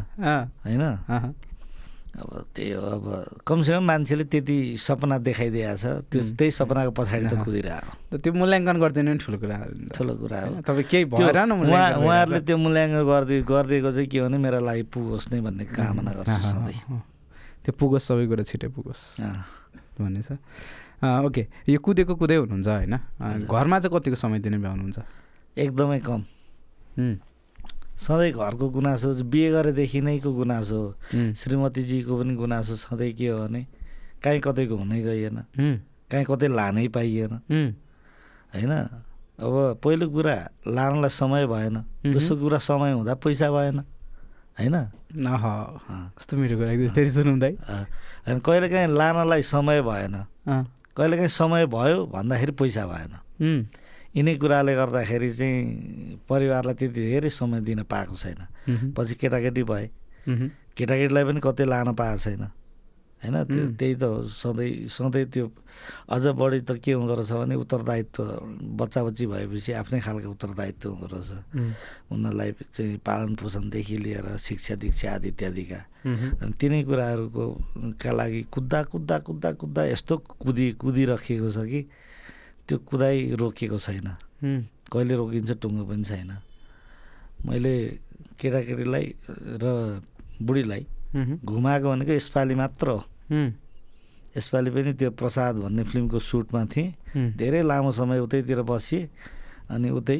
होइन? अब त्यही हो अब कमसेकम मान्छेले त्यति सपना देखाइदिएको छ त्यो. त्यही सपनाको पछाडि त। कुदिरहेको
त त्यो मूल्याङ्कन गरिदिनु नि ठुलो कुरा।
ठुलो कुरा हो
तपाईँ केही भएर न
उहाँ
मूल्याङ्कन
उहाँहरूले त्यो मूल्याङ्कन गरिदिए गरिदिएको चाहिँ के भने मेरो लागि पुगोस् नै भन्ने कामना। गर्छु सधैँ।
त्यो पुगोस् सबै कुरा छिटै पुगोस्। भन्ने छ ओके यो कुदेको कुदै हुनुहुन्छ होइन। घरमा चाहिँ कतिको समय दिने भ्याउनुहुन्छ
एकदमै कम सधैँ घरको गुनासो बिहे गरेदेखि नैको गुनासो श्रीमतीजीको पनि गुनासो सधैँ के हो भने काहीँ कतै घुम्नै गइएन। काहीँ कतै लानै पाइएन। होइन? अब पहिलो कुरा लानलाई समय भएन। दोस्रो कुरा समय हुँदा पैसा भएन। होइन।
कस्तो मिठो कुरा फेरि सुनौँ।
अनि कहिलेकाहीँ लानलाई समय भएन। कहिलेकाहीँ समय भयो भन्दाखेरि पैसा भएन। यिनै कुराले गर्दाखेरि चाहिँ परिवारलाई त्यति धेरै समय दिन पाएको छैन। पछि केटाकेटी भए। केटाकेटीलाई पनि कतै लान पाएको छैन। होइन? त्यो-. त्यही त हो। सधैँ सधैँ त्यो अझ बढी त के हुँदो रहेछ भने उत्तरदायित्व बच्चा बच्ची भएपछि आफ्नै खालको उत्तरदायित्व हुँदो रहेछ। उनीहरूलाई चाहिँ पालन पोषणदेखि लिएर शिक्षा दीक्षा आदि इत्यादिका। अनि तिनै कुराहरूको का लागि कुद्दा कुद्दा कुद्दा कुद्दा यस्तो कुदि कुदिराखिएको छ कि त्यो कुदाइ रोकिएको छैन। कहिले रोकिन्छ टुङ्गो पनि छैन। मैले केटाकेटीलाई र बुढीलाई घुमाएको भनेको यसपालि मात्र हो। यसपालि पनि त्यो प्रसाद भन्ने फिल्मको सुटमा थिएँ। धेरै लामो समय उतैतिर बसिएँ अनि उतै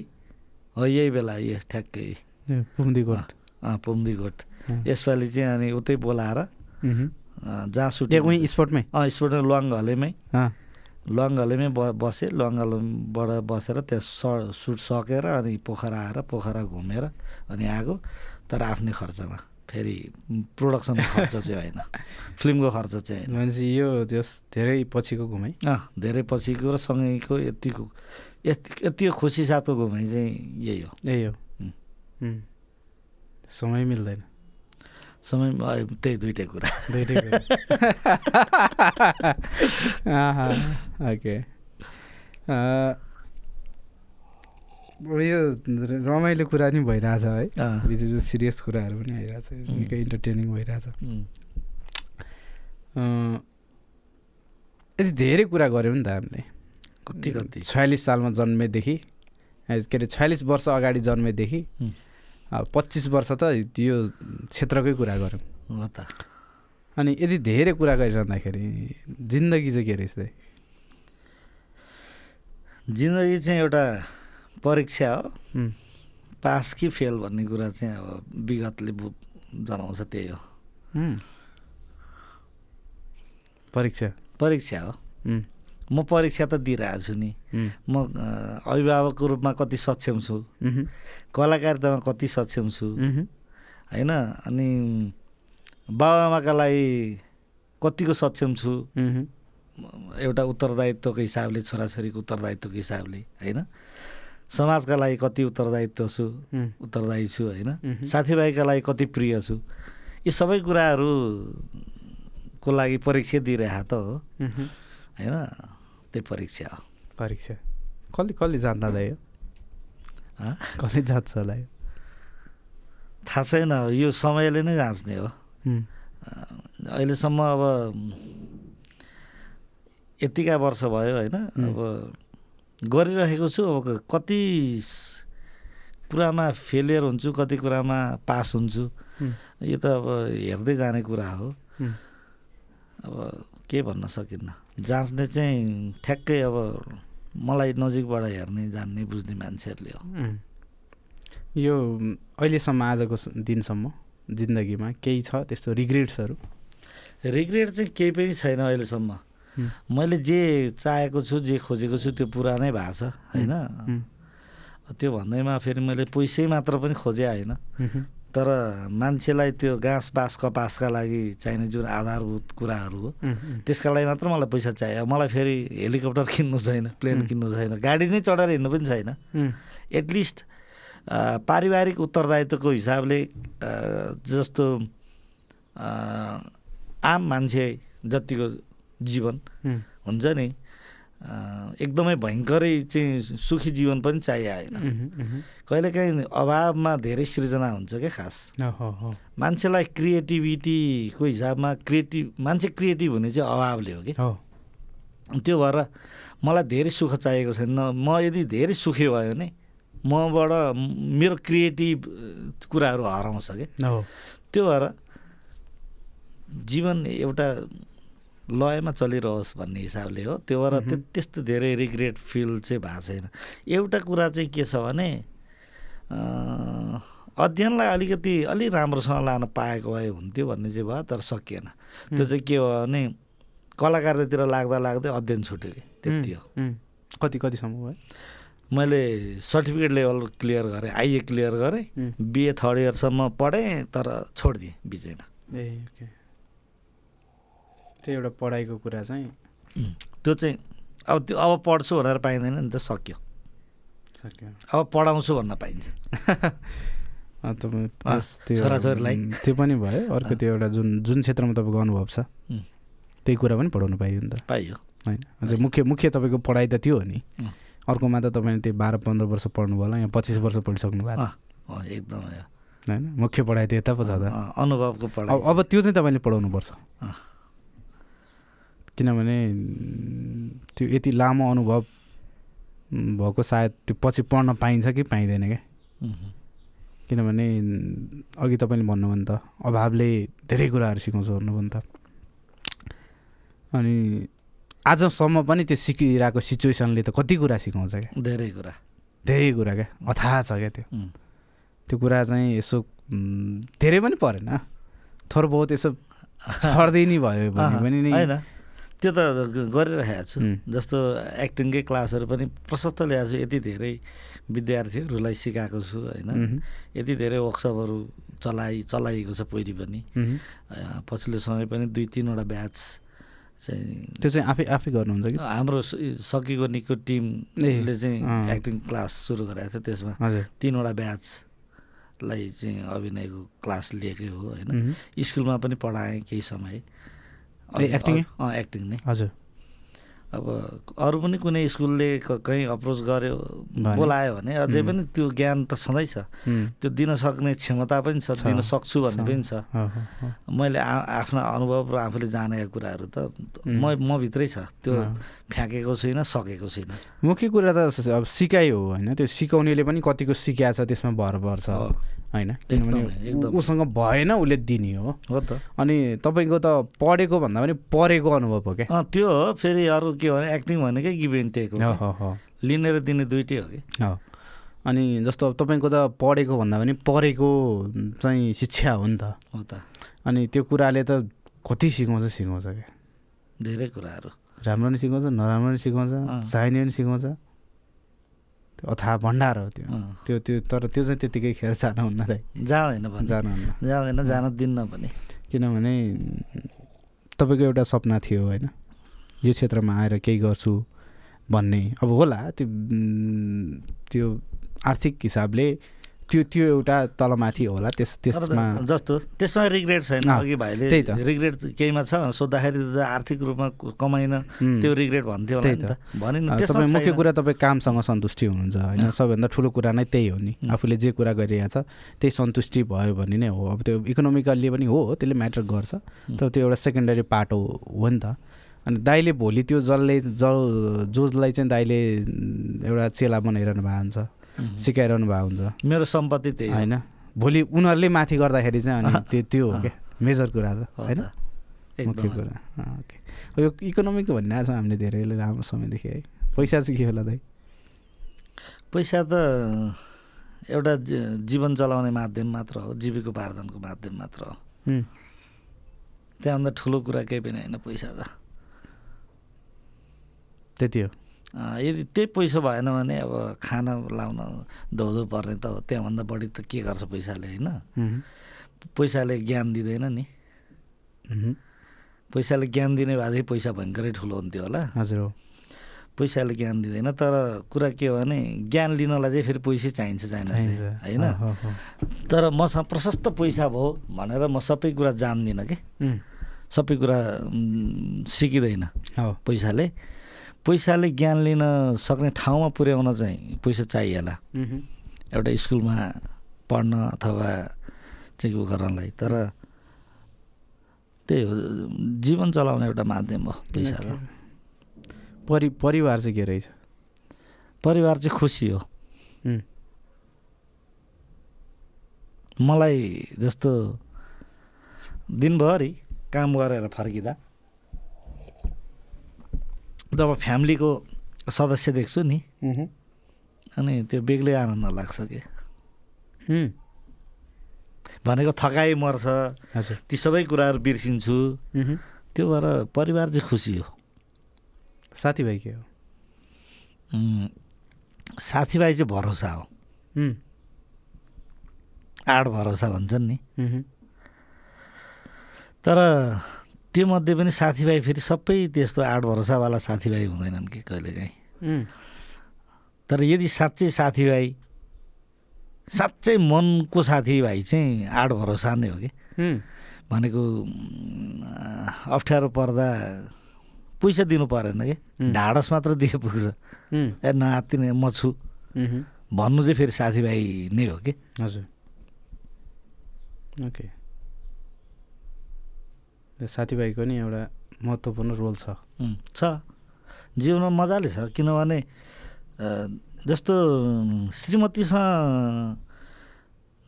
हो यही बेला यो ठ्याक्कै।
पुम्दीकोट।
अँ पुम्दीकोट। यसपालि चाहिँ अनि उतै बोलाएर जहाँ सुट
त्यहाँ उहीँ स्पटमै? अँ।
ब बसेँ लुवाङ घलेबाट बसेर त्यहाँ स सुट सकेर अनि पोखरा आएर पोखरा घुमेर अनि आएको तर आफ्नै खर्चमा। फेरि प्रोडक्सनको खर्च चाहिँ होइन। [LAUGHS] फिल्मको खर्च चाहिँ होइन।
भनेपछि यो जस धेरै पछिको घुमाइ।
अँ धेरै पछिको र सँगैको यतिको यति यतिको खुसी साथको घुमाइ चाहिँ यही हो।
यही हो. समय मिल्दैन।
समय अँ, त्यही दुइटै कुरा
दुइटै ओके यो रमाइलो कुरा नि भइरहेछ है बिच बिच सिरियस कुराहरू पनि आइरहेछ निकै इन्टरटेनिङ भइरहेछ यति धेरै कुरा गऱ्यौँ नि त हामीले
कति कति
छयालिस सालमा जन्मेदेखि के अरे छयालिस वर्ष अगाडि जन्मेदेखि. पच्चिस वर्ष त यो क्षेत्रकै कुरा गऱ्यौँ
हो त।
अनि यति धेरै कुरा गरिरहँदाखेरि जिन्दगी चाहिँ के रहेछ?
जिन्दगी चाहिँ एउटा परीक्षा हो। पास कि फेल भन्ने कुरा चाहिँ अब विगतले जनाउँछ त्यही हो.
परीक्षा?
परीक्षा हो। म परीक्षा त दिइरहेको छु नि। म अभिभावकको रूपमा कति सक्षम छु। कलाकारितामा कति सक्षम छु। होइन? अनि बाबाआमाका लागि कतिको सक्षम छु? एउटा उत्तरदायित्वको हिसाबले छोराछोरीको उत्तरदायित्वको हिसाबले होइन? समाजका लागि कति उत्तरदायित्व छु? उत्तरदायी छु होइन? साथीभाइका लागि कति प्रिय छु? यी सबै कुराहरूको लागि परीक्षा दिइरहेको त हो. होइन? त्यही परीक्षा हो।
परीक्षा। कसले कसले जान्दा दाइ यो?
हँ?
कसले जाँच्छ होला यो?
थाहा छैन यो समयले नै जाँच्ने हो। अहिलेसम्म अब यतिका वर्ष भयो होइन अब गरिरहेको छु अब कति कुरामा फेलियर हुन्छु कति कुरामा पास हुन्छु। यो त अब हेर्दै जाने कुरा हो। अब के भन्न सकिन्न जाँच्ने चाहिँ ठ्याक्कै अब मलाई नजिकबाट हेर्ने जान्ने बुझ्ने मान्छेहरूले हो.
यो अहिलेसम्म आजको दिनसम्म जिन्दगीमा केही छ त्यस्तो रिग्रेट्सहरू
रिग्रेट चाहिँ केही पनि छैन अहिलेसम्म। मैले जे चाहेको छु जे खोजेको छु त्यो पुरा नै भएको छ होइन. त्यो भन्दैमा फेरि मैले पैसै मात्र पनि खोजे होइन. तर मान्छेलाई त्यो घाँस बाँस कपासका लागि चाहिने जुन आधारभूत कुराहरू हो. त्यसका लागि मात्र मलाई पैसा चाहियो मलाई फेरि हेलिकप्टर किन्नु छैन प्लेन। किन्नु छैन गाडी नै चढेर हिँड्नु पनि छैन. एटलिस्ट पारिवारिक उत्तरदायित्वको हिसाबले जस्तो आम मान्छे जतिको जीवन. हुन्छ नि एकदमै भयङ्करै चाहिँ सुखी जीवन पनि चाहिएन. कहिलेकाहीँ अभावमा धेरै सृजना हुन्छ क्या खास. मान्छेलाई क्रिएटिभिटीको हिसाबमा क्रिएटिभ मान्छे क्रिएटिभ हुने चाहिँ अभावले हो कि? त्यो भएर मलाई धेरै सुख चाहिएको छैन। म यदि धेरै सुखी भयो भने मबाट मेरो क्रिएटिभ कुराहरू हराउँछ क्या त्यो भएर जीवन एउटा लयमा चलिरहोस् भन्ने हिसाबले हो। त्यो भएर। त्यो त्यस्तो धेरै रिग्रेट फिल चाहिँ भएको छैन। एउटा कुरा चाहिँ के छ भने अध्ययनलाई अलिकति अलि राम्रोसँग लान पाएको भए हुन्थ्यो भन्ने चाहिँ भयो तर सकिएन। त्यो चाहिँ के हो भने कलाकारतिर लाग्दा लाग्दै अध्ययन छुट्यो कि त्यति हो.
कति कतिसम्म भयो?
मैले सर्टिफिकेट लेभल क्लियर गरेँ आइए क्लियर गरेँ. बिए थर्ड इयरसम्म पढेँ तर छोडिदिएँ बिचैमा
ए ओके। त्यो एउटा पढाइको कुरा चाहिँ।
त्यो चाहिँ अब त्यो अब पढ्छु भनेर पाइँदैन नि त सक्यो।
सक्यो।
अब पढाउँछु भन्न पाइन्छ। [LAUGHS]
तपाईँ
छोराछोरीलाई।
त्यो पनि भयो। अर्को त्यो एउटा जुन जुन क्षेत्रमा तपाईँको अनुभव छ. त्यही कुरा पनि पढाउनु पाइयो नि त।
पाइयो।
होइन? अझ मुख्य मुख्य तपाईँको पढाइ त त्यो हो नि. अर्कोमा त तपाईँले त्यो बाह्र पन्ध्र वर्ष पढ्नु होला यहाँ पच्चिस वर्ष पढिसक्नु भएको
एकदमै
होइन? मुख्य पढाइ त यता पो छ त
अनुभवको पढाइ
अब त्यो चाहिँ तपाईँले पढाउनु पर्छ
अँ।
किनभने त्यो यति लामो अनुभव भएको सायद त्यो पछि पढ्न पाइन्छ कि पाइँदैन क्या? किनभने अघि तपाईँले भन्नुभयो नि त अभावले धेरै कुराहरू सिकाउँछ भन्नुभयो नि त। अनि आजसम्म पनि त्यो सिकिरहेको सिचुएसनले त कति कुरा सिकाउँछ क्या?
धेरै कुरा।
धेरै कुरा क्या? अथाह छ क्या त्यो? त्यो कुरा चाहिँ यसो धेरै पनि परेन। थोर बहुत यसो [LAUGHS] छर्दै नि भयो भने पनि
त्यो त गरिरहेको छु. जस्तो एक्टिङकै क्लासहरू पनि प्रशस्त ल्याएको छु। यति धेरै विद्यार्थीहरूलाई सिकाएको छु होइन। यति धेरै वर्कसपहरू चलाइ चलाइएको छ पहिले पनि। पछिल्लो समय पनि दुई तिनवटा ब्याच चाहिँ
त्यो चाहिँ आफै आफै गर्नुहुन्छ कि?
हाम्रो सकिएको निको टिमले चाहिँ। एक्टिङ क्लास सुरु गरेको थियो त्यसमा तिनवटा ब्याचलाई चाहिँ अभिनयको क्लास लिएकै हो होइन। स्कुलमा पनि पढाएँ केही समय।
एक्टिङै?
एक्टिङ नै
हजुर
अब अरू पनि कुनै स्कुलले कहीँ अप्रोच गर्यो? बोलायो भने अझै. पनि त्यो ज्ञान त सधैँ छ त्यो दिन सक्ने क्षमता पनि छ दिन सक्छु भन्ने। पनि छ। मैले आफ्ना अनुभव र आफूले जानेका कुराहरू त. म म भित्रै छ त्यो। फ्याँकेको छुइनँ सकेको छुइनँ
मुख्य कुरा त अब सिकाइ हो होइन त्यो सिकाउनेले पनि कतिको सिकाएको छ त्यसमा भर पर्छ। होइन? किनभने उसँग भएन उसले दिने हो।
हो त।
अनि तपाईँको त पढेको भन्दा पनि परेको अनुभव हो क्या?
त्यो हो फेरि अरू के भने एक्टिङ भनेकै गिभ एन्ड टेक हो लिने र दिने दुइटै हो कि।
अनि जस्तो अब तपाईँको त पढेको भन्दा पनि परेको चाहिँ शिक्षा हो नि त।
हो त।
अनि त्यो कुराले त कति सिकाउँछ सिकाउँछ क्या?
धेरै कुराहरू।
राम्रो नि सिकाउँछ नराम्रो नि सिकाउँछ। चाहिने पनि सिकाउँछ। अथाह भण्डार हो त्यो। त्यो त्यो तर त्यो चाहिँ त्यतिकै खेर जानुहुन्न दाइ
जाँदैन भने।
जानुहुन्न
जाँदैन जान दिन्न पनि
किनभने तपाईँको एउटा सपना थियो होइन। यो क्षेत्रमा आएर केही गर्छु भन्ने। अब होला त्यो त्यो आर्थिक हिसाबले त्यो त्यो एउटा तलमाथि होला त्यस त्यसमा
जस्तो त्यसमा रिग्रेट छैन अघि भाइले। रिग्रेट केहीमा छ सोद्धाखेरि त आर्थिक रूपमा कमाइन त्यो रिग्रेट भन्थ्यो
त्यही त। तपाईँ मुख्य। कुरा तपाईँ कामसँग सन्तुष्टि हुनुहुन्छ होइन सबैभन्दा ठुलो कुरा नै त्यही हो नि. आफूले जे कुरा गरिरहेको छ त्यही सन्तुष्टि भयो भने नै हो अब त्यो इकोनोमिकल्ली पनि हो त्यसले म्याटर गर्छ तर त्यो एउटा सेकेन्डरी पार्ट हो नि त अनि दाइले भोलि त्यो जसले जो जसलाई चाहिँ दाइले एउटा चेला बनाइरहनु भएको हुन्छ. सिकाइरहनु भएको हुन्छ।
मेरो सम्पत्ति त्यही
होइन? भोलि उनीहरूले माथि गर्दाखेरि चाहिँ अनि त्यो त्यो हो। क्या। [LAUGHS] मेजर कुरा त
हो
होइन। मुख्य कुरा। ओके। यो इकोनोमिक भनिरहेको छौँ हामीले धेरै लामो समयदेखि है। पैसा चाहिँ के होला दाइ
पैसा त एउटा जीवन चलाउने माध्यम मात्र हो जीविकोपार्जनको माध्यम मात्र हो। त्यहाँभन्दा ठुलो कुरा केही पनि होइन पैसा त।
त्यति हो।
यदि त्यही पैसा भएन भने अब खाना लाउन धौधो पर्ने त हो। त्यहाँभन्दा बढी त के गर्छ पैसाले होइन? पैसाले ज्ञान दिँदैन नि। पैसाले ज्ञान दिने भए चाहिँ पैसा भयङ्करै ठुलो हुन्थ्यो होला।
हजुर हो।
पैसाले ज्ञान दिँदैन तर कुरा के हो भने ज्ञान लिनलाई चाहिँ फेरि पैसै चाहिन्छ चाहिन्छ। होइन। तर मसँग प्रशस्त पैसा भयो भनेर म सबै कुरा जान्दिनँ कि? सबै कुरा सिकिँदैन पैसाले। पैसाले ज्ञान लिन सक्ने ठाउँमा पुर्याउन चाहिँ पैसा चाहिएला। एउटा स्कुलमा पढ्न अथवा चाहिँ उ गर्नलाई। तर त्यही हो जीवन चलाउने एउटा माध्यम हो पैसा त।
परि परिवार चाहिँ के रहेछ?
परिवार चाहिँ खुसी हो। मलाई जस्तो दिनभरि काम गरेर फर्किँदा जब फ्यामिलीको सदस्य देख्छु नि। अनि त्यो बेग्लै आनन्द लाग्छ कि? भनेको थकाइ मर्छ। ती सबै कुराहरू बिर्सिन्छु। त्यो भएर परिवार चाहिँ खुसी हो।
साथीभाइ के हो?
साथीभाइ चाहिँ भरोसा हो। आड भरोसा भन्छन् नि। तर त्योमध्ये पनि साथीभाइ फेरि सबै त्यस्तो आड भरोसावाला साथीभाइ हुँदैनन् कि कहिलेकाहीँ। तर यदि साँच्चै साथीभाइ साँच्चै मनको साथीभाइ चाहिँ आड भरोसा नै हो कि? भनेको अप्ठ्यारो पर्दा पैसा दिनु परेन कि. ढाडस मात्र दिए पुग्छ। ए नआत्तिने म छु। भन्नु चाहिँ फेरि साथीभाइ नै हो कि?
हजुर। ओके। त्यो साथीभाइको नि एउटा महत्त्वपूर्ण रोल छ।
छ। जीवनमा मजाले छ किनभने जस्तो श्रीमतीसँग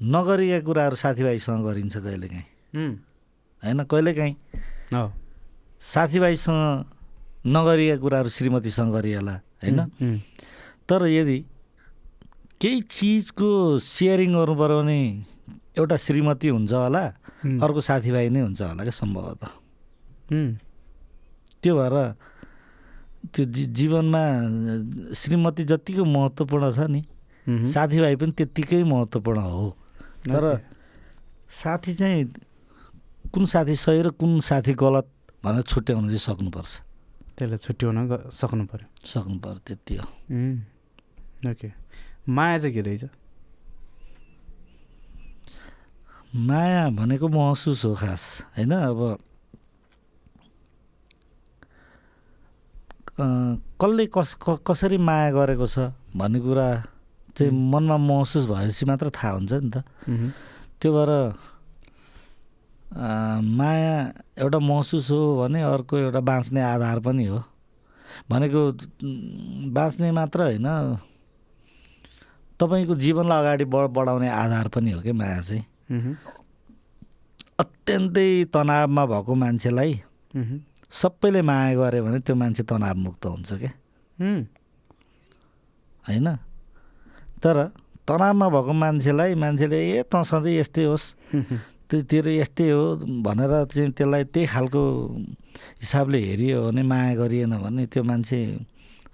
नगरिएका कुराहरू साथीभाइसँग गरिन्छ कहिलेकाहीँ। होइन कहिलेकाहीँ।
हो।
साथीभाइसँग नगरिएका कुराहरू श्रीमतीसँग गरिएला होइन? तर यदि केही चिजको सेयरिङ गर्नु पऱ्यो भने एउटा श्रीमती हुन्छ होला अर्को साथीभाइ नै हुन्छ होला क्या सम्भवतः। त्यो भएर त्यो जीवनमा श्रीमती जतिको महत्त्वपूर्ण छ नि साथीभाइ पनि त्यत्तिकै महत्त्वपूर्ण हो। तर। साथी चाहिँ कुन साथी सही र कुन साथी गलत भनेर छुट्याउन चाहिँ सक्नुपर्छ।
त्यसलाई छुट्याउन सक्नु पऱ्यो
सक्नु पर्यो त्यति हो।
ओके। माया चाहिँ के रहेछ?
माया भनेको महसुस हो खास होइन? अब कसले कस कसरी माया गरेको छ भन्ने कुरा चाहिँ. मनमा महसुस भएपछि मात्र थाहा हुन्छ नि त। त्यो भएर माया एउटा महसुस हो भने अर्को एउटा बाँच्ने आधार पनि हो। भनेको बाँच्ने मात्र होइन। तपाईँको जीवनलाई अगाडि बढ बढाउने आधार पनि हो कि माया चाहिँ? अत्यन्तै तनावमा भएको मान्छेलाई
उम्,
सबैले माया गऱ्यो भने त्यो मान्छे तनावमुक्त हुन्छ क्या
उम्,
होइन? तर तनावमा भएको मान्छेलाई मान्छेले ए तँ सधैँ यस्तै होस्। त्यो तेरो यस्तै हो भनेर चाहिँ त्यसलाई त्यही खालको हिसाबले हेरियो भने माया गरिएन भने त्यो मान्छे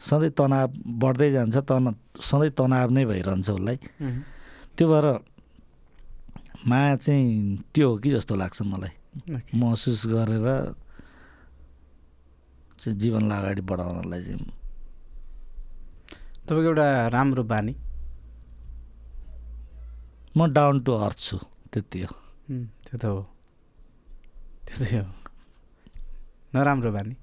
सधैँ तनाव बढ्दै जान्छ तना सधैँ तनाव नै भइरहन्छ उसलाई। त्यो भएर माया चाहिँ त्यो हो कि जस्तो लाग्छ मलाई। महसुस गरेर चाहिँ जीवनलाई अगाडि बढाउनलाई चाहिँ
तपाईँको एउटा राम्रो बानी?
म डाउन टु अर्थ छु त्यति हो।
त्यो त हो। त्यो चाहिँ हो। नराम्रो बानी?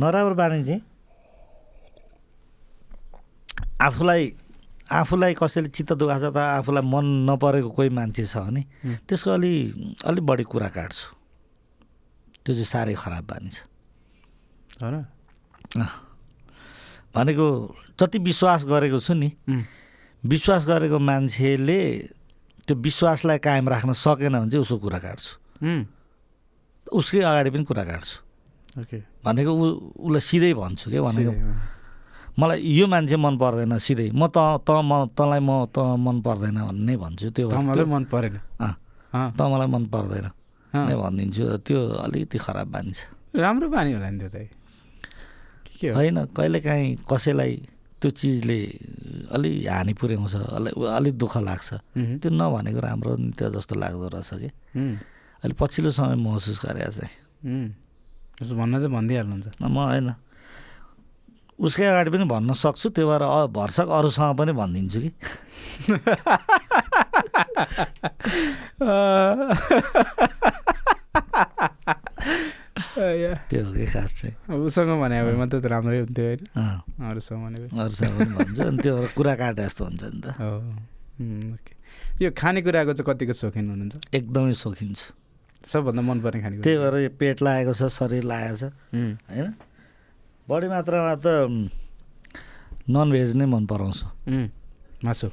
नराम्रो बानी चाहिँ आफूलाई आफूलाई कसैले चित्त दुखाएको छ त आफूलाई मन नपरेको कोही मान्छे छ भने. त्यसको अलि अलिक बढी कुरा काट्छु। त्यो चाहिँ साह्रै खराब बानी छ।
हो र?
भनेको जति विश्वास गरेको छु नि विश्वास गरेको मान्छेले त्यो विश्वासलाई कायम राख्न सकेन भने चाहिँ उसको कुरा काट्छु। उसकै अगाडि पनि कुरा काट्छु। भनेको ऊ उसलाई सिधै भन्छु क्या भनेको। मलाई यो मान्छे मन पर्दैन सिधै। म त त म तँलाई म त मन पर्दैन भन्ने भन्छु। त्यो
मन परेन।
त मलाई मन पर्दैन। नै भनिदिन्छु। त्यो अलिकति खराब मान्छ
राम्रो बानी होला नि त्यो त। के
होइन कहिलेकाहीँ कसैलाई त्यो चिजले अलि हानि पुर्याउँछ अलि अलिक दुःख लाग्छ। त्यो नभनेको राम्रो नि त्यो जस्तो लाग्दो रहेछ कि। अहिले पछिल्लो समय महसुस गरेको चाहिँ।
भन्न चाहिँ भनिदिइहाल्नुहुन्छ।
म होइन। उसकै अगाडि पनि भन्न सक्छु त्यो भएर भरसक अरूसँग पनि भनिदिन्छु कि। त्यो हो कि खास चाहिँ।
उसँग भने भए मात्रै त राम्रै हुन्थ्यो होइन। अरूसँग भनेपछि।
अरूसँग पनि भन्छु अनि त्यो भएर कुरा काटे जस्तो हुन्छ नि त।
हो। उम्, ओके। यो खानेकुराको चाहिँ कतिको सोखिन हुनुहुन्छ?
एकदमै सोखिन्छु
सबभन्दा मनपर्ने खानेकुरा।
त्यही भएर यो पेट लागेको छ शरीर लागेको छ होइन? बढी मात्रामा त ननभेज नै मन पराउँछु।
मासु।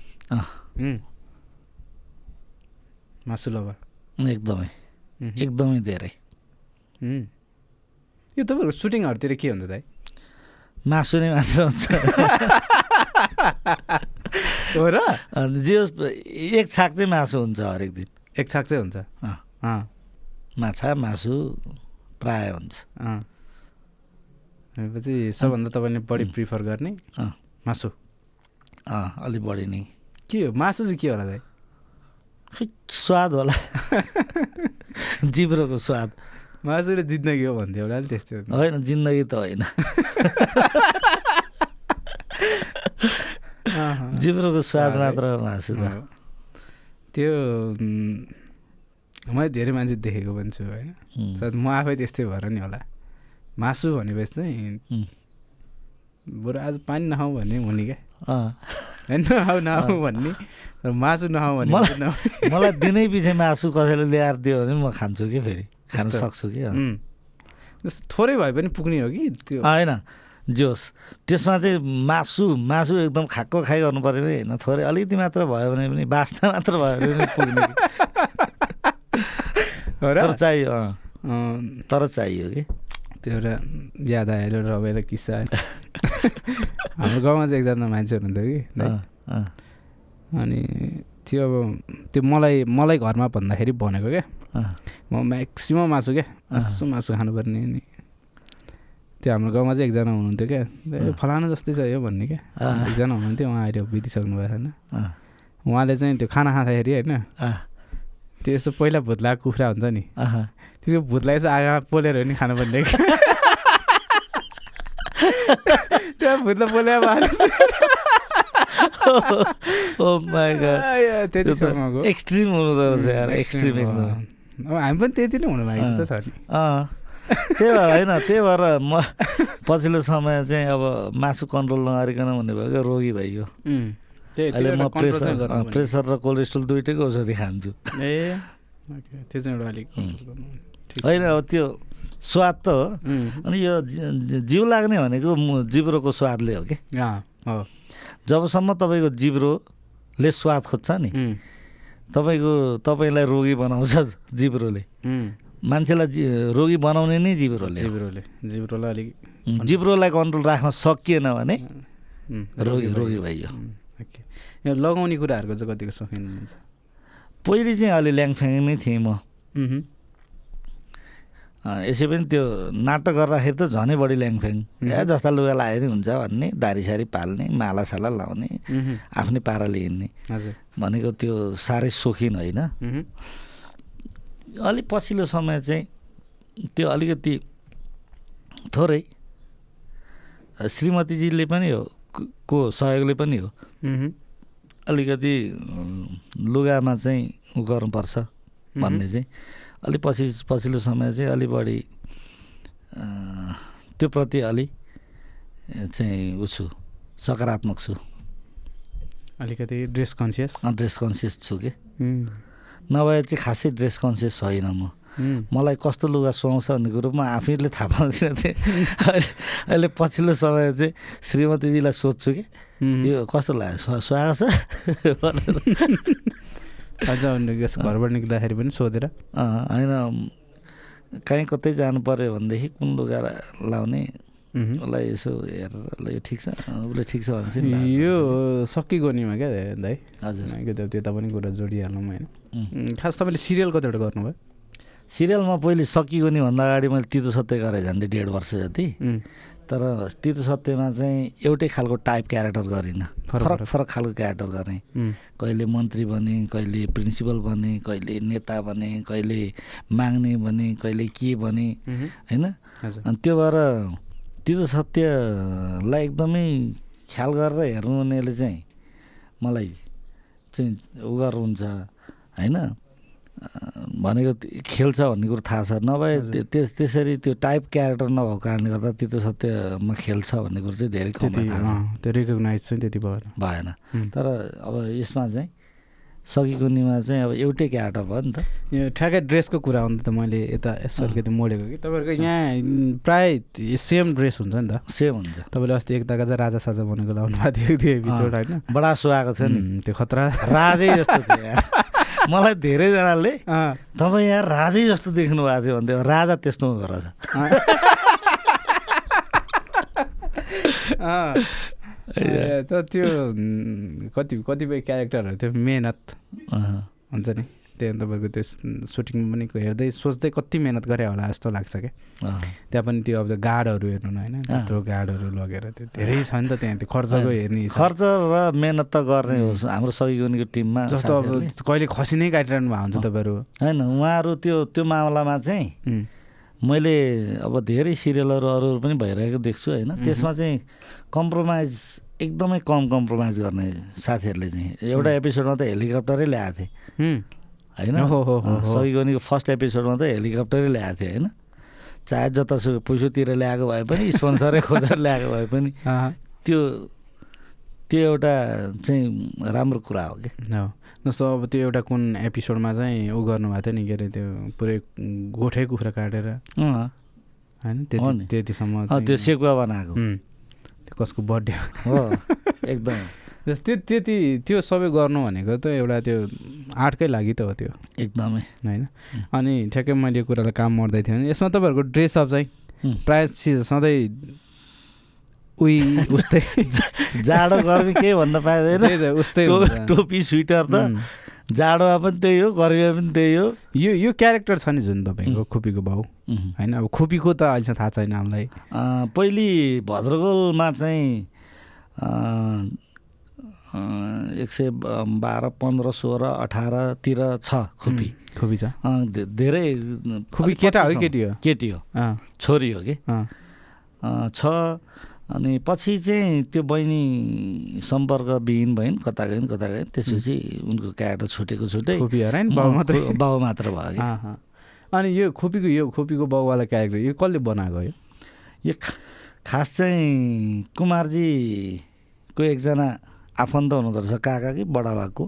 मासु लभर।
एकदमै। एकदमै धेरै।
यो तपाईँहरूको सुटिङहरूतिर के हुन्छ दाइ?
मासु नै मात्र हुन्छ। [LAUGHS]
हो र?
जे होस्, एक छाक चाहिँ मासु हुन्छ हरेक दिन।
एक छाक चाहिँ हुन्छ?
अँ,
अँ।
माछा मासु प्राय हुन्छ।
भनेपछि सबभन्दा तपाईँले बढी प्रिफर गर्ने मासु।
अलिक बढी नै।
के हो? मासु चाहिँ के होला दाइ
खै स्वाद होला। [LAUGHS] जिब्रोको स्वाद।
मासुले जिन्दगी हो भन्थ्यो होला नि त्यस्तै।
होइन जिन्दगी त होइन। [LAUGHS] जिब्रोको स्वाद। मात्र मासु त।
त्यो मैले धेरै मान्छे देखेको पनि छु होइन? सायद म आफै त्यस्तै भएर नि होला। मासु भनेपछि चाहिँ बरु आज पानी नखाउँ भन्ने हुने क्या।
अँ।
होइन नखाऊ नखाऊ भन्ने। मासु नखाउँ भने
मलाई- दिनै पछि मासु कसैले ल्याएर दियो भने म खान्छु कि फेरि? खान। सक्छु कि।
जस्तो थोरै भए पनि पुग्ने हो कि त्यो?
होइन। जोस् त्यसमा चाहिँ मासु मासु एकदम खाक्को खाइ गर्नु पऱ्यो नि। होइन थोरै अलिकति मात्र भयो भने पनि बास्ना मात्र भयो भने पनि पुग्ने तर चाहियो तर चाहियो कि?
त्यो एउटा याद आयो रमाइलो किस्सा हाम्रो गाउँमा चाहिँ एकजना मान्छे हुनुहुन्थ्यो कि अनि त्यो अब त्यो मलाई मलाई घरमा भन्दाखेरि भनेको क्या। म म्याक्सिमम् मासु क्या मासु मासु खानुपर्ने नि त्यो हाम्रो गाउँमा चाहिँ एकजना हुनुहुन्थ्यो क्या। ए, फलाना जस्तै छ यो भन्ने क्या। एकजना हुनुहुन्थ्यो उहाँ अहिले बितिसक्नु भएको छैन उहाँले चाहिँ त्यो खाना खाँदाखेरि होइन त्यो यसो पहिला भुत्लाएको कुखुरा हुन्छ नि। त्यसको भुतलाई यसो आगामा पोलेर पनि खानुपर्ने क्या त्यो भुतलाई पोलेर
ओ माई गॉड
त्यतिसम्मको
एक्सट्रिम एक्सट्रिम एकदम।
अब हामी पनि त्यति नै हुनु भएको छ त छ नि।
त्यही भएर होइन त्यही भएर म पछिल्लो समय चाहिँ अब मासु कन्ट्रोल नगरिकन भन्ने भयो क्या रोगी भइयो
त्यही
अहिले म
चाहिँ
प्रेसर। प्रेसर र कोलेस्ट्रोल दुइटैको औषधि खान्छु।
ए त्यो चाहिँ एउटा अलिक
होइन अब त्यो स्वाद त हो। अनि यो जिउ लाग्ने भनेको जिब्रोको स्वादले हो कि? जबसम्म तपाईँको जिब्रोले स्वाद खोज्छ नि तपाईँको तपाईँलाई रोगी बनाउँछ [LAUGHS] जिब्रोले। मान्छेलाई रोगी बनाउने नै जिब्रोले।
जिब्रोले जिब्रोलाई अलिक
जिब्रोलाई कन्ट्रोल राख्न सकिएन भने रोगी। रोगी भइयो।
यो लगाउने कुराहरूको चाहिँ कतिको हुनुहुन्छ
पहिले चाहिँ अलि ल्याङफ्याङ नै थिएँ म। यसै पनि त्यो नाटक गर्दाखेरि त झनै बढी ल्याङफ्याङ। ए जस्ता लुगा लगाए नि हुन्छ भन्ने दारीसारी पाल्ने मालासाला लाउने आफ्नै पाराले हिँड्ने। भनेको त्यो साह्रै सोखिन होइन। अलिक पछिल्लो समय चाहिँ त्यो अलिकति थोरै श्रीमतीजीले पनि हो को- सहयोगले पनि हो अलिकति लुगामा चाहिँ उ गर्नुपर्छ भन्ने चाहिँ। अलिक पछि पछिल्लो समय चाहिँ अलि बढी त्यो प्रति अलि चाहिँ उ छु सकारात्मक छु।
अलिकति ड्रेस कन्सियस
ड्रेस कन्सियस छु कि। नभए चाहिँ खासै ड्रेस कन्सियस छैन म। मलाई कस्तो लुगा सुहाउँछ भन्ने कुरो म आफैले थाहा पाउँदिनँ थिएँ। अहिले अहिले पछिल्लो समय चाहिँ श्रीमतीजीलाई सोध्छु कि यो कस्तो लाग्यो? सुहा सुहाएको छ। [LAUGHS] भनेर।
अझ घरबाट निक्दाखेरि पनि सोधेर
होइन कहीँ कतै जानु पऱ्यो भनेदेखि कुन लुगा लाउने। उसलाई यसो हेरेर ल यो ठिक छ उसले ठिक छ भनेपछि
यो सकिगोनीमा क्या दाइ
हजुर
त्यो त्यता पनि कुरा जोडिहालौँ होइन खास तपाईँले सिरियल कतिवटा गर्नुभयो
सिरियलमा पहिले सकिएको नि भन्दा अगाडि मैले तितो सत्य गरेँ झन्डै डेढ वर्ष जति तर तितो सत्यमा चाहिँ एउटै खालको टाइप क्यारेक्टर गरिनँ।
फरक
फरक खालको क्यारेक्टर गरेँ। कहिले मन्त्री बने कहिले प्रिन्सिपल बने कहिले नेता बने कहिले माग्ने बने कहिले के बने। होइन? अनि त्यो भएर तितो सत्यलाई एकदमै ख्याल गरेर हेर्नुहुनेले चाहिँ मलाई चाहिँ उ गर्नुहुन्छ होइन? भनेको खेल्छ भन्ने कुरो थाहा छ। नभए। त्यो- त्यस त्यसरी त्यो टाइप क्यारेक्टर नभएको कारणले गर्दा तितो सत्यमा खेल्छ भन्ने कुरो चाहिँ धेरै कम
त्यति
थाहा छ।
अँ, त्यो रिकगनाइज चाहिँ त्यति भएन।
भएन. तर अब यसमा चाहिँ सकेको निमा चाहिँ अब एउटै क्यारेक्टर भयो नि त।
यो ठ्याक्कै ड्रेसको कुरा आउँदा त मैले यता यसो अलिकति मोडेको कि। तपाईँहरूको यहाँ प्राय सेम ड्रेस हुन्छ नि त।
सेम हुन्छ।
तपाईँले अस्ति एकताका चाहिँ राजा साजा बनेको लाउनु भएको थियो त्यो एपिसोड होइन?
बडा सुहाएको छ नि।
त्यो खतरा।
राजै जस्तो थियो। [LAUGHS] मलाई धेरैजनाले तपाईँ यहाँ राजै जस्तो देख्नु भएको थियो भन्थ्यो राजा त्यस्तो हुँदो रहेछ।
त त्यो कति कतिपय क्यारेक्टरहरू त्यो मेहनत। हुन्छ नि। त्यो तपाईँको त्यो सुटिङमा पनि हेर्दै सोच्दै कति मेहनत गरे होला जस्तो लाग्छ क्या। त्यहाँ पनि त्यो अब त्यो गार्डहरू हेर्नु न होइन? त्यत्रो गार्डहरू लगेर त्यो धेरै छ नि त त्यहाँ त्यो खर्चको हेर्ने
खर्च र मेहनत त गर्ने हो हाम्रो सगिगुनीको टिममा
जस्तो अब। कहिले खसी नै काटिरहनु भएको हुन्छ तपाईँहरू
होइन उहाँहरू त्यो त्यो मामलामा चाहिँ मैले अब धेरै सिरियलहरू अरू अरू पनि भइरहेको देख्छु होइन। त्यसमा चाहिँ कम्प्रोमाइज एकदमै कम कम्प्रोमाइज गर्ने साथीहरूले चाहिँ एउटा एपिसोडमा त हेलिकप्टरै ल्याएको थिएँ। होइन?
ओहो हो हो हो।
सगिगनीको फर्स्ट एपिसोडमा त हेलिकप्टरै ल्याएको थियो होइन? चाहे जतासुकै पैसोतिर ल्याएको भए पनि स्पोन्सरै खोजेर ल्याएको भए पनि त्यो त्यो एउटा चाहिँ राम्रो कुरा हो कि?
जस्तो अब त्यो एउटा कुन एपिसोडमा चाहिँ ऊ गर्नुभएको थियो नि के अरे त्यो पुरै गोठै कुखुरा काटेर? होइन? त्यति। त्यतिसम्म
त्यो सेकुवा बनाएको।
त्यो कसको बर्थडे
हो एकदम।
त्यो त्यति त्यो सबै गर्नु भनेको त एउटा त्यो आर्टकै लागि त हो त्यो।
एकदमै।
होइन? अनि ठ्याक्कै मैले यो कुरालाई काम मर्दै थियो भने यसमा तपाईँहरूको ड्रेसअप चाहिँ. प्रायः सधैँ उही उस्तै। [LAUGHS]
जाडो गर्मी केही भन्न पाइँदैन।
उस्तै।
टोपी स्वेटर त. जाडोमा पनि त्यही हो गर्मीमा पनि त्यही हो।
यो यो क्यारेक्टर छ नि जुन तपाईँको खुपीको भाउ. होइन? अब खुपीको त अहिलेसम्म थाहा छैन हामीलाई।
पहिली भद्रगोलमा चाहिँ एक सय बाह्र पन्ध्र सोह्र अठारतिर छ खुपी।
खुपी छ।
धेरै
खुपी केटा हो। केटी हो?
केटी हो। छोरी हो कि? छ अनि पछि चाहिँ त्यो बहिनी सम्पर्कविहीन भइन् कता गइन् कता गइन् त्यसपछि उनको क्यारेक्टर छुटेको छुटै
खुपी हो र नि बाउ मात्रै
भयो कि।
अनि यो खुपीको यो खुपीको बाउवाला क्यारेक्टर यो कसले बनाएको यो?
यो खास चाहिँ कुमारजीको एकजना आफन्त हुनुहुँदो रहेछ काका कि बडाबाको?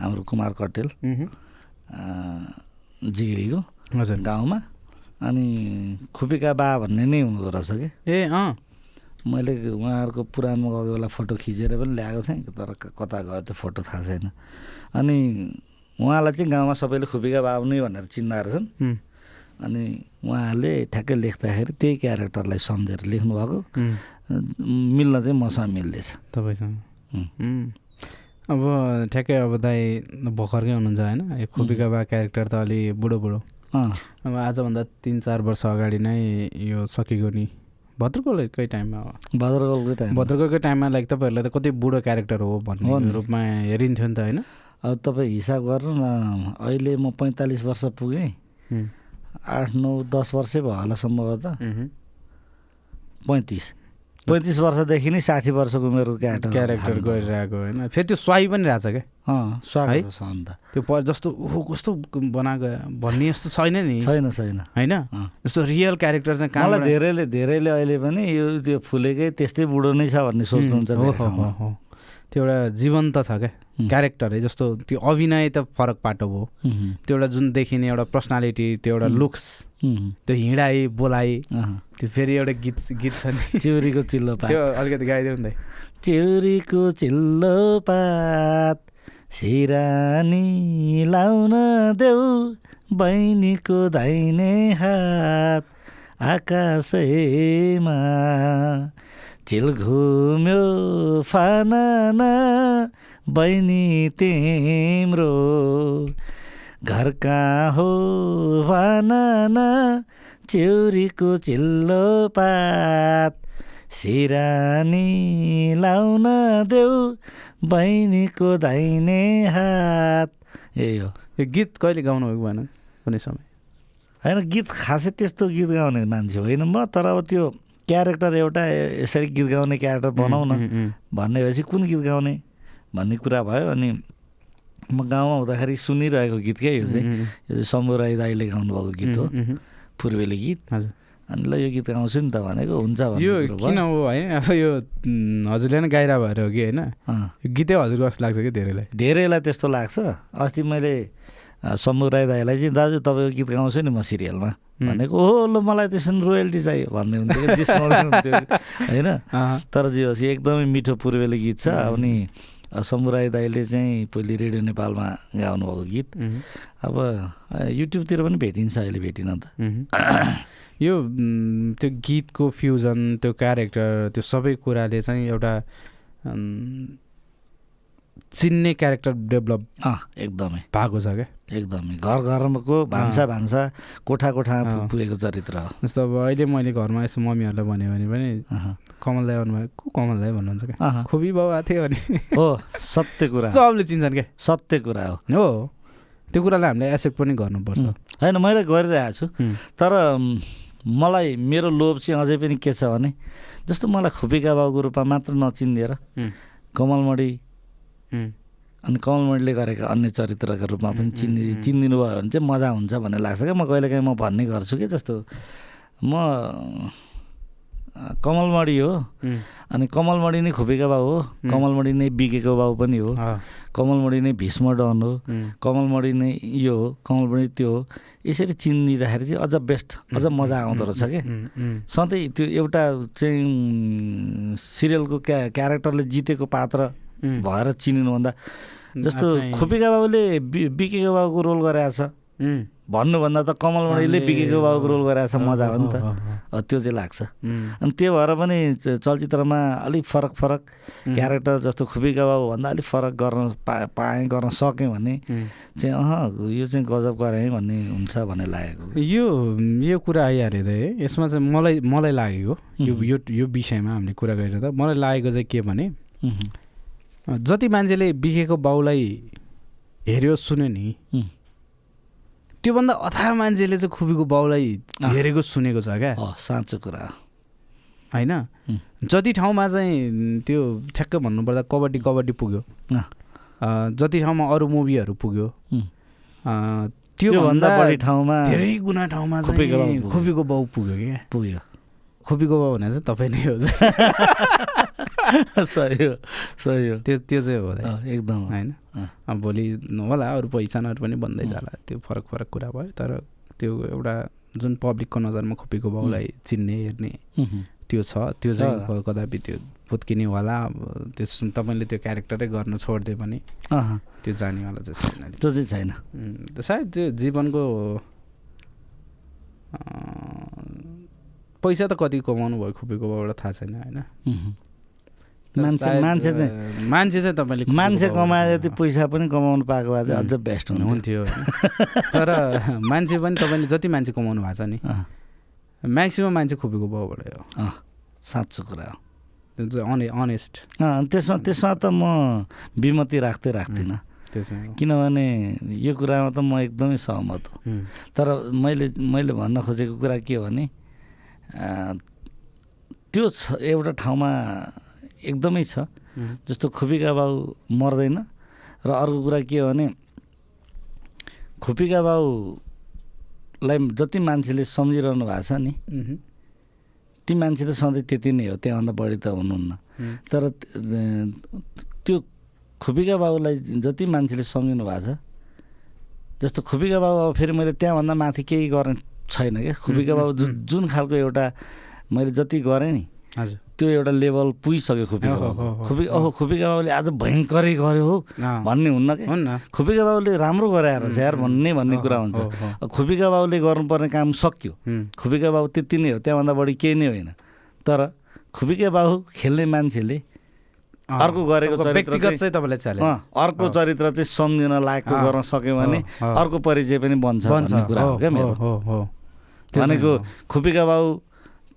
हाम्रो कुमार कटेल। जिगिरीको
हजुर।
गाउँमा। अनि खुपीका बा भन्ने नै हुनुहुँदो रहेछ कि?
ए अँ।
मैले उहाँहरूको पुरानो गएको बेला फोटो खिचेर पनि ल्याएको थिएँ। तर कता गयो त्यो फोटो थाहा छैन। अनि उहाँलाई चाहिँ गाउँमा सबैले खुपीका बाबु नै भनेर चिन्दा रहेछन्। अनि उहाँहरूले ठ्याक्कै लेख्दाखेरि त्यही क्यारेक्टरलाई सम्झेर लेख्नुभएको। मिल्न चाहिँ मसँग मिल्दैछ।
तपाईँसँग. अब ठ्याक्कै अब दाइ भर्खरकै हुनुहुन्छ होइन। यो खुपीका बा क्यारेक्टर त अलि बुढो बुढो। अब आजभन्दा तिन चार वर्ष अगाडि नै यो सकेको नि। भद्रकोलकै टाइममा हो।
भद्रगोलकै टाइम
भद्रकोलकै टाइममा लाइक तपाईँहरूलाई त कति बुढो क्यारेक्टर हो भन्ने। रूपमा हेरिन्थ्यो नि त होइन।
अब तपाईँ हिसाब गर्नु न अहिले म पैँतालिस वर्ष पुगेँ। आठ नौ दस वर्षै भयो होला सम्भवतः। पैँतिस। पैँतिस वर्षदेखि नै साठी वर्षको उमेरको क्यारेक्टर
क्यारेक्टर गरिरहेको होइन। फेरि त्यो स्वाई पनि रहेछ क्या?
अँ? स्वागत छ अन्त।
त्यो जस्तो ओहो कस्तो बनाएको भन्ने जस्तो छैन नि।
छैन छैन।
होइन। जस्तो रियल क्यारेक्टर चाहिँ
मलाई
कहाँबाट
धेरैले धेरैले अहिले पनि यो त्यो फुलेकै त्यस्तै बुढो नै छ भन्ने सोच्नुहुन्छ
त्यो एउटा जीवन्त छ क्या. क्यारेक्टर है जस्तो त्यो अभिनय त फरक पाटो भयो। त्यो एउटा जुन देखिने एउटा पर्सनालिटी त्यो एउटा. लुक्स त्यो हिँडाइ बोलाइ। त्यो फेरि एउटा गीत गीत छ नि।
चिउरीको चिल्लो पात।
त्यो अलिकति गाइदेऊ नि
चिउरीको चिल्लो पात सिरानी लाउन देऊ बहिनीको दाहिने हात आकाशैमा चिल घुम्यो फाना बहिनी तिम्रो। घर कहाँ हो भन चिउरीको चिल्लो पात। सिरानी लाउन देऊ बहिनीको दाहिने हात। यही हो।
यो गीत कहिले गाउनु भएको भएन कुनै समय?
होइन गीत खासै त्यस्तो गीत गाउने मान्छे होइन म तर अब त्यो क्यारेक्टर एउटा यसरी गीत गाउने क्यारेक्टर बनाऊ न। भन्ने भएपछि कुन गीत गाउने भन्ने कुरा भयो अनि म गाउँमा हुँदाखेरि सुनिरहेको गीत क्या यो चाहिँ। यो चाहिँ शम्भु राई दाईले गाउनुभएको गीत हो पूर्वेली गीत। अनि ल यो गीत गाउँछु नि त भनेको हुन्छ
यो किन हो है अब यो हजुरले नै गाइरा भएर हो कि होइन। यो गीतै हजुरको जस्तो लाग्छ कि धेरैलाई?
धेरैलाई त्यस्तो लाग्छ। अस्ति मैले शम्भु राई दाईलाई चाहिँ दाजु तपाईँको गीत गाउँछु नि म सिरियलमा. भनेको हो ल मलाई त्यसो रोयल्टी चाहियो। भन्दै हुन्थ्यो हुन्थ्यो होइन? तर जे होस् एकदमै मिठो पूर्वेली गीत छ। अनि अ, शम्भु राई दाईले चाहिँ पहिले रेडियो नेपालमा गाउनुभएको गीत। अब युट्युबतिर पनि भेटिन्छ अहिले भेटिन त।
यो त्यो गीतको फ्युजन त्यो क्यारेक्टर त्यो सबै कुराले चाहिँ एउटा चिन्ने क्यारेक्टर डेभलप
अँ एकदमै।
भएको छ क्या?
एकदमै। घर घरको भान्सा भान्सा कोठा कोठामा। पु- पुगेको चरित्र हो।
जस्तो अब अहिले मैले घरमा यसो मम्मीहरूलाई भन्यो भने पनि। कमल दाई भन्नुभयो को कमल दाई भन्नुहुन्छ क्या। खुबी बाउ आएको थियो भने।
हो सत्य कुरा।
सबले चिन्छन् क्या।
सत्य कुरा हो।
हो त्यो कुरालाई हामीले एक्सेप्ट पनि गर्नुपर्छ।
होइन मैले गरिरहेको छु। तर मलाई मेरो लोभ चाहिँ अझै पनि के छ भने जस्तो मलाई खुपीका बाउको रूपमा मात्र नचिनिदिएर कमलमणि अनि कमलमणिले गरेका अन्य चरित्रका रूपमा पनि चिनि चिनिदिनु भयो भने चाहिँ मजा हुन्छ भन्ने लाग्छ क्या। म कहिलेकाहीँ म भन्ने गर्छु कि जस्तो। म कमलमणि हो। अनि कमलमणि नै खुपेका बाउ हो। कमलमणि नै बिकेको बाउ पनि हो। कमलमणि नै भीष्म डन हो। कमलमणि नै यो हो। कमलमणि त्यो हो। यसरी चिनिदिँदाखेरि चाहिँ अझ बेस्ट अझ मजा आउँदो रहेछ क्या। सधैँ त्यो एउटा चाहिँ सिरियलको क्या क्यारेक्टरले जितेको पात्र भएर चिनिनुभन्दा जस्तो खोपीका बाबुले बिकेको बाबुको रोल गरेको छ
उम्,
भन्नुभन्दा त कमलमणिले
अनि-
बिकेको बाबुको रोल गरेको छ मजा हो नि त त्यो चाहिँ लाग्छ अनि त्यो भएर पनि चलचित्रमा अलिक फरक फरक क्यारेक्टर जस्तो खुपीका बाबु भन्दा अलिक फरक गर्न पा पाएँ गर्न सकेँ भने। चाहिँ अह यो चाहिँ गजब गराएँ भन्ने हुन्छ भन्ने लागेको
यो यो कुरा आइहाल्यो त है यसमा चाहिँ मलाई मलाई लागेको यो यो विषयमा हामीले कुरा गरिरहँदा मलाई लागेको चाहिँ के भने जति मान्छेले बिकेको बाउलाई हेऱ्यो सुन्यो नि त्योभन्दा अथाह मान्छेले चाहिँ खुबीको बाउलाई। हेरेको सुनेको छ क्या।
साँचो कुरा।
होइन? जति ठाउँमा चाहिँ त्यो ठ्याक्क भन्नुपर्दा कबड्डी कबड्डी पुग्यो। जति ठाउँमा अरू मुभीहरू पुग्यो।
त्योभन्दा बढी ठाउँमा
धेरै गुना ठाउँमा। खुबीको बाउ पुग्यो। क्या।
पुग्यो।
खुबीको बाउ भने चाहिँ तपाईँ नै हो। [LAUGHS] [LAUGHS]
सही हो सही हो।
त्यो त्यो चाहिँ हो
एकदम।
होइन। अब भोलि होला अरू पहिचानहरू पनि बन्दै जाला। त्यो फरक फरक कुरा भयो। तर त्यो एउटा जुन पब्लिकको नजरमा खोपीको बाउलाई चिन्ने हेर्ने त्यो छ। त्यो चाहिँ कदापि त्यो फुत्किने होला। अब त्यस तपाईँले त्यो क्यारेक्टरै गर्न छोडिदियो भने त्यो जानेवाला चाहिँ छैन
त्यो चाहिँ छैन।
सायद त्यो जीवनको पैसा त कति कमाउनु भयो खोपीको बाउबाट थाहा छैन होइन?
मान्छे मान्छे चाहिँ
मान्छे चाहिँ तपाईँले
मान्छे
बाउबाट-
कमाए जति पैसा पनि कमाउनु पाएको भए चाहिँ अझ बेस्ट हुन्थ्यो।
तर [LAUGHS] मान्छे पनि तपाईँले जति मान्छे कमाउनु भएको छ नि म्याक्सिमम् मान्छे खोपीको बाउबाटै हो।
अँ, साँचो कुरा हो।
त्यो चाहिँ अने अनेस्ट
त्यसमा त्यसमा त म विमति राख्दै राख्दिनँ।
त्यो।
किनभने यो कुरामा त म एकदमै सहमत हो। तर मैले मैले भन्न खोजेको कुरा के हो भने त्यो छ एउटा ठाउँमा एकदमै छ। जस्तो खुपीका बाउ मर्दैन। र अर्को कुरा के हो भने खुपीका बाउलाई जति मान्छेले सम्झिरहनु भएको छ नि ती मान्छे त सधैँ त्यति नै हो त्यहाँभन्दा बढी त हुनुहुन्न। तर त्यो खुपीका बाबुलाई जति मान्छेले सम्झिनु भएको छ जस्तो खुपीका बाबु अब फेरि मैले त्यहाँभन्दा माथि केही गर्ने छैन क्या। खुपीका बाबु जुन जुन खालको एउटा मैले जति गरेँ नि
हजुर।
त्यो एउटा लेभल पुगिसक्यो खुपीका
हो,
बाबु खुपी ओहो। खुपीका बाबुले आज भयङ्करै गर्यो हो। भन्ने हुन्न कि? खुपीका बाबुले राम्रो गराएर यार भन्ने भन्ने कुरा हुन्छ। खुपीका बाबुले गर्नुपर्ने काम सक्यो। खुपीका बाबु त्यति नै हो त्यहाँभन्दा बढी केही नै होइन। तर खुपीका बाबु खेल्ने मान्छेले अर्को गरेको चरित्र चाहिँ- अर्को चरित्र चाहिँ सम्झिन लायकको
अँ,
गर्न सक्यो भने। अर्को परिचय पनि बन्छ भन्ने कुरा हो क्या मेरो। भनेको। खुपीका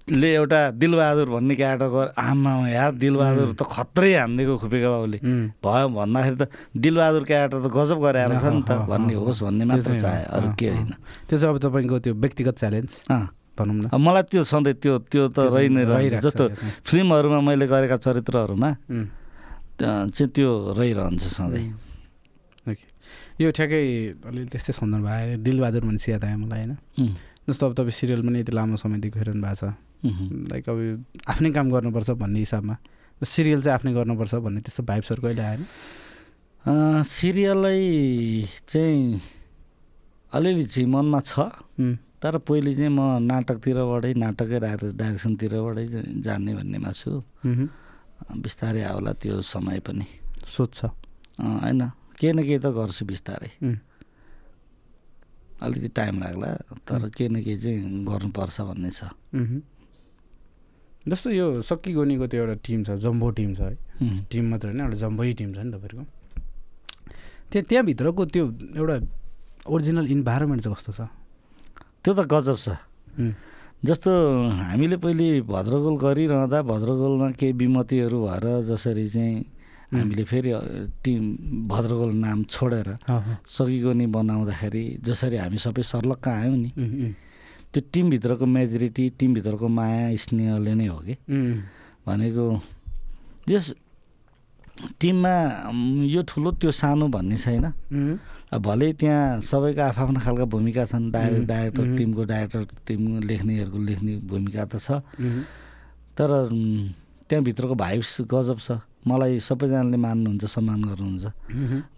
बाबुले एउटा दिलबहादुर भन्ने क्यारेक्टर गर आमा यार दिलबहादुर त खत्रै हानिदिएको खुपीका बाबुले भयो भन्दाखेरि त दिलबहादुर क्यारेक्टर त गजब गरेर छ नि त भन्ने होस् भन्ने मात्र
चाहिँ
अरू के। होइन।
त्यो चाहिँ अब तपाईँको त्यो व्यक्तिगत च्यालेन्ज भनौँ न।
मलाई त्यो सधैँ त्यो त्यो त रहि नै
रहिरहेको
जस्तो। फिल्महरूमा मैले गरेका चरित्रहरूमा चाहिँ त्यो रहिरहन्छ सधैँ।
यो ठ्याक्कै अलिअलि त्यस्तै सन्दर्भ आयो। दिलबहादुर मान्छे याद आयो मलाई होइन। जस्तो अब तपाईँ सिरियल पनि यति लामो समयदेखि हेरिरहनु भएको छ। लाइक अब आफ्नै काम गर्नुपर्छ भन्ने हिसाबमा। सिरियल चाहिँ आफ्नै गर्नुपर्छ भन्ने त्यस्तो भाइब्सहरू कहिले आएन?
सिरियलै चाहिँ अलिअलि चाहिँ मनमा छ। तर पहिले चाहिँ म नाटकतिरबाटै नाटकै डाइरे डाइरेक्सनतिरबाटै चाहिँ जाने भन्नेमा छु बिस्तारै आउला त्यो समय पनि।
सोच छ।
अँ, होइन। केही न केही त गर्छु बिस्तारै। अलिकति टाइम लाग्ला तर केही न केही चाहिँ गर्नुपर्छ भन्ने छ।
जस्तो यो सक्की गोनीको त्यो एउटा टिम छ जम्बो टिम छ है। टिम मात्र होइन एउटा जम्बै टिम छ नि तपाईँहरूको। त्यो त्यहाँभित्रको त्यो एउटा ओरिजिनल इन्भाइरोमेन्ट चाहिँ कस्तो छ?
त्यो त गजब छ। जस्तो हामीले पहिले भद्रगोल गरिरहँदा भद्रगोलमा केही विमतिहरू भएर जसरी चाहिँ हामीले फेरि टिम भद्रगोल नाम छोडेर। सकिगोनी बनाउँदाखेरि जसरी हामी सबै सर्लक्क आयौँ नि त्यो टिमभित्रको मेजोरिटी टिमभित्रको माया स्नेहले नै हो कि। भनेको यस टिममा यो ठुलो त्यो सानो भन्ने छैन। भले त्यहाँ सबैको आफ्आफ्नो खालको भूमिका छन्। Direct
director.
टिमको डाइरेक्टर टिम लेख्नेहरूको लेख्ने भूमिका त छ। तर त्यहाँभित्रको भाइब्स गजब छ। मलाई सबैजनाले मान्नुहुन्छ सम्मान गर्नुहुन्छ।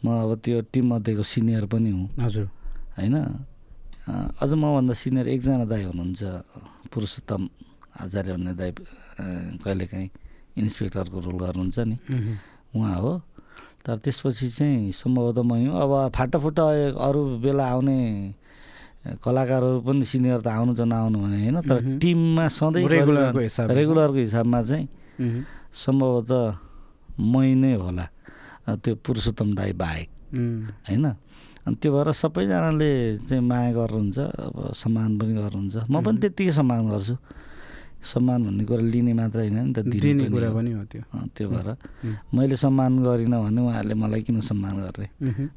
म अब त्यो टिममध्येको सिनियर पनि हुँ।
हजुर।
होइन? अझ मभन्दा सिनियर एकजना दाई हुनुहुन्छ पुरुषोत्तम आचार्य भन्ने दाई कहिलेकाहीँ इन्सपेक्टरको रोल गर्नुहुन्छ नि। उहाँ। हो। तर त्यसपछि चाहिँ सम्भवतः मै हुँ अब फाटाफुट्टा अरू बेला आउने कलाकारहरू पनि सिनियर त आउनु त नआउनु भने होइन तर। टिममा सधैँ
रेगुलरको चाहिँ।
रेगुलरको हिसाबमा चाहिँ सम्भवतः मै नै होला त्यो पुरुषोत्तम दाई बाहेक। होइन? अनि त्यो भएर सबैजनाले चाहिँ माया गर्नुहुन्छ अब सम्मान पनि गर्नुहुन्छ। म पनि। त्यत्तिकै सम्मान गर्छु। सम्मान भन्ने कुरा लिने मात्र होइन नि त
दिने कुरा। पनि हो त्यो।
त्यो भएर मैले सम्मान गरिनँ भने उहाँहरूले मलाई किन सम्मान गर्ने।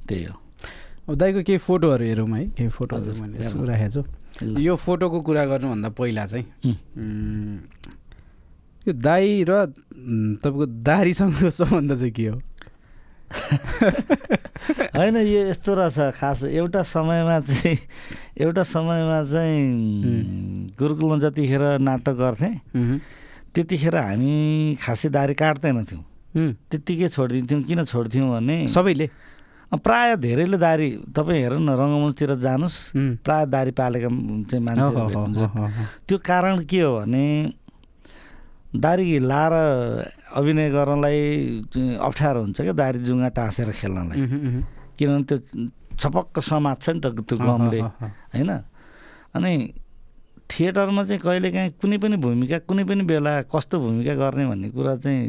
त्यही हो।
अब दाइको केही फोटोहरू हेरौँ है केही फोटोहरू मैले राखेको छु। यो फोटोको कुरा गर्नुभन्दा पहिला चाहिँ यो दाई र तपाईँको दारीसँगको [LAUGHS] सम्बन्ध चाहिँ के हो? [LAUGHS]
होइन यो यस्तो रहेछ खास। एउटा समयमा चाहिँ एउटा समयमा चाहिँ गुरुकुलमा जतिखेर नाटक गर्थेँ त्यतिखेर हामी खासै दारी काट्दैनथ्यौँ त्यत्तिकै छोडिदिन्थ्यौँ। किन छोड्थ्यौँ भने
सबैले?
प्रायः धेरैले दारी तपाईँ हेर न रङ्गमञ्चतिर जानुहोस्। प्रायः दारी पालेका चाहिँ
हो।
त्यो कारण के हो भने दारी लाएर अभिनय गर्नलाई अप्ठ्यारो हुन्छ क्या दारी जुङ्गा टाँसेर खेल्नलाई। किनभने त्यो छपक्क समात्छ नि त त्यो गमले। होइन? अनि थिएटरमा चाहिँ कहिलेकाहीँ कुनै पनि भूमिका कुनै पनि बेला कस्तो भूमिका गर्ने भन्ने कुरा चाहिँ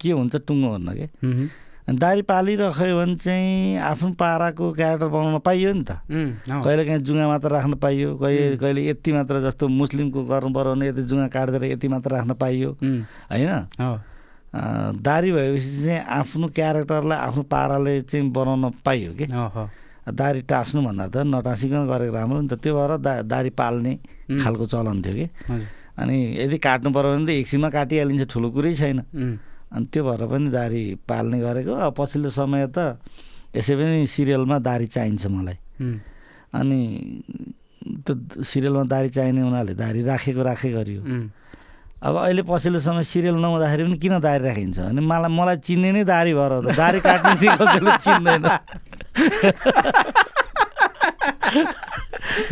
के हुन्छ टुङ्गो भन्न के?
उम्,
अनि दारी पालिरह्यो भने चाहिँ आफ्नो पाराको क्यारेक्टर बनाउन पाइयो नि त।
उम्, हो।
कहिलेकाहीँ जुङ्गा मात्र राख्न पाइयो कहिले कहिले यति मात्र जस्तो मुस्लिमको गर्नु पऱ्यो भने यति जुङ्गा काटिदिएर यति मात्र राख्न पाइयो। होइन? दारी भएपछि चाहिँ आफ्नो क्यारेक्टरलाई आफ्नो पाराले चाहिँ बनाउन पाइयो कि। दारी टाँस्नुभन्दा त नटाँसिकन गरेको राम्रो नि त त्यो भएर दा दारी पाल्ने खालको चलन थियो कि। अनि यदि काट्नु पऱ्यो भने त एकछिनमा काटिहालिन्छ ठुलो कुरै छैन। अनि त्यो भएर पनि दारी पाल्ने गरेको। अब पछिल्लो समय त यसै पनि सिरियलमा दारी चाहिन्छ मलाई। अनि त्यो सिरियलमा दारी चाहिने हुनाले दारी राखेको राखे गरियो। अब अहिले पछिल्लो समय सिरियल नहुँदाखेरि पनि किन दारी राखिन्छ? भने मलाई मलाई चिन्ने नै दारी भएर दारी काट्ने कसैले चिन्दैन।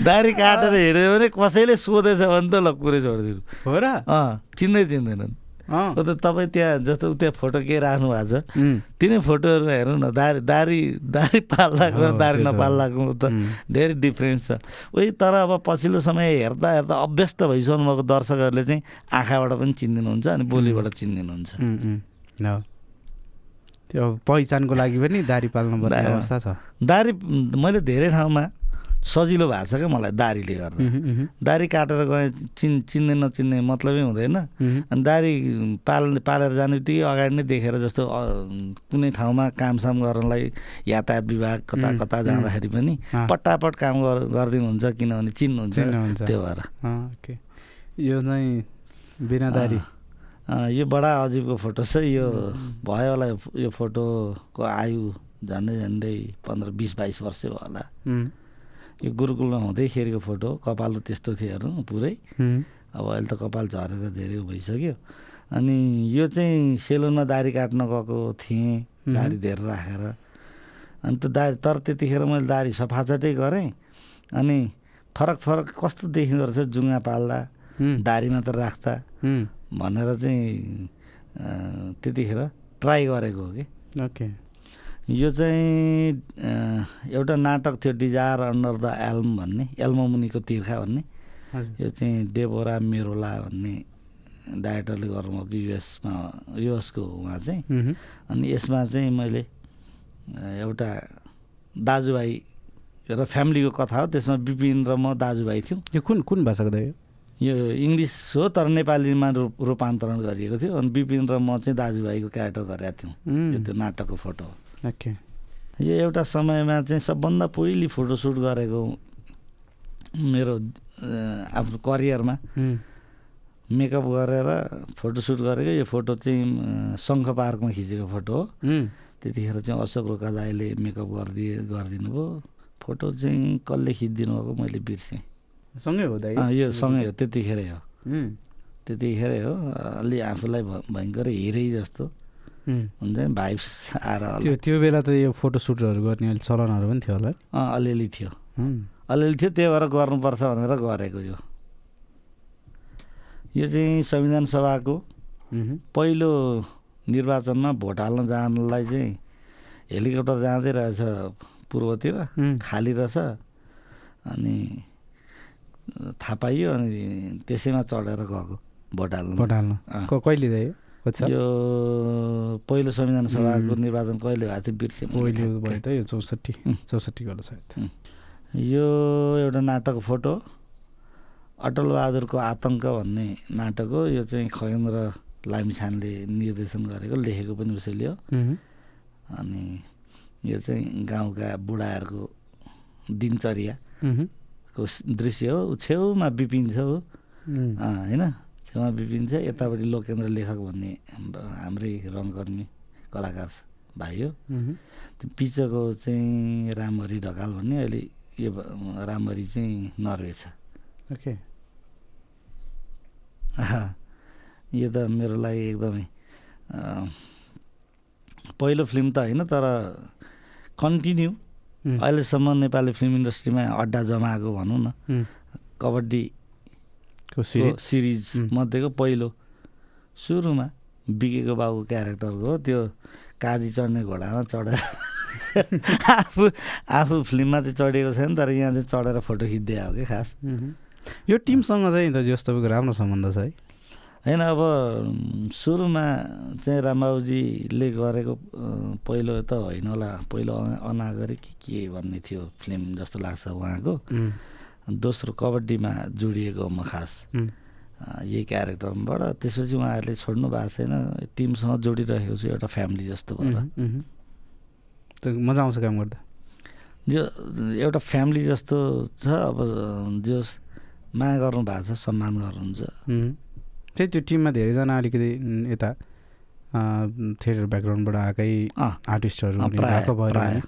दारी काटेर हिँड्यो भने कसैले सोधेछ भने त ल कुरै छोडिदिनु।
हो र?
अँ चिन्दै चिन्दैनन्। तपाईँ त्यहाँ जस्तो त्यहाँ फोटो के राख्नु भएको छ? तिनै फोटोहरू हेर्नु न दारी दारी दारी पाल्दाको दारी। नपाल्दाको त। धेरै डिफ्रेन्स छ। उही तर अब पछिल्लो समय हेर्दा हेर्दा अभ्यस्त भइसक्नु भएको दर्शकहरूले चाहिँ आँखाबाट पनि चिनिदिनुहुन्छ अनि बोलीबाट चिनिदिनुहुन्छ।
त्यो पहिचानको लागि पनि दारी पाल्नु पर्ने अवस्था छ।
दारी मैले धेरै ठाउँमा सजिलो भएको छ क्या मलाई दारीले गर्दा। दारी काटेर गएँ चिन चिन्ने नचिन्ने मतलबै हुँदैन। अनि दारी पाल पालेर जाने बित्तिकै अगाडि नै देखेर जस्तो कुनै ठाउँमा कामसाम गर्नलाई यातायात विभाग कता कता। जाँदाखेरि पनि पट्टापट काम गर गरिदिनुहुन्छ किनभने चिन्नुहुन्छ त्यो भएर।
यो चाहिँ बिना दारी?
यो बडा अजिबको फोटो छ। यो भयो होला यो फोटोको आयु झन्डै झन्डै पन्ध्र बिस बाइस वर्ष भयो होला। यो गुरुकुलमा हुँदैखेरिको फोटो कपाल त्यस्तो थियो हेर्नु पुरै। अब अहिले त कपाल झरेर धेरै भइसक्यो। अनि यो चाहिँ सेलुनमा दारी काट्न गएको थिएँ। दारी धेरै राखेर। अनि त्यो दारी तर त्यतिखेर मैले दारी सफाचटै गरेँ। अनि फरक फरक कस्तो देखिँदो रहेछ जुङ्गा पाल्दा दारी मात्र राख्दा भनेर चाहिँ त्यतिखेर ट्राई गरेको हो कि।
ओके।
यो चाहिँ एउटा नाटक थियो डिजायर अन्डर द एल्म भन्ने एल्ममुनिको तिर्खा भन्ने। यो चाहिँ डेबोरा मेरोला भन्ने डाइरेक्टरले गर्नुभएको युएसमा युएसको उहाँ चाहिँ। अनि यसमा चाहिँ मैले एउटा दाजुभाइ र फ्यामिलीको कथा हो। त्यसमा विपिन र म दाजुभाइ थियौँ।
यो कुन कुन भाषाको दाइ
यो इङ्ग्लिस हो तर नेपालीमा रूप रूपान्तरण गरिएको थियो। अनि विपिन र म चाहिँ दाजुभाइको क्यारेक्टर गरेका थियौँ। यो त्यो नाटकको फोटो हो। यो एउटा समयमा चाहिँ सबभन्दा पहिली फोटोसुट गरेको मेरो आफ्नो करियरमा मेकअप गरेर फोटोसुट गरेको यो फोटो चाहिँ शङ्ख पार्कमा खिचेको फोटो हो। त्यतिखेर चाहिँ अशोक रोका दाईले मेकअप गरिदिए गरिदिनु भयो। फोटो चाहिँ कसले खिचिदिनु भएको मैले बिर्सेँ।
सँगै हो दाइ
यो सँगै हो त्यतिखेरै हो। त्यतिखेरै हो। अलि आफूलाई भयङ्कर हिरै जस्तो। हुन्छ नि भाइब्स आएर
त्यो त्यो बेला त यो फोटोसुटहरू गर्ने अलिक चलनहरू पनि थियो होला
अँ अलिअलि थियो। अलिअलि थियो त्यही भएर गर्नुपर्छ भनेर गरेको यो। यो चाहिँ संविधान सभाको पहिलो निर्वाचनमा भोट हाल्न जानलाई चाहिँ हेलिकप्टर जाँदै रहेछ पूर्वतिर खाली रहेछ। अनि थाहा पाइयो अनि त्यसैमा चढेर गएको भोट हाल्नु।
भोट हाल्न। कहिले दाइ हो कति साल?
यो पहिलो संविधान सभाको। निर्वाचन कहिले भएको थियो? बिर्सेँ।
भयो त यो चौसठी
उम्।
चौसठी गर्नु सायद।
यो एउटा नाटक फोटो अटल बहादुरको आतङ्क भन्ने नाटक हो। यो चाहिँ खगेन्द्र लामिछानले निर्देशन गरेको लेखेको पनि उसैले हो। अनि यो चाहिँ गाउँका बुढाहरूको दिनचर्या
उहुँ,
को स- दृश्य हो। छेउमा बिपिन छ हो होइन? छेउमा बिपिन छ। यतापट्टि लोकेन्द्र लेखक भन्ने हाम्रो- रङकर्मी कलाकार छ भाइ हो। त्यो पिचको चाहिँ रामहरि ढकाल भन्ने अहिले यो रामहरि चाहिँ नर्वे छ।
ओके।
यो त मेरो लागि एकदमै पहिलो फिल्म त होइन तर कन्टिन्यू। अहिलेसम्म नेपाली फिल्म इन्डस्ट्रीमा अड्डा जमाएको भनौँ न। कबड्डी
सिरिज उम्.
मध्येको पहिलो सुरुमा बिकेको बाबु क्यारेक्टरको हो त्यो काजी चढ्ने घोडामा चढेर [LAUGHS] आफू आफू फिल्ममा चाहिँ चढेको छैन तर यहाँ चाहिँ चढेर फोटो खिच्दै आयो कि खास।
उहुँ। यो टिमसँग चाहिँ त जस तपाईँको राम्रो सम्बन्ध छ है?
होइन अब सुरुमा चाहिँ रामबाबुजीले गरेको पहिलो त होइन होला। पहिलो अना- अनागरिक कि के भन्ने थियो फिल्म जस्तो लाग्छ उहाँको।
उम्,
दोस्रो कबड्डीमा जोडिएको म खास। यही क्यारेक्टरबाट त्यसपछि उहाँहरूले छोड्नु भएको छैन टिमसँग जोडिरहेको छु एउटा फ्यामिली जस्तो भएर।
मजा आउँछ काम गर्दा?
जो एउटा फ्यामिली जस्तो छ अब जस माया गर्नु भएको छ सम्मान गर्नुहुन्छ।
त्यही त्यो टिममा धेरैजना अलिकति यता थिएटर ब्याकग्राउन्डबाट आएकै आर्टिस्टहरू
प्राय प्राय।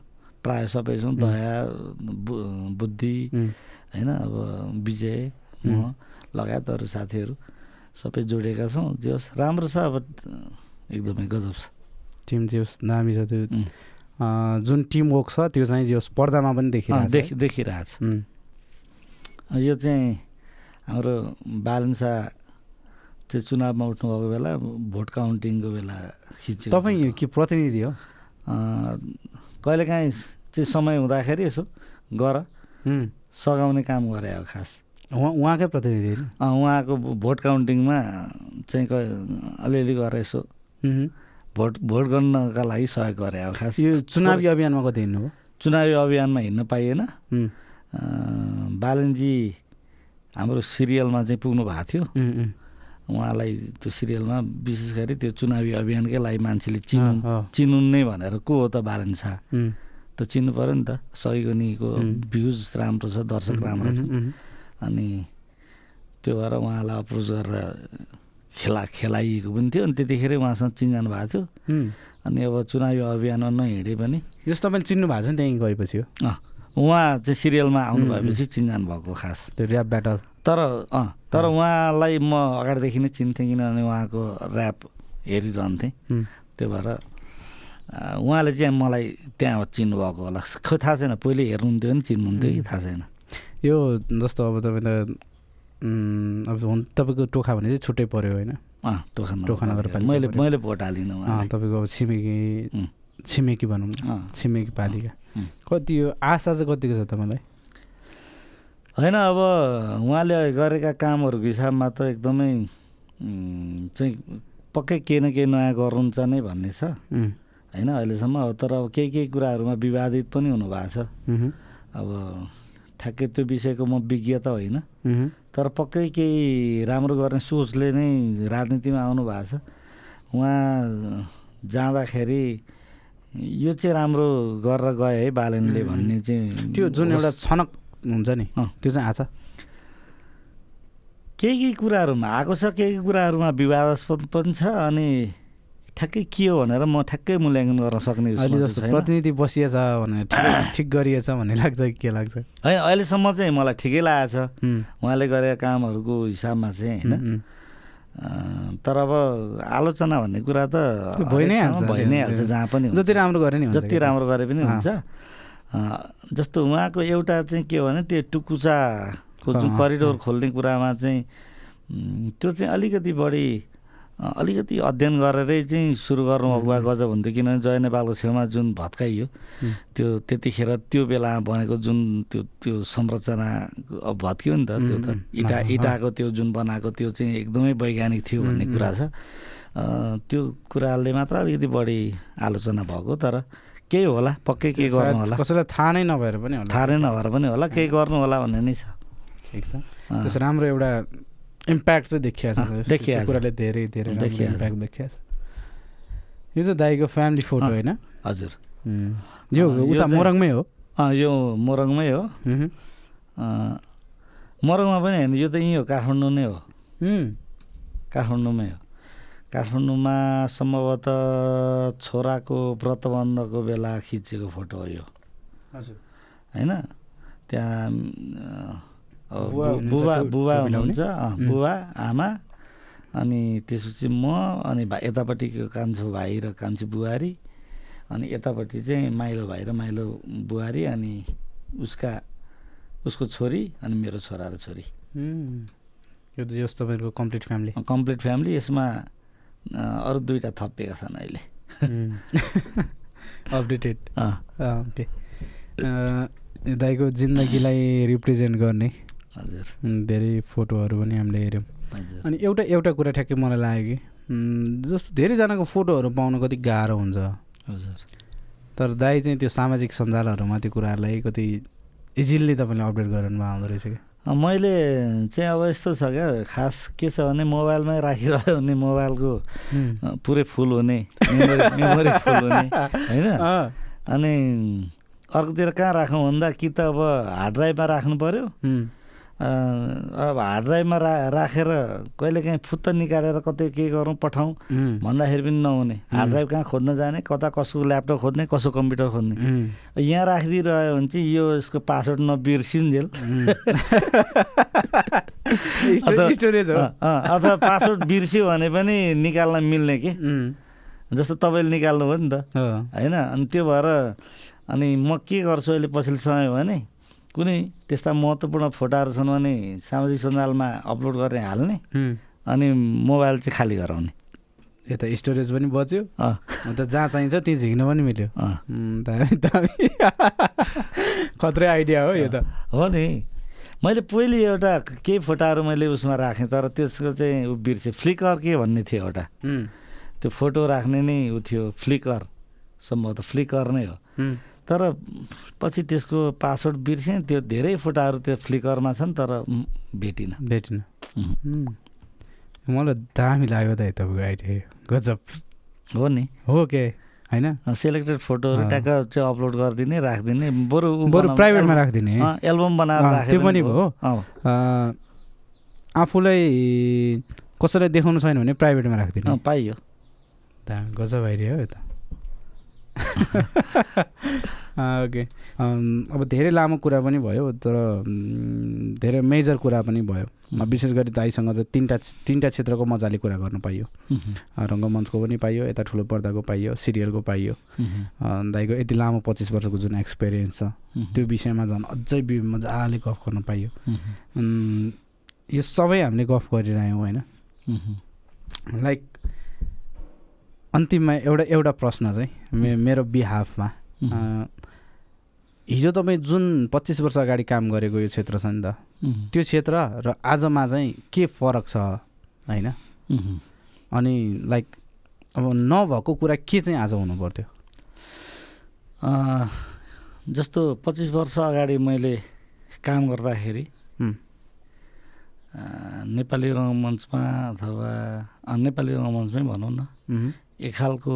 उम्.
दया बुद्धि। होइन अब विजय म लगायतहरू साथीहरू सबै जोडिएका छौँ। जस राम्रो छ अब एकदमै गजब छ।
टिम चाहिँ होस् दामी छ त्यो। जुन टिम वर्क छ त्यो चाहिँ जे होस् पर्दामा पनि देखिरहेको
देखि देखिरहेछ।
छ
यो चाहिँ हाम्रो बालन्सा चाहिँ चुनावमा उठ्नुभएको बेला भोट काउन्टिङको बेला खिचेको
तपाईँ के प्रतिनिधि हो?
कहिलेकाहीँ चाहिँ समय हुँदाखेरि यसो गर। सघाउने काम गरे हो खास।
उहाँ उहाँकै प्रतिनिधि
उहाँको भोट काउन्टिङमा चाहिँ अलिअलि गरेर यसो। भोट भोट गर्नका लागि सहयोग गरे हो खास।
यो चुनावी अभियानमा कति हिँड्नुभयो
चुनावी अभियानमा हिँड्न पाइएन। बालनजी हाम्रो सिरियलमा चाहिँ पुग्नु भएको थियो। उहाँलाई त्यो सिरियलमा विशेष गरी त्यो चुनावी अभियानकै लागि मान्छेले
अँ।
चिनुन् नै भनेर को हो त बालन शाह? त चिन्नु पऱ्यो नि त। सैगनीको
उम्.
भ्युज राम्रो छ दर्शक राम्रो छ। अनि त्यो भएर उहाँलाई अप्रोच गरेर खेला खेलाइएको पनि थियो। अनि त्यतिखेरै उहाँसँग चिनजान भएको थियो। अनि अब चुनावी अभियानमा नहिँडे पनि।
जस्तो तपाईँले चिन्नु भएको छ नि त्यहीँ गएपछि हो।
उहाँ चाहिँ सिरियलमा आउनु भएपछि चिनजान भएको खास।
त्यो ऱ्याप ब्याटल।
तर अँ तर उहाँलाई म अगाडिदेखि नै चिन्थेँ किनभने उहाँको ऱ्याप हेरिरहन्थेँ। त्यो भएर उहाँले चाहिँ मलाई त्यहाँ चिन्नुभएको होला। खै थाहा छैन पहिले हेर्नुहुन्थ्यो भने चिन्नुहुन्थ्यो कि थाहा छैन?
यो जस्तो अब तपाईँ त अब हुन तपाईँको टोखा भने चाहिँ छुट्टै पऱ्यो होइन?
टोखा
टोखा नगरपालिका
मैले। मैले भोट हालिनँ
तपाईँको अब छिमेकी. छिमेकी भनौँ न। छिमेकी पालिका. कति यो आशा चाहिँ कतिको छ तपाईँलाई?
होइन अब उहाँले गरेका कामहरूको हिसाबमा त एकदमै चाहिँ पक्कै केही न केही नयाँ गर्नुहुन्छ नै भन्ने छ। होइन अहिलेसम्म अब तर अब केही केही कुराहरूमा विवादित पनि हुनुभएको छ अब ठ्याक्कै त्यो विषयको म विज्ञ त होइन तर पक्कै केही राम्रो गर्ने सोचले नै राजनीतिमा आउनु भएको छ उहाँ जाँदाखेरि यो चाहिँ राम्रो गरेर गए है बालनले. भन्ने चाहिँ
त्यो जुन एउटा। छनक हुन्छ नि। त्यो चाहिँ आछ
केही केही कुराहरूमा आएको छ केही कुराहरूमा विवादास्पद पनि छ अनि ठ्याक्कै के हो भनेर म ठ्याक्कै मूल्याङ्कन गर्न सक्ने
अहिले जस्तो। प्रतिनिधि बसिएछ भने ठिक [COUGHS] ठिक गरिएछ भन्ने लाग्छ कि लाग्छ
होइन अहिलेसम्म चाहिँ मलाई ठिकै लागेको छ उहाँले गरेका कामहरूको हिसाबमा चाहिँ होइन तर अब आलोचना भन्ने कुरा त
भइ नै हाल्छ
भइ नै हाल्छ जहाँ पनि।
जति राम्रो गरे नि
जति। राम्रो गरे पनि। हुन्छ जस्तो उहाँको एउटा चाहिँ के हो भने त्यो टुकुचाको जुन करिडोर। खोल्ने कुरामा चाहिँ त्यो चाहिँ अलिकति बढी अलिकति अध्ययन गरेरै चाहिँ सुरु गर्नुभएको भए गजब हुन्थ्यो किनभने जय नेपालको छेउमा जुन भत्काइयो त्यो त्यतिखेर त्यो बेलामा बनेको जुन त्यो त्यो संरचना अब भत्कियो नि त त्यो त इटा इटाको त्यो जुन बनाएको त्यो चाहिँ एकदमै वैज्ञानिक थियो भन्ने कुरा छ। त्यो कुराले मात्र अलिकति बढी आलोचना भएको तर केही होला पक्कै केही गर्नु होला?
कसैलाई थाहा नै नभएर पनि होला।
थाहा नै नभएर पनि होला केही गर्नु होला भन्ने नै छ।
ठिक छ। राम्रो एउटा इम्प्याक्ट चाहिँ देखिया छ। कुराले धेरै धेरै। इम्प्याक्ट देखिया छ। यो चाहिँ दाईको फ्यामिली फोटो। होइन?
हजुर।
यो उता मोरङमै हो?
यो मोरङमै हो। मोरङमा पनि होइन यो त यहीँ हो काठमाडौँ नै हो। काठमाडौँमै हो। काठमाडौँमा सम्भवतः छोराको व्रतबन्धको बेला खिचेको फोटो हो यो।
हजुर।
होइन? त्यहाँ बुबा बुबा? हुनुहुन्छ. बुबा आमा अनि त्यसपछि म अनि भा यतापट्टिको कान्छो भाइ र कान्छी बुहारी अनि यतापट्टि चाहिँ माइलो भाइ र माइलो बुहारी अनि उसका उसको छोरी अनि मेरो छोरा र छोरी।
यो त यस तपाईँहरूको कम्प्लिट फ्यामिली।
कम्प्लिट फ्यामिली यसमा अरू दुईवटा थपिएका छन् अहिले। [LAUGHS]
Updated okay. दाईको जिन्दगीलाई रिप्रेजेन्ट गर्ने।
हजुर।
धेरै फोटोहरू पनि हामीले हेऱ्यौँ। अनि एउटा एउटा कुरा ठ्याक्कै मलाई लाग्यो कि जस्तो धेरैजनाको फोटोहरू पाउन कति गाह्रो हुन्छ।
हजुर।
तर दाई चाहिँ त्यो सामाजिक सञ्जालहरूमा त्यो कुराहरूलाई कति इजिली तपाईँले अपडेट गराउनु आउँदो रहेछ कि?
मैले चाहिँ अब यस्तो छ क्या खास के छ भने मोबाइलमै राखिरह्यो भने मोबाइलको पुरै फुल हुने मेमोरी फुल हुने होइन? अनि अर्कोतिर कहाँ राखौँ भन्दा कि त अब हार्ड ड्राइभमा राख्नु पऱ्यो अब हार्ड ड्राइभमा रा राखेर कहिलेकाहीँ फुत्त निकालेर कतै के गरौँ पठाउँ भन्दाखेरि पनि नहुने। हार्ड ड्राइभ कहाँ खोज्न जाने कता कसको ल्यापटप खोज्ने कसो कम्प्युटर खोज्ने। यहाँ राखिदिइरह्यो भने चाहिँ यो यसको पासवर्ड नबिर्सिन्जेल। [LAUGHS] अथवा-
स्टोरेज
पासवर्ड बिर्स्यो भने पनि निकाल्न मिल्ने कि? जस्तो तपाईँले निकाल्नु भयो नि त। होइन अनि त्यो भएर अनि म के गर्छु अहिले पछिल्लो समय भने कुनै त्यस्ता महत्त्वपूर्ण फोटाहरू छन् भने सामाजिक सञ्जालमा अपलोड गर्ने हाल्ने अनि मोबाइल चाहिँ खाली गराउने।
यता स्टोरेज पनि बच्यो।
अँ।
अन्त जहाँ चाहिन्छ त्यहीँ झिक्न पनि मिल्यो। [LAUGHS] खत्रै आइडिया हो यो त।
हो नि। मैले पहिले एउटा केही फोटाहरू मैले उसमा राखेँ तर त्यसको चाहिँ ऊ बिर्सेँ। फ्लिकर के भन्ने थियो एउटा? त्यो फोटो राख्ने नै ऊ थियो फ्लिकर। सम्भवतः फ्लिकर नै हो। तर पछि त्यसको पासवर्ड बिर्सेँ त्यो धेरै फोटाहरू त्यो फ्लिकरमा छन् तर भेटिनँ।
भेटिन। मलाई दामी लाग्यो त तपाईँको आइडिया गजब।
हो नि।
हो के? होइन?
सेलेक्टेड फोटोहरू। ट्याक्क चाहिँ अपलोड गरिदिने राखिदिने बरु
बरु प्राइभेटमा राखिदिने।
एल्बम बनाएर
त्यो पनि भयो। आफूलाई कसैलाई देखाउनु छैन भने प्राइभेटमा राखिदिने।
पाइयो।
दामी गजब आइडिया हो यो त। अँ, [LAUGHS] ओके। अब धेरै लामो कुरा पनि भयो तर धेरै मेजर कुरा पनि भयो। विशेष गरी दाईसँग चाहिँ तिनवटा तिनवटा क्षेत्रको मजाले कुरा गर्न पाइयो। रङ्गमञ्चको पनि पाइयो यता ठुलो पर्दाको पाइयो सिरियलको पाइयो। दाईको यति लामो पच्चिस वर्षको जुन एक्सपिरियन्स छ त्यो विषयमा झन् अझै बि- मजाले गफ गर्न पाइयो। यो सबै हामीले गफ गरिरह्यौँ होइन। लाइक अन्तिममा एउटा एउटा प्रश्न चाहिँ मे मेरो बिहाफमा हिजो तपाईँ जुन पच्चिस वर्ष अगाडि काम गरेको यो क्षेत्र छ नि त त्यो क्षेत्र र आजमा चाहिँ के फरक छ होइन। अनि लाइक अब नभएको कुरा के चाहिँ आज हुनु पर्थ्यो
जस्तो पच्चिस वर्ष अगाडि मैले काम गर्दाखेरि नेपाली रङ्गमञ्चमा अथवा नेपाली रङ्गमञ्चमै भनौँ न एक खालको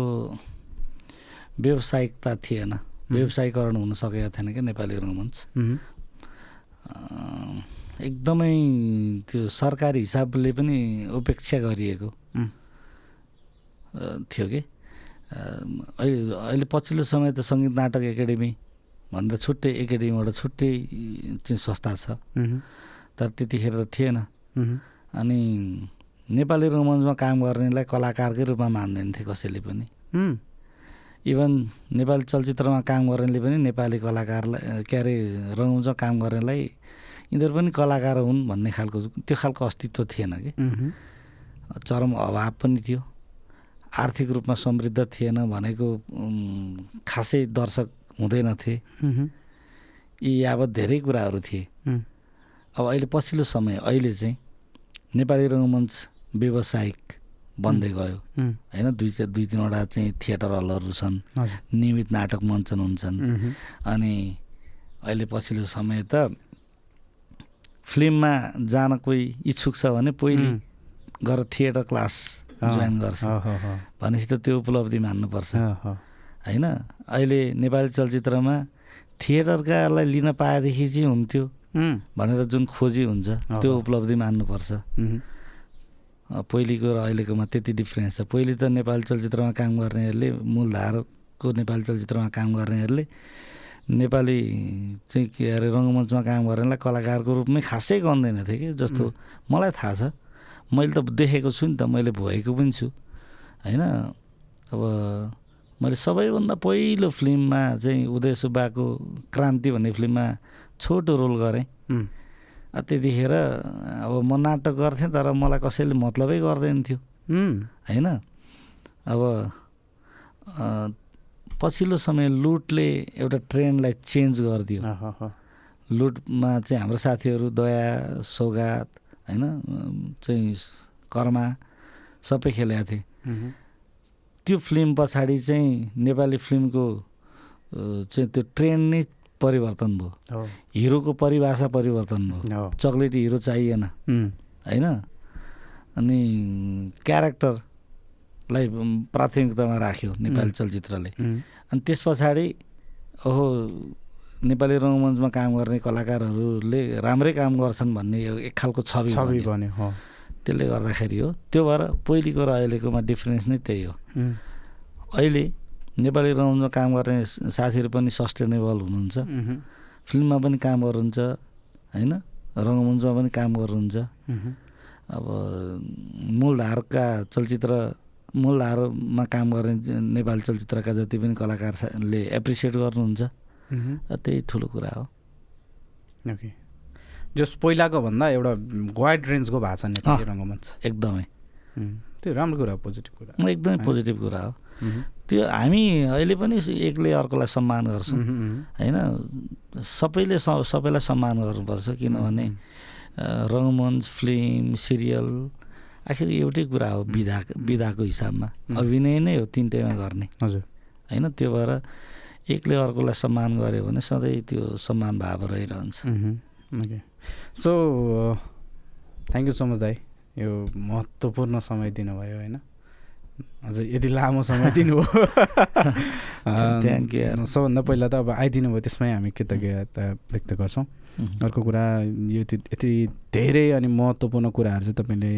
व्यावसायिकता थिएन। व्यवसायीकरण हुन सकेको थिएन क्या नेपाली रङ्गमञ्च एकदमै त्यो सरकारी हिसाबले पनि उपेक्षा गरिएको। थियो कि? अहिले अहिले पछिल्लो समय त सङ्गीत नाटक एकाडेमी भनेर छुट्टै एकाडेमीबाट छुट्टै चाहिँ संस्था छ। तर त्यतिखेर त थिएन। अनि नेपाली रङ्गमञ्चमा काम गर्नेलाई कलाकारकै रूपमा मान्दैन्थे कसैले पनि। इभन नेपाली चलचित्रमा काम गर्नेले पनि नेपाली कलाकारलाई के अरे रङ्गमञ्चमा काम गर्नेलाई यिनीहरू पनि कलाकार हुन् भन्ने खालको त्यो खालको अस्तित्व थिएन कि। चरम अभाव पनि थियो। आर्थिक रूपमा समृद्ध थिएन भनेको खासै दर्शक हुँदैनथे यी यावत धेरै कुराहरू थिए। अब अहिले पछिल्लो समय अहिले चाहिँ नेपाली रङ्गमञ्च व्यावसायिक बन्दै गयो। होइन दुई चार दुई तिनवटा चाहिँ थिएटर हलहरू छन्। नियमित नाटक मञ्चन हुन्छन्। अनि अहिले पछिल्लो समय त फिल्ममा जान कोही इच्छुक छ भने पहिले गएर थिएटर क्लास जोइन गर्छ। भनेपछि त त्यो उपलब्धि मान्नुपर्छ। होइन अहिले नेपाली चलचित्रमा थिएटरकालाई लिन पाएदेखि चाहिँ हुन्थ्यो भनेर जुन खोजी हुन्छ त्यो। उपलब्धि मान्नुपर्छ। पहिलेको र अहिलेकोमा त्यति डिफ्रेन्स छ। पहिले त नेपाली चलचित्रमा काम गर्नेहरूले मूलधारको नेपाली चलचित्रमा काम गर्नेहरूले नेपाली चाहिँ के अरे रङ्गमञ्चमा काम गर्नेलाई कलाकारको रूपमै खासै गन्दैनथे कि जस्तो मलाई थाहा छ। मैले त देखेको छु नि त मैले भोगेको पनि छु। होइन? अब मैले सबैभन्दा पहिलो फिल्ममा चाहिँ उदय सुब्बाको क्रान्ति भन्ने फिल्ममा छोटो रोल गरेँ। त्यतिखेर अब म नाटक गर्थेँ तर मलाई कसैले मतलबै गर्दैन थियो। होइन? अब पछिल्लो समय लुटले एउटा ट्रेन्डलाई चेन्ज गरिदियो। लुटमा चाहिँ हाम्रो साथीहरू दया सौगात होइन चाहिँ कर्मा सबै खेलेका थिए। त्यो फिल्म पछाडि चाहिँ नेपाली फिल्मको चाहिँ त्यो ट्रेन्ड नै परिवर्तन भयो। हिरोको परिभाषा परिवर्तन भयो। चक्लेटी हिरो चाहिएन। होइन? अनि क्यारेक्टरलाई प्राथमिकतामा राख्यो नेपाली चलचित्रले। अनि त्यस पछाडि ओहो नेपाली रङ्गमञ्चमा काम गर्ने कलाकारहरूले राम्रै काम गर्छन् भन्ने यो एक खालको छवि
छवि हो।
त्यसले गर्दाखेरि हो त्यो भएर पहिलेको र अहिलेकोमा डिफ्रेन्स नै त्यही हो। अहिले नेपाली रङ्गमञ्चमा काम गर्ने साथीहरू पनि सस्टेनेबल हुनुहुन्छ। फिल्ममा पनि काम गर्नुहुन्छ होइन? रङ्गमञ्चमा पनि काम गर्नुहुन्छ अब मूलधारका चलचित्र मूलधारमा काम गर्ने नेपाली चलचित्रका जति पनि कलाकारले एप्रिसिएट गर्नुहुन्छ। त्यही ठुलो कुरा हो।
ओके। जस पहिलाको भन्दा एउटा वाइड रेन्जको भएको छ नेपाली। रङ्गमञ्च।
एकदमै।
त्यो राम्रो कुरा हो पोजिटिभ कुरा।
एकदमै। पोजिटिभ कुरा हो। त्यो हामी अहिले पनि एकले अर्कोलाई सम्मान गर्छौँ। होइन? सबैले सबैलाई सम्मान गर्नुपर्छ किनभने रङ्गमञ्च फिल्म सिरियल आखिर एउटै कुरा हो विधा विधाको हिसाबमा. अभिनय नै हो तिनटैमा गर्ने।
हजुर।
होइन? त्यो भएर एकले अर्कोलाई सम्मान गर्यो भने सधैँ त्यो सम्मान भाव रहिरहन्छ।
Okay. So thank you so much दाई। यो महत्त्वपूर्ण समय दिनुभयो होइन? अझ यति लामो समय दिनुभयो [LAUGHS]
you, यार।
सबभन्दा पहिला त अब आइदिनु भयो त्यसमै हामी कृतज्ञता व्यक्त गर्छौँ
उम्.
अर्को कुरा यो यति धेरै अनि महत्त्वपूर्ण कुराहरू चाहिँ तपाईँले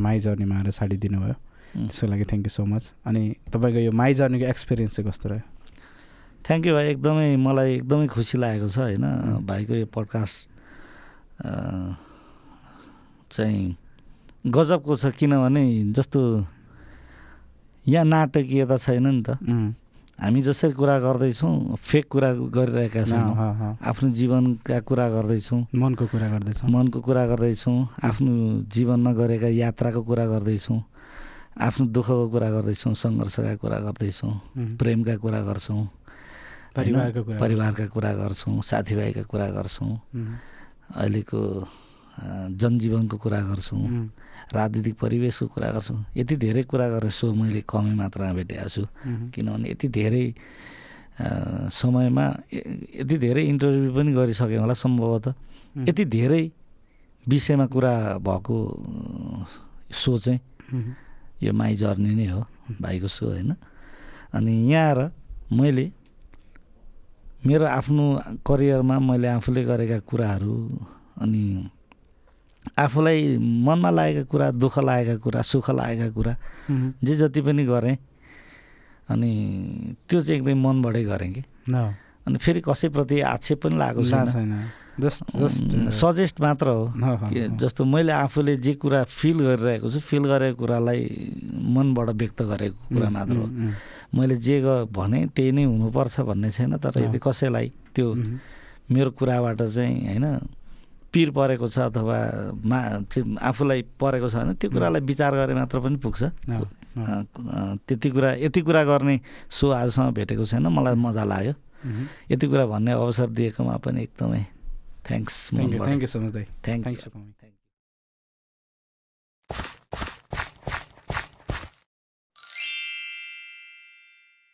माई जर्नीमा आएर साडिदिनु भयो
उम्.
त्यसको लागि थ्याङ्क यू सो मच अनि तपाईँको यो माई जर्नीको एक्सपिरियन्स चाहिँ कस्तो रह्यो
थ्याङ्क यू भाइ एकदमै मलाई एकदमै खुसी लागेको छ होइन
उम्.
भाइको यो अ, चाहिँ गजबको छ किनभने जस्तो यहाँ नाटकीयता छैन नि त। हामी जसरी कुरा गर्दैछौँ फेक कुरा गरिरहेका
अँ।
आफ्नो जीवनका कुरा गर्दैछौँ।
मनको कुरा गर्दैछौँ।
मनको कुरा गर्दैछौँ। आफ्नो जीवनमा गरेका यात्राको कुरा गर्दैछौँ। आफ्नो दुःखको कुरा गर्दैछौँ सङ्घर्षका कुरा गर्दैछौँ प्रेमका कुरा गर्छौँ?
परिवारको कुरा
परिवारका कुरा गर्छौँ साथीभाइका कुरा गर्छौँ। अहिलेको जनजीवनको कुरा गर्छौँ। राजनीतिक परिवेशको कुरा गर्छौँ। यति धेरै कुरा गर्ने सो मैले कमै मात्रामा भेटेको छु। किनभने यति धेरै समयमा यति धेरै इन्टरभ्यू पनि गरिसकेँ होला सम्भवतः। यति धेरै विषयमा कुरा भएको सो चाहिँ यो माई जर्नी नै हो भाइको सो होइन। अनि यहाँ आएर मैले मेरो आफ्नो करियरमा मैले आफूले गरेका कुराहरू अनि आफूलाई मनमा लागेका कुरा दुःख लागेका कुरा सुख लागेका कुरा जे जति पनि गरेँ अनि त्यो चाहिँ एकदम मनबाटै गरेँ कि। अनि फेरि कसैप्रति आक्षेप पनि लागेको छैन। सजेस्ट मात्र हो। जस्तो मैले आफूले जे कुरा फिल गरिरहेको छु फिल गरेको कुरालाई मनबाट व्यक्त गरेको कुरा मात्र हो। मैले जे भने त्यही नै हुनुपर्छ भन्ने छैन तर। यदि कसैलाई त्यो मेरो कुराबाट चाहिँ होइन पिर परेको छ अथवा मा आफूलाई परेको छ भने त्यो कुरालाई विचार गरे मात्र पनि पुग्छ। त्यति कुरा यति कुरा गर्ने सो आजसम्म भेटेको छैन। मलाई मजा लाग्यो। यति कुरा भन्ने अवसर दिएकोमा पनि एकदमै
thanks thank
you
so
much
thank you